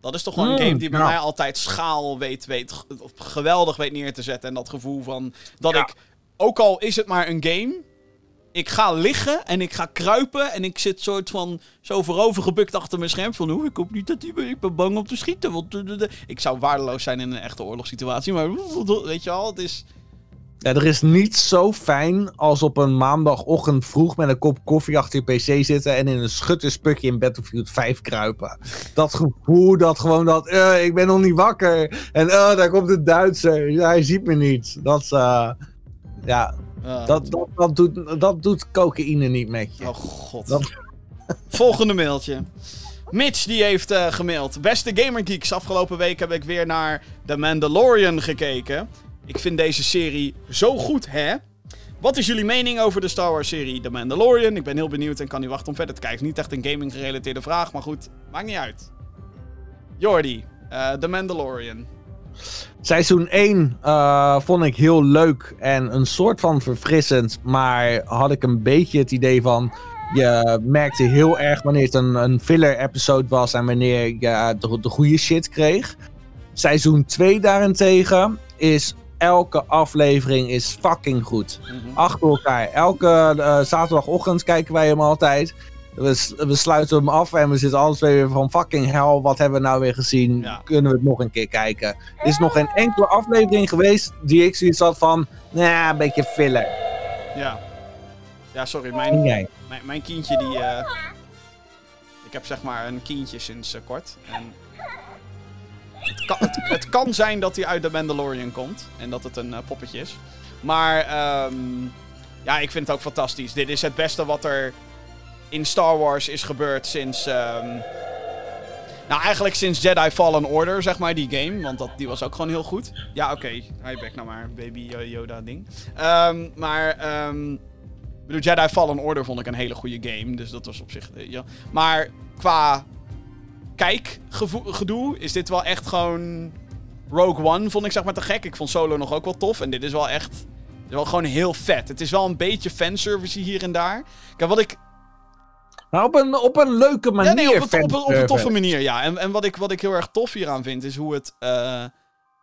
[SPEAKER 2] dat is toch gewoon een
[SPEAKER 3] Mm,
[SPEAKER 2] game die bij
[SPEAKER 3] ja.
[SPEAKER 2] mij altijd schaal weet, weet, geweldig weet neer te zetten. En dat gevoel van dat
[SPEAKER 3] Ja.
[SPEAKER 2] ik, ook al is het maar een game, ik ga liggen en ik ga kruipen en ik zit soort van zo voorover gebukt achter mijn scherm van, oeh, ik hoop niet dat me- ik ben bang om te schieten. Want, eh, eh, eh." ik zou waardeloos zijn in een echte oorlogssituatie, maar weet je wel, het is...
[SPEAKER 3] Ja, er is niets zo fijn als op een maandagochtend vroeg met een kop koffie achter je pc zitten en in een schutterspukje in Battlefield 5 kruipen. Dat gevoel dat gewoon dat, eh, ik ben nog niet wakker en eh, daar komt de Duitser, hij ziet me niet. Dat, eh, ja,
[SPEAKER 2] Uh,
[SPEAKER 3] dat, dat, dat, doet, dat doet cocaïne niet met je.
[SPEAKER 2] Oh god.
[SPEAKER 3] Dat-
[SPEAKER 2] Volgende mailtje. Mitch die heeft eh, gemaild. Beste Gamer Geeks, afgelopen week heb ik weer naar The Mandalorian gekeken. Ik vind deze serie zo goed, hè? Wat is jullie mening over de Star Wars serie The Mandalorian? Ik ben heel benieuwd en kan niet wachten om verder te kijken. Niet echt een gaming gerelateerde vraag, maar goed, maakt niet uit. Jordi, eh The Mandalorian.
[SPEAKER 3] Seizoen 1 eh, vond ik heel leuk en een soort van verfrissend. Maar had ik een beetje het idee van. Je merkte heel erg wanneer het een, een filler-episode was en wanneer je de, de goede shit kreeg. Seizoen 2 daarentegen is elke aflevering is fucking goed.
[SPEAKER 2] Mhm.
[SPEAKER 3] Achter elkaar. Elke eh, zaterdagochtend kijken wij hem altijd. We, sluiten hem af en we zitten alles weer van fucking hell. Wat hebben we nou weer gezien?
[SPEAKER 2] Ja.
[SPEAKER 3] Kunnen we het nog een keer kijken? Er is nog geen enkele aflevering geweest die ik zoiets had van... Nou, een beetje filler.
[SPEAKER 2] Ja. Ja, sorry, mijn, mijn kindje die... eh, ik heb zeg maar een kindje sinds eh, kort. En het, kan, het, kan zijn dat hij uit de Mandalorian komt. En dat het een eh, poppetje is. Maar ehm, ja, ik vind het ook fantastisch. Dit is het beste wat er in Star Wars is gebeurd sinds... ehm, nou, eigenlijk sinds Jedi Fallen Order, zeg maar, die game. Want dat, die was ook gewoon heel goed. Ja, oké. Hij back nou maar, baby eh, Yoda ding. Ehm, maar, ik bedoel, Jedi Fallen Order vond ik een hele goede game. Dus dat was op zich, eh, ja. Maar qua kijkgedoe is dit wel echt gewoon... Rogue One vond ik zeg maar te gek. Ik vond Solo nog ook wel tof. En dit is wel echt... Dit is wel gewoon heel vet. Het is wel een beetje fanservice hier en daar. Kijk, wat ik
[SPEAKER 3] Maar op een, op een leuke manier.
[SPEAKER 2] ja, nee, op, een, op, een- op een
[SPEAKER 3] fanservice.
[SPEAKER 2] toffe manier, ja. En, en wat, ik, wat ik heel erg tof hieraan vind, is hoe het eh,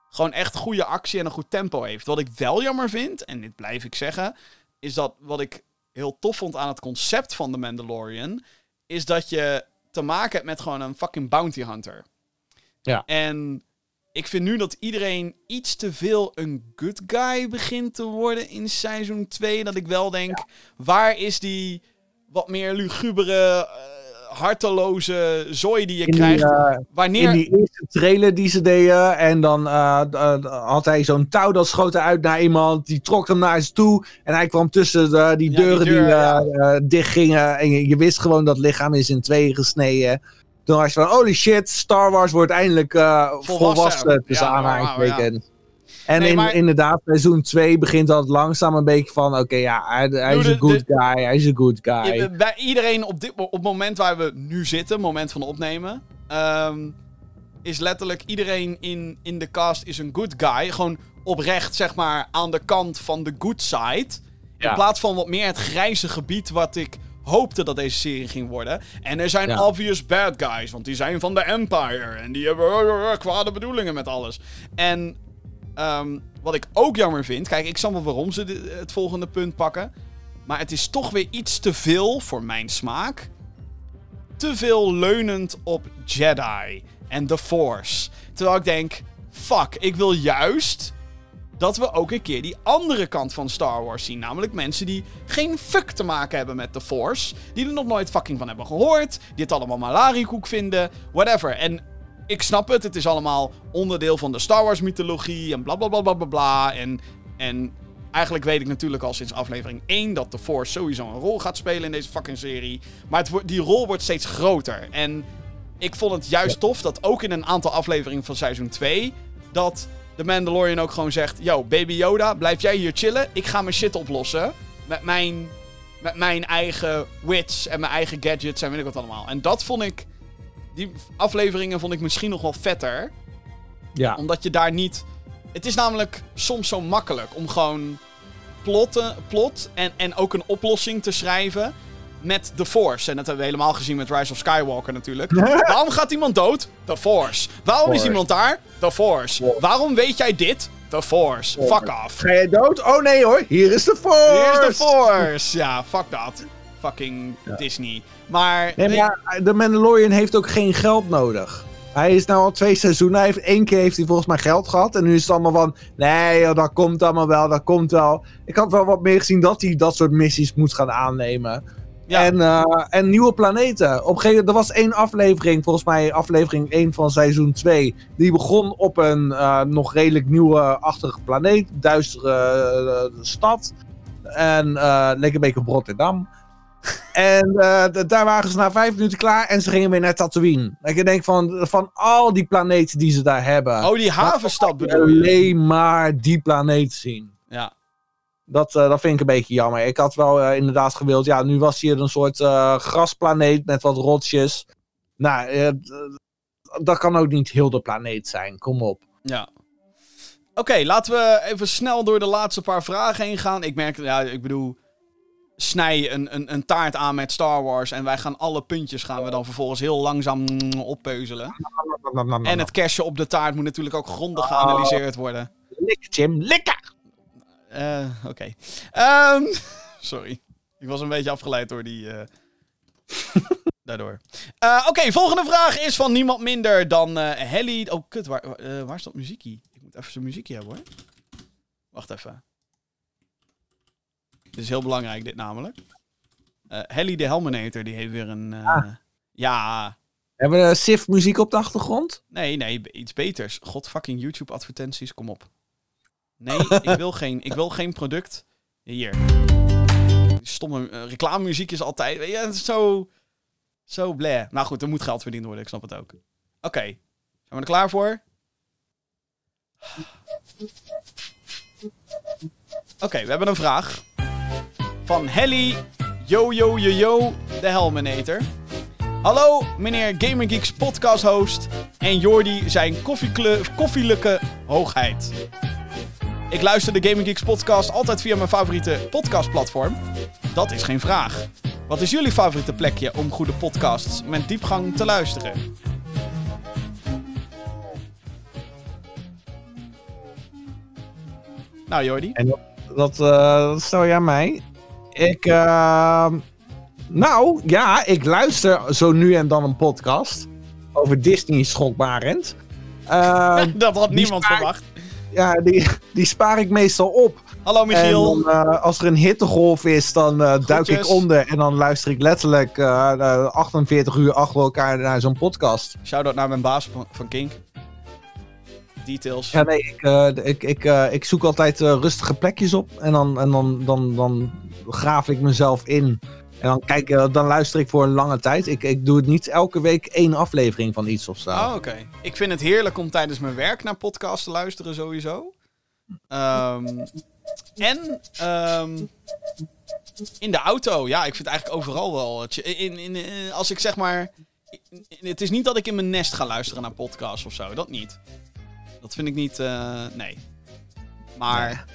[SPEAKER 2] gewoon echt goede actie en een goed tempo heeft. Wat ik wel jammer vind, en dit blijf ik zeggen, is dat wat ik heel tof vond aan het concept van The Mandalorian, is dat je te maken hebt met gewoon een fucking bounty hunter.
[SPEAKER 3] Ja.
[SPEAKER 2] En ik vind nu dat iedereen iets te veel een good guy begint te worden in seizoen 2. Dat ik wel denk, waar is die wat meer lugubere, eh, harteloze zooi die je
[SPEAKER 3] In
[SPEAKER 2] krijgt?
[SPEAKER 3] eh,
[SPEAKER 2] Wanneer...
[SPEAKER 3] In die eerste trailer die ze deden. En dan eh, eh, had hij zo'n touw dat schoot uit naar iemand. Die trok hem naar ze toe. En hij kwam tussen de, die deuren die,
[SPEAKER 2] deur,
[SPEAKER 3] eh,
[SPEAKER 2] ja.
[SPEAKER 3] eh, dicht gingen. En je, je wist gewoon dat lichaam is in tweeën gesneden. Toen was je van, holy shit, Star Wars wordt eindelijk
[SPEAKER 2] Volwassen.
[SPEAKER 3] volwassen. tussen
[SPEAKER 2] Ja.
[SPEAKER 3] En
[SPEAKER 2] Nee,
[SPEAKER 3] in,
[SPEAKER 2] maar-
[SPEAKER 3] inderdaad, seizoen 2 begint dat langzaam een beetje van... Oké, ja, hij, hij is een
[SPEAKER 2] de-
[SPEAKER 3] good guy. Hij is een good guy.
[SPEAKER 2] Ja, bij iedereen op, dit, op het moment waar we nu zitten, moment van opnemen, ehm, is letterlijk iedereen in, in de cast is een good guy. Gewoon oprecht, zeg maar, aan de kant van de good side. In plaats van wat meer het grijze gebied wat ik hoopte dat deze serie ging worden. En er zijn
[SPEAKER 3] Ja.
[SPEAKER 2] obvious bad guys, want die zijn van de Empire. En die hebben eh, eh, kwade bedoelingen met alles. En ehm, wat ik ook jammer vind, kijk, ik snap wel waarom ze het volgende punt pakken. Maar het is toch weer iets te veel voor mijn smaak. Te veel leunend op Jedi en The Force. Terwijl ik denk, fuck, ik wil juist dat we ook een keer die andere kant van Star Wars zien. Namelijk mensen die geen fuck te maken hebben met The Force. Die er nog nooit fucking van hebben gehoord. Die het allemaal malariekoek vinden. Whatever. En ik snap het. Het is allemaal onderdeel van de Star Wars mythologie. En bla bla bla bla bla bla. En, en eigenlijk weet ik natuurlijk al sinds aflevering 1 dat The Force sowieso een rol gaat spelen in deze fucking serie. Maar het, die rol wordt steeds groter. En ik vond het juist tof dat ook in een aantal afleveringen van seizoen 2... dat de Mandalorian ook gewoon zegt... Yo, baby Yoda, blijf jij hier chillen? Ik ga mijn shit oplossen. Met mijn, met mijn eigen wits en mijn eigen gadgets en weet ik wat allemaal. En dat vond ik... Die afleveringen vond ik misschien nog wel vetter.
[SPEAKER 3] ja.
[SPEAKER 2] Omdat je daar niet... Het is namelijk soms zo makkelijk om gewoon plotten, plot en, en ook een oplossing te schrijven met The Force. En dat hebben we helemaal gezien met Rise of Skywalker natuurlijk. Waarom gaat iemand dood? The Force. Waarom is
[SPEAKER 3] Force.
[SPEAKER 2] iemand daar? The Force.
[SPEAKER 3] Force.
[SPEAKER 2] Waarom weet jij dit? The Force. Fuck off.
[SPEAKER 3] Ga je dood? Oh nee hoor, hier is de Force!
[SPEAKER 2] Hier is The Force. Ja, fuck dat. Fucking Disney. Maar...
[SPEAKER 3] Nee, maar The Mandalorian heeft ook geen geld nodig. Hij is nou al twee seizoenen. Hij heeft, één keer heeft hij volgens mij geld gehad. En nu is het allemaal van. Nee, joh, dat komt allemaal wel. Dat komt wel. Ik had wel wat meer gezien dat hij dat soort missies moet gaan aannemen.
[SPEAKER 2] Ja.
[SPEAKER 3] En, eh, en nieuwe planeten. Op een gegeven er was één aflevering, volgens mij aflevering 1 van seizoen 2. Die begon op een eh, nog redelijk nieuwe-achtige planeet. Duistere eh, stad. En leek een beetje op Rotterdam. En eh, daar waren ze na vijf minuten klaar en ze gingen weer naar Tatooine. Dat je denkt van, van al die planeten die ze daar hebben.
[SPEAKER 2] Oh, die havenstad bedoel je?
[SPEAKER 3] alleen maar die planeet zien.
[SPEAKER 2] Ja.
[SPEAKER 3] Dat, eh, dat vind ik een beetje jammer. Ik had wel eh, inderdaad gewild. Ja, nu was hier een soort grasplaneet met wat rotsjes. Nou, dat kan ook niet heel de planeet zijn. Kom op.
[SPEAKER 2] Ja. Oké, laten we even snel door de laatste paar vragen heen gaan. Ik merk, ja, ik bedoel, snij een, een, een taart aan met Star Wars en wij gaan alle puntjes gaan we dan vervolgens heel langzaam oppeuzelen. En het kerstje op de taart moet natuurlijk ook grondig geanalyseerd worden.
[SPEAKER 3] Lik, Jim, likken!
[SPEAKER 2] Eh, Oké. Ehm, sorry. Ik was een beetje afgeleid door die. eh, Daardoor. Eh, Oké, volgende vraag is van niemand minder dan Helly. Oh, kut, waar, waar, eh, waar is dat muziekie? Ik moet even zijn muziekje hebben hoor. Wacht even. Dit is heel belangrijk, dit namelijk. Eh Helly de Helminator, die heeft weer een. eh,
[SPEAKER 3] Ah.
[SPEAKER 2] Ja.
[SPEAKER 3] Hebben we Sif muziek op de achtergrond?
[SPEAKER 2] Nee, nee, iets beters. God fucking YouTube advertenties, kom op. Nee, ik wil geen, ik wil geen product. Hier. Stomme eh, reclamemuziek is altijd. het is zo. Zo bleh. Nou goed, er moet geld verdiend worden, ik snap het ook. Oké, zijn we er klaar voor? Oké, we hebben een vraag. Van Helly Yo Yo, de Helminator. Hallo, meneer Gamer Geeks podcast host en Jordi zijn koffielijke hoogheid. Ik luister de Gaming Geeks podcast altijd via mijn favoriete podcastplatform. Dat is geen vraag. Wat is jullie favoriete plekje om goede podcasts met diepgang te luisteren? Nou Jordi.
[SPEAKER 3] Dat, eh, dat stel je aan mij. Ik, eh, nou, ja, ik luister zo nu en dan een podcast. Over Disney schokbarend. Eh,
[SPEAKER 2] Dat had niemand
[SPEAKER 3] spaar-
[SPEAKER 2] verwacht.
[SPEAKER 3] ja, die, die spaar ik meestal op.
[SPEAKER 2] Hallo Michiel.
[SPEAKER 3] En dan, eh, als er een hittegolf is, dan eh, duik ik onder. En dan luister ik letterlijk eh, eh, 48 uur achter elkaar naar zo'n podcast.
[SPEAKER 2] Shout-out naar mijn baas van- van Kink. Details.
[SPEAKER 3] Ja, nee, ik, eh, ik, ik, eh, ik zoek altijd eh, rustige plekjes op. En dan, en dan, dan, dan graaf ik mezelf in. En dan, kijk, dan luister ik voor een lange tijd. Ik, ik doe het niet elke week één aflevering van iets of zo.
[SPEAKER 2] Oh, oké. Ik vind het heerlijk om tijdens mijn werk naar podcasts te luisteren, sowieso. Ehm, en ehm, in de auto. Ja, ik vind eigenlijk overal wel. het- In, in, in- als ik zeg maar. Het is niet dat ik in mijn nest ga luisteren naar podcasts of zo. Dat niet. Dat vind ik niet. eh, nee. Maar.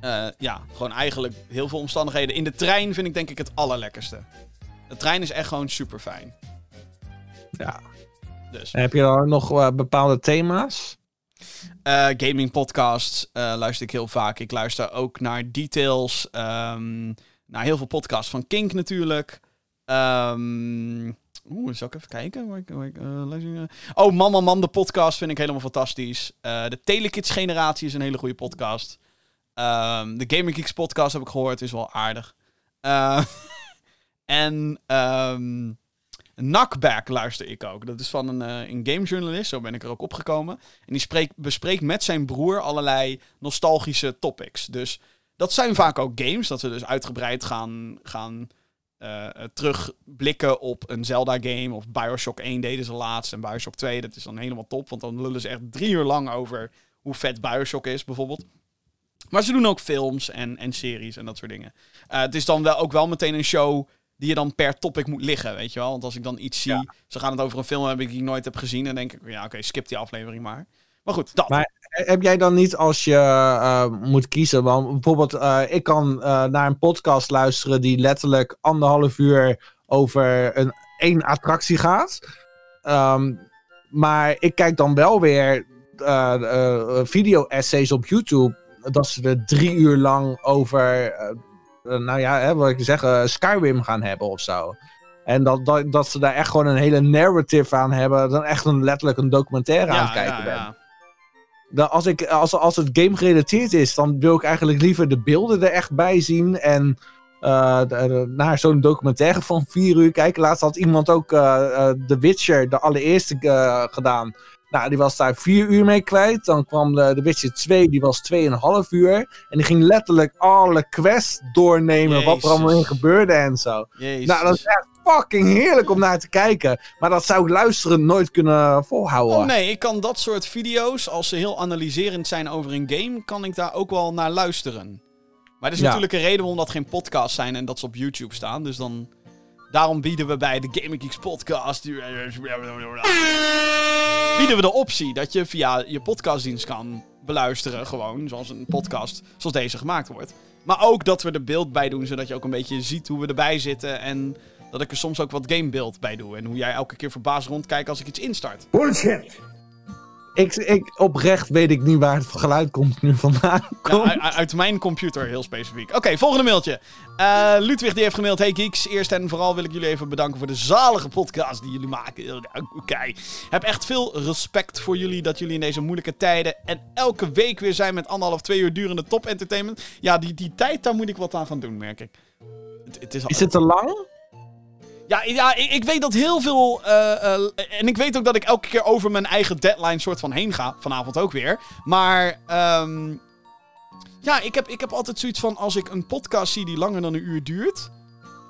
[SPEAKER 2] eh, ja, gewoon eigenlijk heel veel omstandigheden. In de trein vind ik denk ik het allerlekkerste. De trein is echt gewoon super fijn.
[SPEAKER 3] Ja.
[SPEAKER 2] Dus.
[SPEAKER 3] En heb je dan nog eh, bepaalde thema's?
[SPEAKER 2] Gaming podcasts luister ik heel vaak. Ik luister ook naar Details. ehm, naar heel veel podcasts van Kink natuurlijk. Ehm Oeh, zal ik even kijken? Eh, luister- oh, Man Man Man, de podcast vind ik helemaal fantastisch. Eh, de Telekids generatie is een hele goede podcast. Ehm, de Gaming Geeks podcast heb ik gehoord, is wel aardig. Eh, en ehm Knockback luister ik ook. Dat is van een, eh, een gamejournalist, zo ben ik er ook opgekomen. En die spreekt, bespreekt met zijn broer allerlei nostalgische topics. Dus dat zijn vaak ook games, dat ze dus uitgebreid gaan, gaan eh, eh, terugblikken op een Zelda-game. Of Bioshock 1 deden ze laatst en Bioshock 2, dat is dan helemaal top. Want dan lullen ze echt drie uur lang over hoe vet Bioshock is, bijvoorbeeld. Maar ze doen ook films en, en series en dat soort dingen. Eh, het is dan wel, ook wel meteen een show die je dan per topic moet liggen, weet je wel. Want als ik dan iets zie, ze gaan het over een film hebben die ik nooit heb gezien, dan denk ik, ja oké, skip die aflevering maar. Maar goed, dat.
[SPEAKER 3] Maar heb jij dan niet als je eh, moet kiezen? Want bijvoorbeeld, eh, ik kan eh, naar een podcast luisteren die letterlijk anderhalf uur over een één attractie gaat. Ehm, maar ik kijk dan wel weer eh, eh, video-essays op YouTube. Dat ze er drie uur lang over, eh, eh, nou ja, hè, wat ik zeg, eh, Skyrim gaan hebben of zo. En dat, dat, dat ze daar echt gewoon een hele narrative aan hebben. Dan echt een, letterlijk een documentaire aan het kijken
[SPEAKER 2] ja,
[SPEAKER 3] ben.
[SPEAKER 2] ja.
[SPEAKER 3] Dan als, ik, als, als het game gerelateerd is, dan wil ik eigenlijk liever de beelden er echt bij zien. En eh, naar zo'n documentaire van vier uur kijken. Laatst had iemand ook eh, The Witcher, de allereerste, gedaan. Nou, die was daar vier uur mee kwijt. Dan kwam de, The Witcher 2, die was 2,5 uur. En die ging letterlijk alle quests doornemen. Wat er allemaal in gebeurde en zo.
[SPEAKER 2] Jezus.
[SPEAKER 3] Nou, dat is echt fucking heerlijk om naar te kijken. Maar dat zou ik luisteren nooit kunnen volhouden.
[SPEAKER 2] Oh nee, ik kan dat soort video's, als ze heel analyserend zijn over een game, kan ik daar ook wel naar luisteren. Maar er is
[SPEAKER 3] Ja.
[SPEAKER 2] natuurlijk een reden waarom dat geen podcasts zijn en dat ze op YouTube staan. Dus dan. Daarom bieden we bij de Gaming Geeks podcast. bieden we de optie dat je via je podcastdienst kan beluisteren. Gewoon, zoals een podcast zoals deze gemaakt wordt. Maar ook dat we er beeld bij doen, zodat je ook een beetje ziet hoe we erbij zitten. En dat ik er soms ook wat gamebeeld bij doe. En hoe jij elke keer verbaasd rondkijkt als ik iets instart.
[SPEAKER 4] Bullshit.
[SPEAKER 3] Ik, ik, oprecht weet ik niet waar het geluid komt nu vandaan komt.
[SPEAKER 2] uit mijn computer, heel specifiek. Oké, volgende mailtje. Eh, Ludwig die heeft gemaild. Hey geeks, eerst en vooral wil ik jullie even bedanken voor de zalige podcast die jullie maken. Oké. Heb echt veel respect voor jullie dat jullie in deze moeilijke tijden en elke week weer zijn met anderhalf, twee uur durende top entertainment. Ja, die, die tijd, daar moet ik wat aan gaan doen, merk ik. Het, het is, al-
[SPEAKER 3] Is het te lang?
[SPEAKER 2] Ja, ja ik, ik weet dat heel veel. eh, eh, en ik weet ook dat ik elke keer over mijn eigen deadline soort van heen ga. Vanavond ook weer. Maar. ehm, ja, ik heb, ik heb altijd zoiets van. Als ik een podcast zie die langer dan een uur duurt.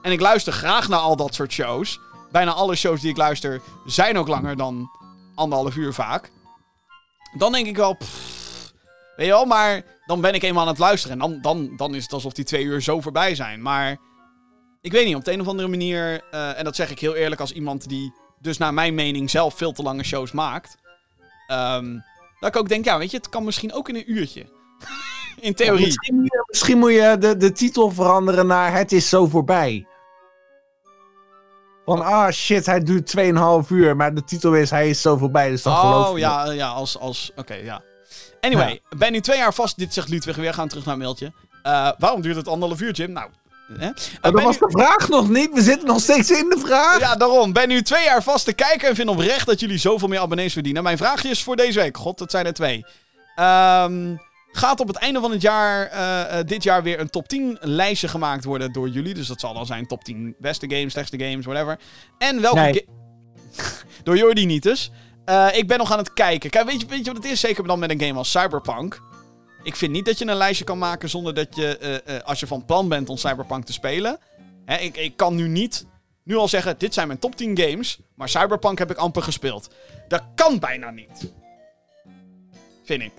[SPEAKER 2] En ik luister graag naar al dat soort shows. Bijna alle shows die ik luister zijn ook langer dan anderhalf uur vaak. Dan denk ik wel. weet je wel, maar dan ben ik eenmaal aan het luisteren. En dan, dan, dan is het alsof die twee uur zo voorbij zijn. Maar ik weet niet, op de een of andere manier, eh, en dat zeg ik heel eerlijk als iemand die dus naar mijn mening zelf veel te lange shows maakt. ehm, dat ik ook denk, ja, weet je, het kan misschien ook in een uurtje. in theorie.
[SPEAKER 3] Misschien, moet je- misschien moet je de, de titel veranderen naar Het is zo voorbij. Van, ah shit, hij duurt 2,5 uur. Maar de titel is Hij is zo voorbij, dus dan geloof
[SPEAKER 2] Oh,
[SPEAKER 3] je
[SPEAKER 2] ja, ja, als, als, oké, ja. Anyway, ben nu twee jaar vast, dit zegt Ludwig weer, gaan terug naar een mailtje. Eh, waarom duurt het anderhalf uur, Jim? Nou, hè?
[SPEAKER 3] Dat was de vraag nog niet. We zitten nog steeds in de vraag.
[SPEAKER 2] Ja, daarom. Ben nu twee jaar vast te kijken en vind oprecht dat jullie zoveel meer abonnees verdienen. Mijn vraagje is voor deze week. God, dat zijn er twee. Ehm, gaat op het einde van het jaar, eh, eh, dit jaar, weer een top 10 lijstje gemaakt worden door jullie? Dus dat zal dan zijn top 10 beste games, slechtste games, whatever. En welke...
[SPEAKER 3] Nee.
[SPEAKER 2] door Jordi niet dus. Eh, ik ben nog aan het kijken. Kijk, weet je, weet je wat het is? Zeker dan met een game als Cyberpunk. Ik vind niet dat je een lijstje kan maken zonder dat je, eh, eh, als je van plan bent om Cyberpunk te spelen. Hè, ik, ik kan nu niet nu al zeggen, dit zijn mijn top 10 games, maar Cyberpunk heb ik amper gespeeld. Dat kan bijna niet. Vind ik.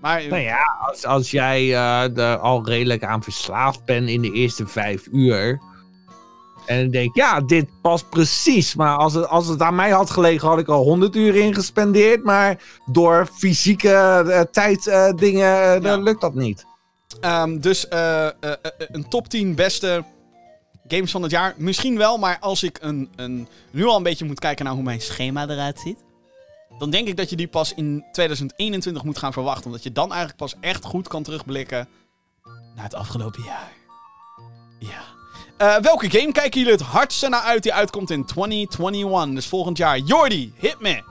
[SPEAKER 2] Maar,
[SPEAKER 3] Nou ja, als, als jij eh, er al redelijk aan verslaafd bent in de eerste vijf uur. En ik denk, ja, dit past precies. Maar als het, als het aan mij had gelegen, had ik al 100 uur in gespendeerd. Maar door fysieke eh, tijddingen
[SPEAKER 2] Ja.
[SPEAKER 3] lukt dat niet.
[SPEAKER 2] ehm, dus eh, eh, eh, een top 10 beste games van het jaar. Misschien wel, maar als ik een, een, nu al een beetje moet kijken naar hoe mijn schema eruit ziet. Dan denk ik dat je die pas in 2021 moet gaan verwachten. Omdat je dan eigenlijk pas echt goed kan terugblikken naar het afgelopen jaar. Ja. Eh, welke game kijken jullie het hardste naar uit die uitkomt in 2021? Dus volgend jaar. Jordi, hit me.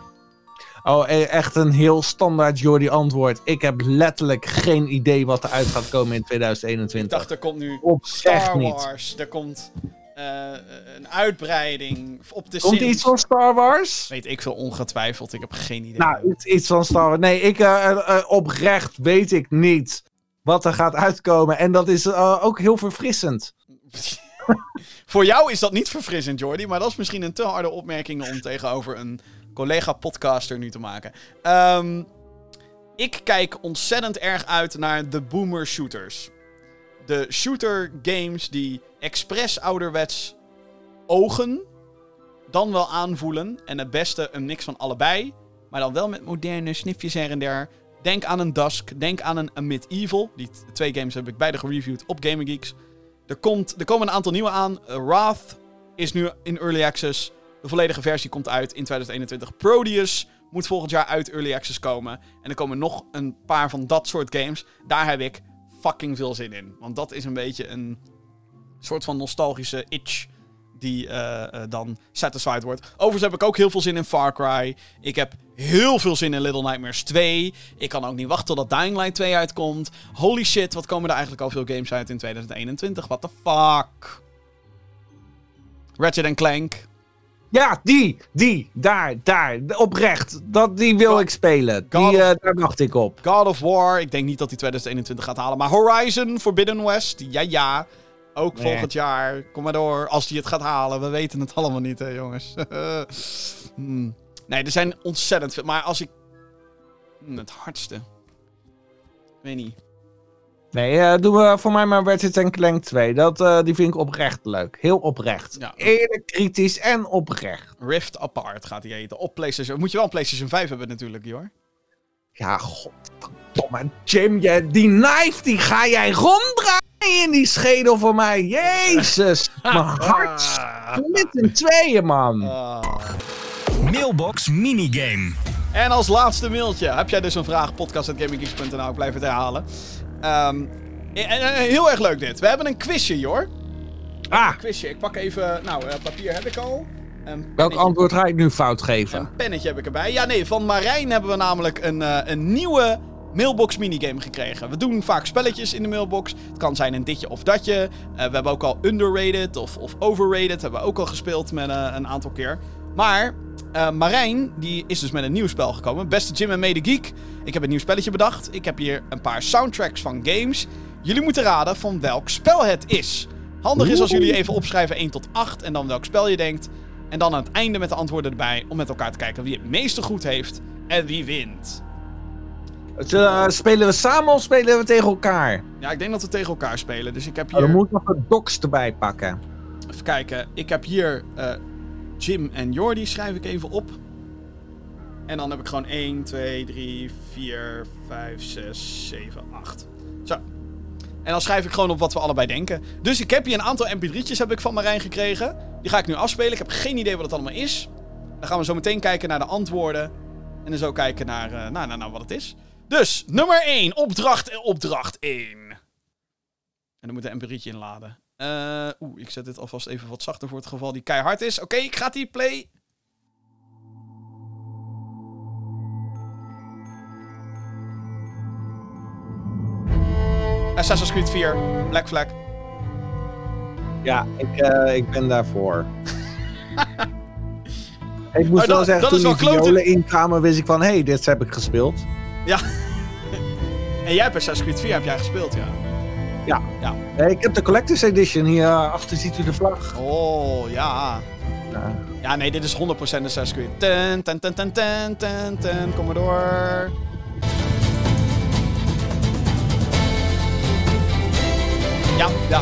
[SPEAKER 3] Oh, e- echt een heel standaard Jordi antwoord. Ik heb letterlijk geen idee wat eruit gaat komen in
[SPEAKER 2] Ik
[SPEAKER 3] 2021.
[SPEAKER 2] dacht, er komt nu
[SPEAKER 3] Oprecht
[SPEAKER 2] Star
[SPEAKER 3] niet.
[SPEAKER 2] Wars. Er komt eh, een uitbreiding op de
[SPEAKER 3] Komt
[SPEAKER 2] Sims.
[SPEAKER 3] iets van Star Wars?
[SPEAKER 2] Weet ik veel ongetwijfeld. Ik heb geen idee.
[SPEAKER 3] Nou, iets, iets van Star Wars. Nee, ik eh, oprecht weet ik niet wat er gaat uitkomen. En dat is ook heel verfrissend.
[SPEAKER 2] Voor jou is dat niet verfrissend, Jordi. Maar dat is misschien een te harde opmerking om tegenover een collega-podcaster nu te maken. Ehm, ik kijk ontzettend erg uit naar de boomer shooters. De shooter games die expres ouderwets ogen, dan wel aanvoelen. En het beste een mix van allebei. Maar dan wel met moderne snifjes her en der. Denk aan een Dusk, denk aan een, een Medieval. Die twee games heb ik beide gereviewd op Gaming Geeks. Er, komt, er komen een aantal nieuwe aan. Uh, Wrath is nu in Early Access. De volledige versie komt uit in 2021. Proteus moet volgend jaar uit Early Access komen. En er komen nog een paar van dat soort games. Daar heb ik fucking veel zin in. Want dat is een beetje een soort van nostalgische itch die eh, eh, dan satisfied wordt. Overigens heb ik ook heel veel zin in Far Cry. Ik heb heel veel zin in Little Nightmares 2. Ik kan ook niet wachten totdat Dying Light 2 uitkomt. Holy shit, wat komen er eigenlijk al veel games uit in 2021? What the fuck? Ratchet Clank.
[SPEAKER 3] Ja, die, die, daar, daar, oprecht. Dat, die wil
[SPEAKER 2] God-
[SPEAKER 3] ik spelen. Die,
[SPEAKER 2] of-
[SPEAKER 3] eh, daar wacht ik op.
[SPEAKER 2] God of War. Ik denk niet dat hij 2021 gaat halen. Maar Horizon Forbidden West. Ja, ja. Ook
[SPEAKER 3] Nee.
[SPEAKER 2] volgend jaar. Kom maar door. Als hij het gaat halen. We weten het allemaal niet, hè, jongens. Hmm. Nee, er zijn ontzettend veel. Maar als ik. Hmm, het hardste. Ik weet niet.
[SPEAKER 3] Nee, eh doen we voor mij maar Ratchet Clank 2. Dat, eh, die vind ik oprecht leuk. Heel oprecht.
[SPEAKER 2] Ja.
[SPEAKER 3] Eerlijk, kritisch en oprecht.
[SPEAKER 2] Rift Apart gaat hij heten. Op PlayStation. Moet je wel een PlayStation 5 hebben, natuurlijk, hoor.
[SPEAKER 3] Ja, godverdomme. Jim, jij, die knife die ga jij ronddraaien in die schedel voor mij. Jezus, mijn hart split in tweeën, man.
[SPEAKER 2] Ah.
[SPEAKER 1] Mailbox minigame.
[SPEAKER 2] En als laatste mailtje. Heb jij dus een vraag? Podcast.gaminggeeks.nl. Ik blijf het herhalen. Ehm, en, en- en heel erg leuk dit. We hebben een quizje, hoor.
[SPEAKER 3] Ah,
[SPEAKER 2] quizje. Ik pak even. Nou, eh, papier heb ik al. Een
[SPEAKER 3] welk antwoord ga ik nu fout geven?
[SPEAKER 2] Een pennetje heb ik erbij. Ja, nee, van Marijn hebben we namelijk een, eh, een nieuwe mailbox minigame gekregen. We doen vaak spelletjes in de mailbox. Het kan zijn een ditje of datje. Eh, we hebben ook al underrated of, of overrated. Hebben we ook al gespeeld met eh, een aantal keer. Maar eh, Marijn, die is dus met een nieuw spel gekomen. Beste Jim en Mede Geek. Ik heb een nieuw spelletje bedacht. Ik heb hier een paar soundtracks van games. Jullie moeten raden van welk spel het is. Handig is als jullie even opschrijven 1 tot 8 en dan welk spel je denkt. En dan aan het einde met de antwoorden erbij om met elkaar te kijken wie het meeste goed heeft en wie wint.
[SPEAKER 3] Eh, spelen we samen of spelen we tegen elkaar?
[SPEAKER 2] Ja, ik denk dat we tegen elkaar spelen. Dus ik heb
[SPEAKER 3] Oh, dan
[SPEAKER 2] hier...
[SPEAKER 3] moet ik nog de docs erbij pakken.
[SPEAKER 2] Even kijken. Ik heb hier eh, Jim en Jordi schrijf ik even op. En dan heb ik gewoon 1, 2, 3, 4, 5, 6, 7, 8. Zo. En dan schrijf ik gewoon op wat we allebei denken. Dus ik heb hier een aantal mp3'tjes heb ik van Marijn gekregen. Die ga ik nu afspelen. Ik heb geen idee wat het allemaal is. Dan gaan we zo meteen kijken naar de antwoorden. En dan zo kijken naar, eh, nou, nou, nou, wat het is. Dus, nummer 1. Opdracht, opdracht 1. En dan moet de mp3'tje inladen. Eh, Oeh, ik zet dit alvast even wat zachter voor het geval die keihard is. Oké, ik ga die play. Assassin's Creed 4, Black Flag.
[SPEAKER 3] Ja, ik, eh, ik ben daarvoor. ik moest
[SPEAKER 2] Oh,
[SPEAKER 3] wel zeggen,
[SPEAKER 2] dat
[SPEAKER 3] toen
[SPEAKER 2] is wel
[SPEAKER 3] die violen inkwamen, wist ik van... Hé, hey, dit heb ik gespeeld.
[SPEAKER 2] Ja. en jij hebt Assassin's Creed 4 heb jij gespeeld, ja.
[SPEAKER 3] Eh, ik heb de Collector's Edition. Hier eh, achter ziet u de vlag.
[SPEAKER 2] Oh, ja.
[SPEAKER 3] Ja.
[SPEAKER 2] Ja, nee, dit is 100% Assassin's Creed. Ten, ten, ten, ten, ten, ten, ten. Kom maar door. Ja, ja.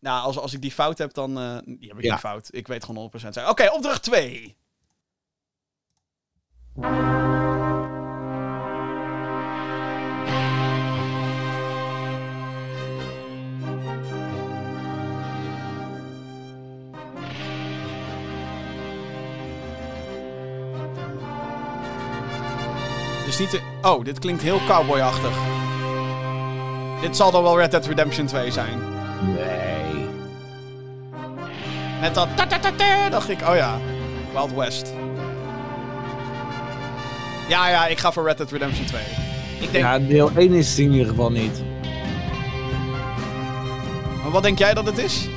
[SPEAKER 2] Nou, als, als ik die fout heb, dan... eh, die heb ik
[SPEAKER 3] Ja.
[SPEAKER 2] niet fout. Ik weet gewoon 100% zijn. Oké, opdracht 2. Dus niet... de- Oh, dit klinkt heel cowboyachtig. Dit zal dan wel Red Dead Redemption 2 zijn.
[SPEAKER 3] Nee.
[SPEAKER 2] Met dat ta ta ta ta, dacht ik, oh ja, Wild West. Ja, ja, ik ga voor Red Dead Redemption 2. Ik denk,
[SPEAKER 3] Ja, deel 1 is het in ieder geval niet.
[SPEAKER 2] maar wat denk jij dat het is?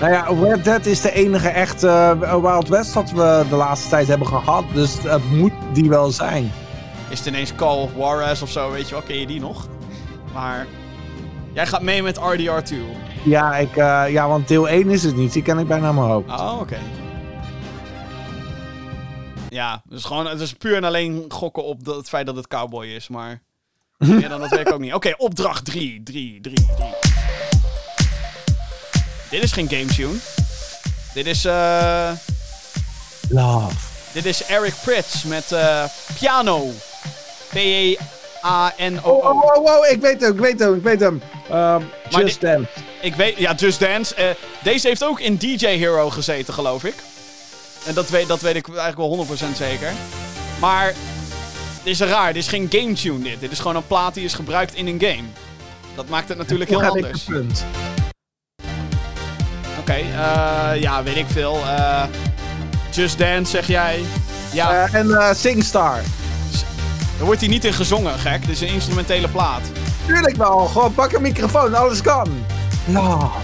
[SPEAKER 3] Nou ja, Red Dead is de enige echte eh, Wild West dat we de laatste tijd hebben gehad. Dus het moet die wel zijn.
[SPEAKER 2] Is het ineens Call of Juarez of zo, weet je wel, ken je die nog? Maar, jij gaat mee met RDR2.
[SPEAKER 3] Ja, ik, eh, ja, want deel 1 is het niet. Die ken ik bijna mijn hoofd.
[SPEAKER 2] Oh, oké. Ja, dus gewoon, het is puur en alleen gokken op dat- het feit dat het cowboy is, maar... Meer dan dat weet ik ook niet. Oké, opdracht 3, 3, 3, 3. Dit is geen game tune. Dit is, eh...
[SPEAKER 3] Love.
[SPEAKER 2] Dit is Eric Prits met eh, Piano. P-E-A-N-O-O.
[SPEAKER 3] Oh, oh, oh, oh, ik weet hem, ik weet hem, ik weet hem. Ehm Just Dance.
[SPEAKER 2] Ik weet, ja, Just Dance. Eh, deze heeft ook in DJ Hero gezeten, geloof ik. En dat weet, dat weet ik eigenlijk wel 100% zeker. Maar, dit is raar. Dit is geen game tune, dit. Dit is gewoon een plaat die is gebruikt in een game. Dat maakt het natuurlijk heel
[SPEAKER 3] ik
[SPEAKER 2] anders.
[SPEAKER 3] een punt.
[SPEAKER 2] Oké, eh, ja, weet ik veel. Eh, Just Dance, zeg jij. Ja,
[SPEAKER 3] Eh, en eh, Singstar.
[SPEAKER 2] daar wordt hij niet in gezongen, gek. Dit is een instrumentele plaat.
[SPEAKER 3] Tuurlijk wel. Gewoon pak een microfoon. Alles kan. Love.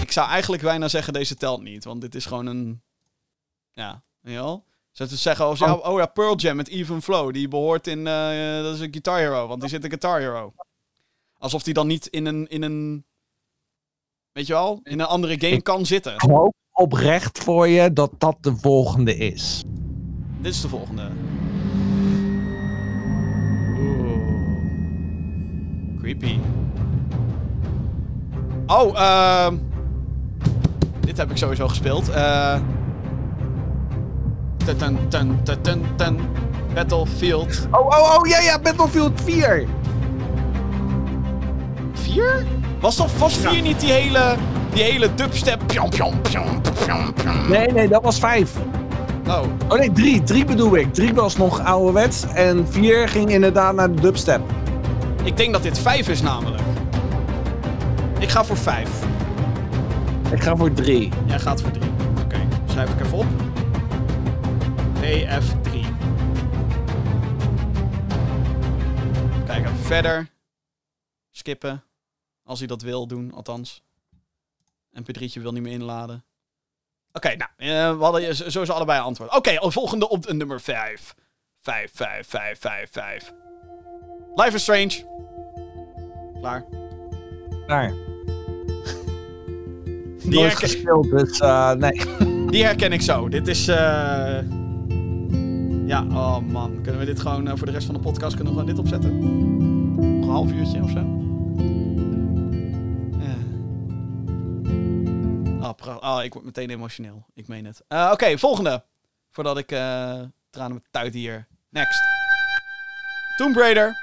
[SPEAKER 2] Ik zou eigenlijk bijna zeggen, deze telt niet. Want dit is gewoon een... Ja, weet je wel? Zou je zeggen, als, ja, oh ja, Pearl Jam met Even Flow. Die behoort in... eh, dat is een Guitar Hero, want die zit in Guitar Hero. Alsof die dan niet in een... In een weet je wel? In een andere game kan zitten.
[SPEAKER 3] Ik hoop oprecht voor je dat dat de volgende is.
[SPEAKER 2] Dit is de volgende. Oeh. Creepy. Oh, ehm... dit heb ik sowieso gespeeld. Tun, tun, tun, tun. Battlefield
[SPEAKER 3] Oh, oh, oh, ja, ja, Battlefield 4.
[SPEAKER 2] 4? Was toch was 4 niet die hele, die hele dubstep? Pjom, pjom, pjom, pjom, pjom.
[SPEAKER 3] Nee, nee, dat was 5.
[SPEAKER 2] Oh,
[SPEAKER 3] Oh nee, 3. 3 bedoel ik. 3 was nog ouderwets. En 4 ging inderdaad naar de dubstep.
[SPEAKER 2] ik denk dat dit 5 is namelijk. Ik ga voor 5.
[SPEAKER 3] Ik ga voor 3.
[SPEAKER 2] Jij gaat voor 3. Oké, schrijf ik even op. BF3. Kijken, verder. Skippen. Als hij dat wil doen, althans. MP3'tje wil niet meer inladen. Oké, nou, eh, we hadden je sowieso allebei antwoord. Oké, volgende op de nummer 5. 5, 5, 5, 5, 5. Life is Strange. Klaar.
[SPEAKER 3] Daar.
[SPEAKER 2] Die,
[SPEAKER 3] Nooit
[SPEAKER 2] herken,
[SPEAKER 3] gespeeld, dus eh, nee.
[SPEAKER 2] die herken ik zo. Dit is... eh Ja, oh man. Kunnen we dit gewoon eh, voor de rest van de podcast kunnen we gewoon dit opzetten? Nog een half uurtje of zo? Eh. Oh, pra- oh, ik word meteen emotioneel. Ik meen het. Eh, Oké, volgende. Voordat ik eh tranen met tuit hier. Next. Tomb Raider.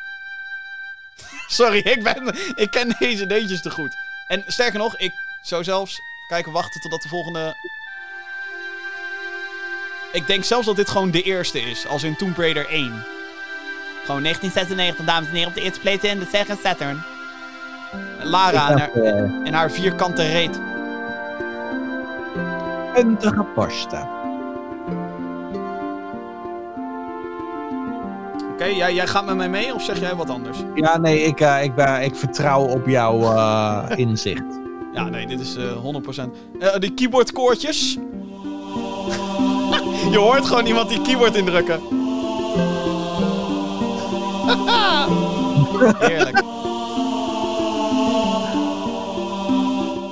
[SPEAKER 2] Sorry, ik, ben, ik ken deze deetjes te goed. En sterker nog, ik zou zelfs kijken wachten totdat de volgende... Ik denk zelfs dat dit gewoon de eerste is, als in Tomb Raider 1. Gewoon 1996, dames en heren, op de eerste plaats in de Sega Saturn. Lara en haar, en haar vierkante reet.
[SPEAKER 3] Puntige posten.
[SPEAKER 2] Oké, jij, jij gaat met mij mee of zeg jij wat anders?
[SPEAKER 3] Ja, nee, ik, eh, ik, ben, ik vertrouw op jouw eh, inzicht.
[SPEAKER 2] Ja, nee, dit is eh 100%. Eh die keyboardkoortjes. Je hoort gewoon iemand die keyboard indrukken. Heerlijk.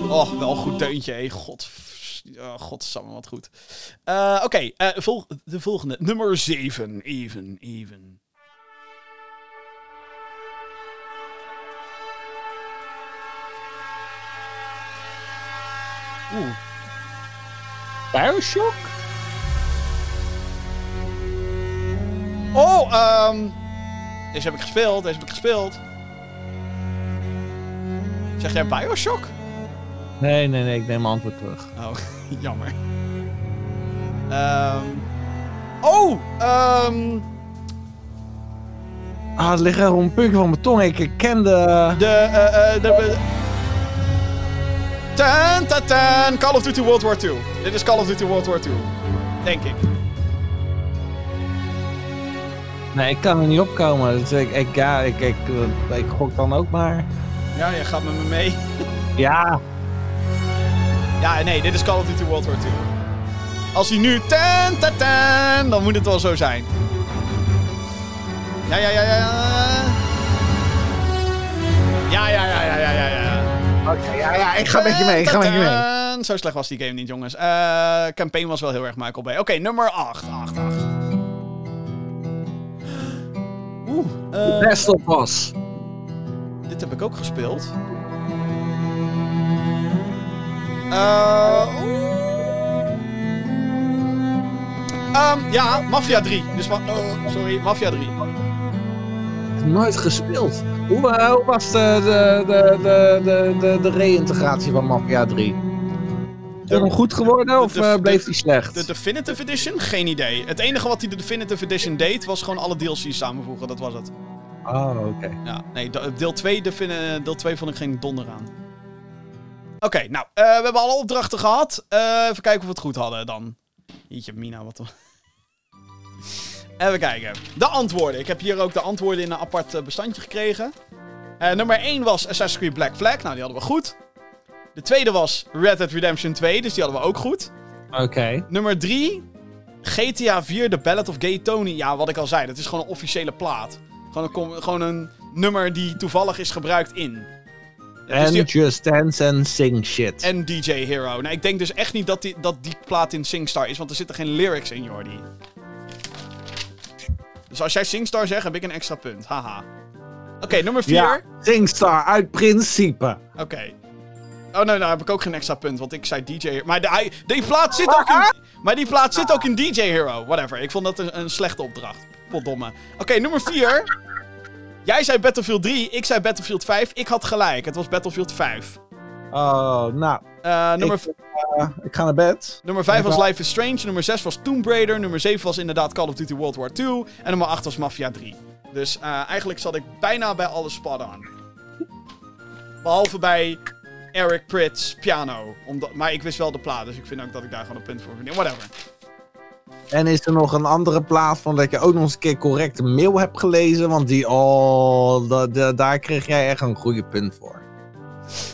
[SPEAKER 2] Oh, wel een goed deuntje, hé. God. Oh, godsamme, wat goed. Eh, Oké, eh, vol- de volgende. Nummer 7. Even, even. Oeh.
[SPEAKER 3] Bioshock?
[SPEAKER 2] Oh, ehm. Deze heb ik gespeeld, deze heb ik gespeeld. Zeg jij Bioshock?
[SPEAKER 3] Nee, nee, nee, ik neem mijn antwoord terug.
[SPEAKER 2] Oh, jammer. Ehm. Oh, ehm.
[SPEAKER 3] Ah, het ligt er op een puntje van mijn tong. Ik ken de...
[SPEAKER 2] De, eh, eh, de, de... Tan, tan, tan, Call of Duty World War II. Dit is Call of Duty World War II. Denk ik.
[SPEAKER 3] Nee, ik kan er niet opkomen. Dus ik, ik, ja, ik, ik, eh, ik gok dan ook maar.
[SPEAKER 2] Ja, jij gaat met me mee.
[SPEAKER 3] Ja.
[SPEAKER 2] Ja, nee, dit is Call of Duty World War II. Als hij nu tan, tan, tan, dan moet het wel zo zijn. Ja, ja, ja, ja. Ja, ja, ja, ja, ja, ja, ja.
[SPEAKER 3] Oké, ja, ja, ik ga met je mee. Ik ga met je mee.
[SPEAKER 2] Zo slecht was die game niet, jongens. Eh campaign was wel heel erg Michael Bay. Oké, nummer 8. 8, 8. Oeh, eh,
[SPEAKER 3] Best op was.
[SPEAKER 2] dit heb ik ook gespeeld. Ehm, ja, Mafia 3. Dus, ma- oh, sorry, Mafia 3.
[SPEAKER 3] Nooit gespeeld. Hoe, eh, hoe was de, de, de, de, de, de, reïntegratie van Mafia 3? Is het hem goed geworden of
[SPEAKER 2] de-
[SPEAKER 3] eh, bleef hij slecht?
[SPEAKER 2] De Definitive Edition? Geen idee. Het enige wat hij de Definitive Edition deed, was gewoon alle DLC's samenvoegen. Dat was het.
[SPEAKER 3] Oh, oké.
[SPEAKER 2] Ja, nee, de- deel 2, de vinden- deel 2 vond ik geen donder aan. Oké, nou, eh, we hebben alle opdrachten gehad. Eh, even kijken of we het goed hadden dan. Jeetje, Mina, wat... een- even kijken. De antwoorden. Ik heb hier ook de antwoorden in een apart eh, bestandje gekregen. Nummer 1 was Assassin's Creed Black Flag. Nou, die hadden we goed. De tweede was Red Dead Redemption 2, dus die hadden we ook goed.
[SPEAKER 3] Oké.
[SPEAKER 2] Nummer 3, GTA 4, The Ballad of Gay Tony. Ja, wat ik al zei, dat is gewoon een officiële plaat. Gewoon een, gewoon een nummer die toevallig is gebruikt in. Dus die-
[SPEAKER 3] Just Dance en Sing Shit.
[SPEAKER 2] en DJ Hero. Nou, ik denk dus echt niet dat die, dat die plaat in Singstar is, want er zitten geen lyrics in, Jordi. Dus als jij Singstar zegt, heb ik een extra punt. Haha. Oké, nummer 4.
[SPEAKER 3] Ja, Singstar uit principe.
[SPEAKER 2] Oké. Oh nee, nou heb ik ook geen extra punt, want ik zei DJ Hero. Maar de, die plaat zit ook in, maar die plaat zit ook in DJ Hero. Whatever, ik vond dat een, een slechte opdracht. Potdomme. Oké, nummer 4. Jij zei Battlefield 3, ik zei Battlefield 5. Ik had gelijk, het was Battlefield 5.
[SPEAKER 3] Oh, nou.
[SPEAKER 2] Eh, nummer,
[SPEAKER 3] Ik, eh, ik ga naar bed.
[SPEAKER 2] nummer 5 was. Life is Strange, nummer 6 was Tomb Raider, nummer 7 was inderdaad Call of Duty World War 2 en nummer 8 was Mafia 3. Dus eh, eigenlijk zat ik bijna bij alle spot aan. Behalve bij Eric Prits piano. Omdat, maar ik wist wel de plaat, dus ik vind ook dat ik daar gewoon een punt voor verdien. Whatever.
[SPEAKER 3] En is er nog een andere plaats van dat je ook nog eens een keer correct een mail hebt gelezen? Want die, oh, da- da- daar kreeg jij echt een goede punt voor.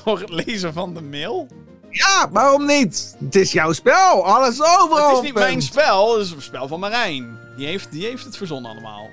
[SPEAKER 2] Voor het lezen van de mail?
[SPEAKER 3] Ja, waarom niet? Het is jouw spel. Alles overal.
[SPEAKER 2] het is niet
[SPEAKER 3] punt.
[SPEAKER 2] mijn spel, het is een spel van Marijn. Die heeft, die heeft het verzonnen allemaal.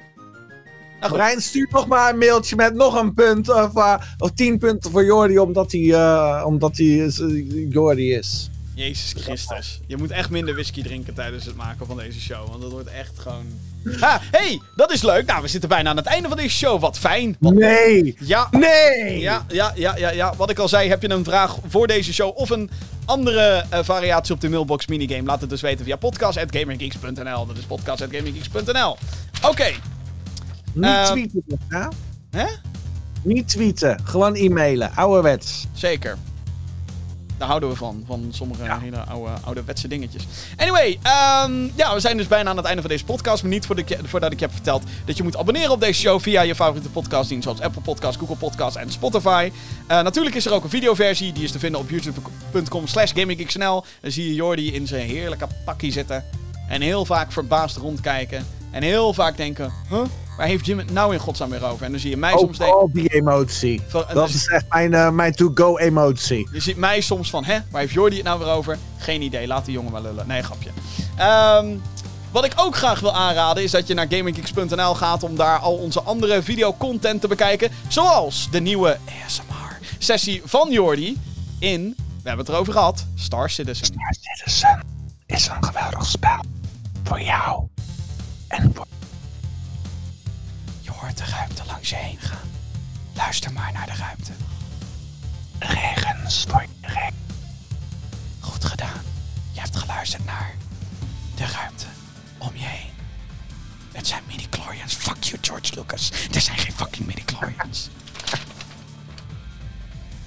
[SPEAKER 2] Nou.
[SPEAKER 3] Marijn, stuur nog maar een mailtje met nog een punt. Of, eh, of tien punten voor Jordi, omdat hij, eh, omdat hij eh, Jordi is.
[SPEAKER 2] Jezus Christus. Je moet echt minder whisky drinken tijdens het maken van deze show. Want dat wordt echt gewoon... Ha, hey, dat is leuk. Nou, we zitten bijna aan het einde van deze show. Wat fijn. Wat-
[SPEAKER 3] Nee.
[SPEAKER 2] Ja,
[SPEAKER 3] Nee.
[SPEAKER 2] ja, ja, ja, ja, ja. Wat ik al zei, heb je een vraag voor deze show of een andere eh, variatie op de mailbox minigame? Laat het dus weten via podcast.gamergeeks.nl. Dat is podcast.gamergeeks.nl. Oké.
[SPEAKER 3] Niet
[SPEAKER 2] Eh,
[SPEAKER 3] tweeten. hè?
[SPEAKER 2] Hè?
[SPEAKER 3] Niet tweeten. Gewoon e-mailen. Ouderwets.
[SPEAKER 2] Zeker. Daar houden we van. Van sommige hele oude, ouderwetse dingetjes. Anyway, ehm, ja, we zijn dus bijna aan het einde van deze podcast. Maar niet voordat ik, voordat ik je heb verteld dat je moet abonneren op deze show via je favoriete podcastdienst. Zoals Apple Podcasts, Google Podcasts en Spotify. Eh, natuurlijk is er ook een videoversie. Die is te vinden op youtube.com slash. Dan zie je Jordi in zijn heerlijke pakkie zitten. En heel vaak verbaasd rondkijken. En heel vaak denken, huh? Waar heeft Jim het nou in godsnaam weer over? En dan zie je mij
[SPEAKER 3] Ook
[SPEAKER 2] soms denken...
[SPEAKER 3] al die emotie.
[SPEAKER 2] Van-
[SPEAKER 3] Dat
[SPEAKER 2] dus-
[SPEAKER 3] is echt mijn, eh, mijn to-go emotie.
[SPEAKER 2] Je ziet mij soms van, hè, waar heeft Jordi het nou weer over? Geen idee, laat die jongen maar lullen. Nee, grapje. Ehm, wat ik ook graag wil aanraden is dat je naar gaminggeeks.nl gaat om daar al onze andere videocontent te bekijken. Zoals de nieuwe ASMR-sessie van Jordi in, we hebben het erover gehad, Star Citizen.
[SPEAKER 3] Star Citizen is een geweldig spel. Voor jou. En.
[SPEAKER 2] Je hoort de ruimte langs je heen gaan. Luister maar naar de ruimte.
[SPEAKER 3] Regens voor je regen.
[SPEAKER 2] Goed gedaan. Je hebt geluisterd naar de ruimte om je heen. Het zijn midi-chlorians. Fuck you, George Lucas. Er zijn geen fucking midi-chlorians.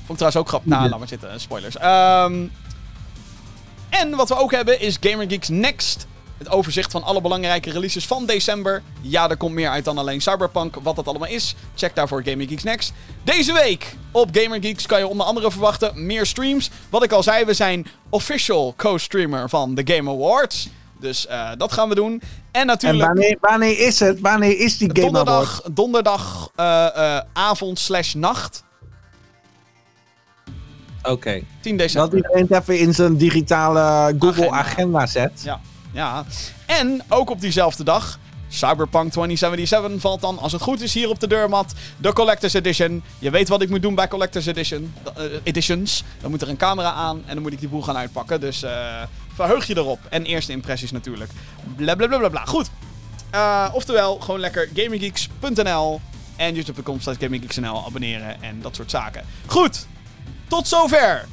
[SPEAKER 2] Vond ik trouwens ook grappig. Nou, laat maar zitten. Spoilers. Ehm, en wat we ook hebben is Gamer Geeks Next. Het overzicht van alle belangrijke releases van december. Ja, er komt meer uit dan alleen Cyberpunk. Wat dat allemaal is, check daarvoor Gamer Geeks Next. Deze week op Gamer Geeks kan je onder andere verwachten meer streams. Wat ik al zei, we zijn official co-streamer van de Game Awards. Dus eh, dat gaan we doen. En
[SPEAKER 3] En
[SPEAKER 2] natuurlijk
[SPEAKER 3] wanneer, wanneer is het? Wanneer is die Game Award?
[SPEAKER 2] donderdag, donderdag eh, eh, avond slash nacht.
[SPEAKER 3] Oké.
[SPEAKER 2] 10
[SPEAKER 3] Dat
[SPEAKER 2] december.
[SPEAKER 3] iedereen het even in zijn digitale Google
[SPEAKER 2] Agenda.
[SPEAKER 3] agenda, zet.
[SPEAKER 2] Ja, ja. En ook op diezelfde dag, Cyberpunk 2077 valt dan, als het goed is, hier op de deurmat. De Collector's Edition. Je weet wat ik moet doen bij Collector's Edition, eh, Editions. Dan moet er een camera aan en dan moet ik die boel gaan uitpakken. Dus eh, verheug je erop. En eerste impressies natuurlijk. Blablabla. Bla, Goed. Eh, oftewel, gewoon lekker gaminggeeks.nl en youtube.com slash gaminggeeks.nl abonneren en dat soort zaken. Goed. Tot zover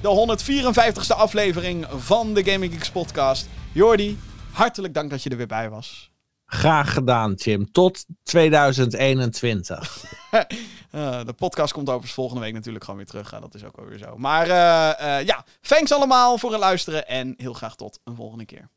[SPEAKER 2] de 154ste aflevering van de Gaming Geeks podcast. Jordi, hartelijk dank dat je er weer bij was.
[SPEAKER 3] Graag gedaan, Jim. Tot 2021.
[SPEAKER 2] Eh, de podcast komt overigens volgende week natuurlijk gewoon weer terug. dat is ook wel weer zo. Maar eh, eh, ja, thanks allemaal voor het luisteren en heel graag tot een volgende keer.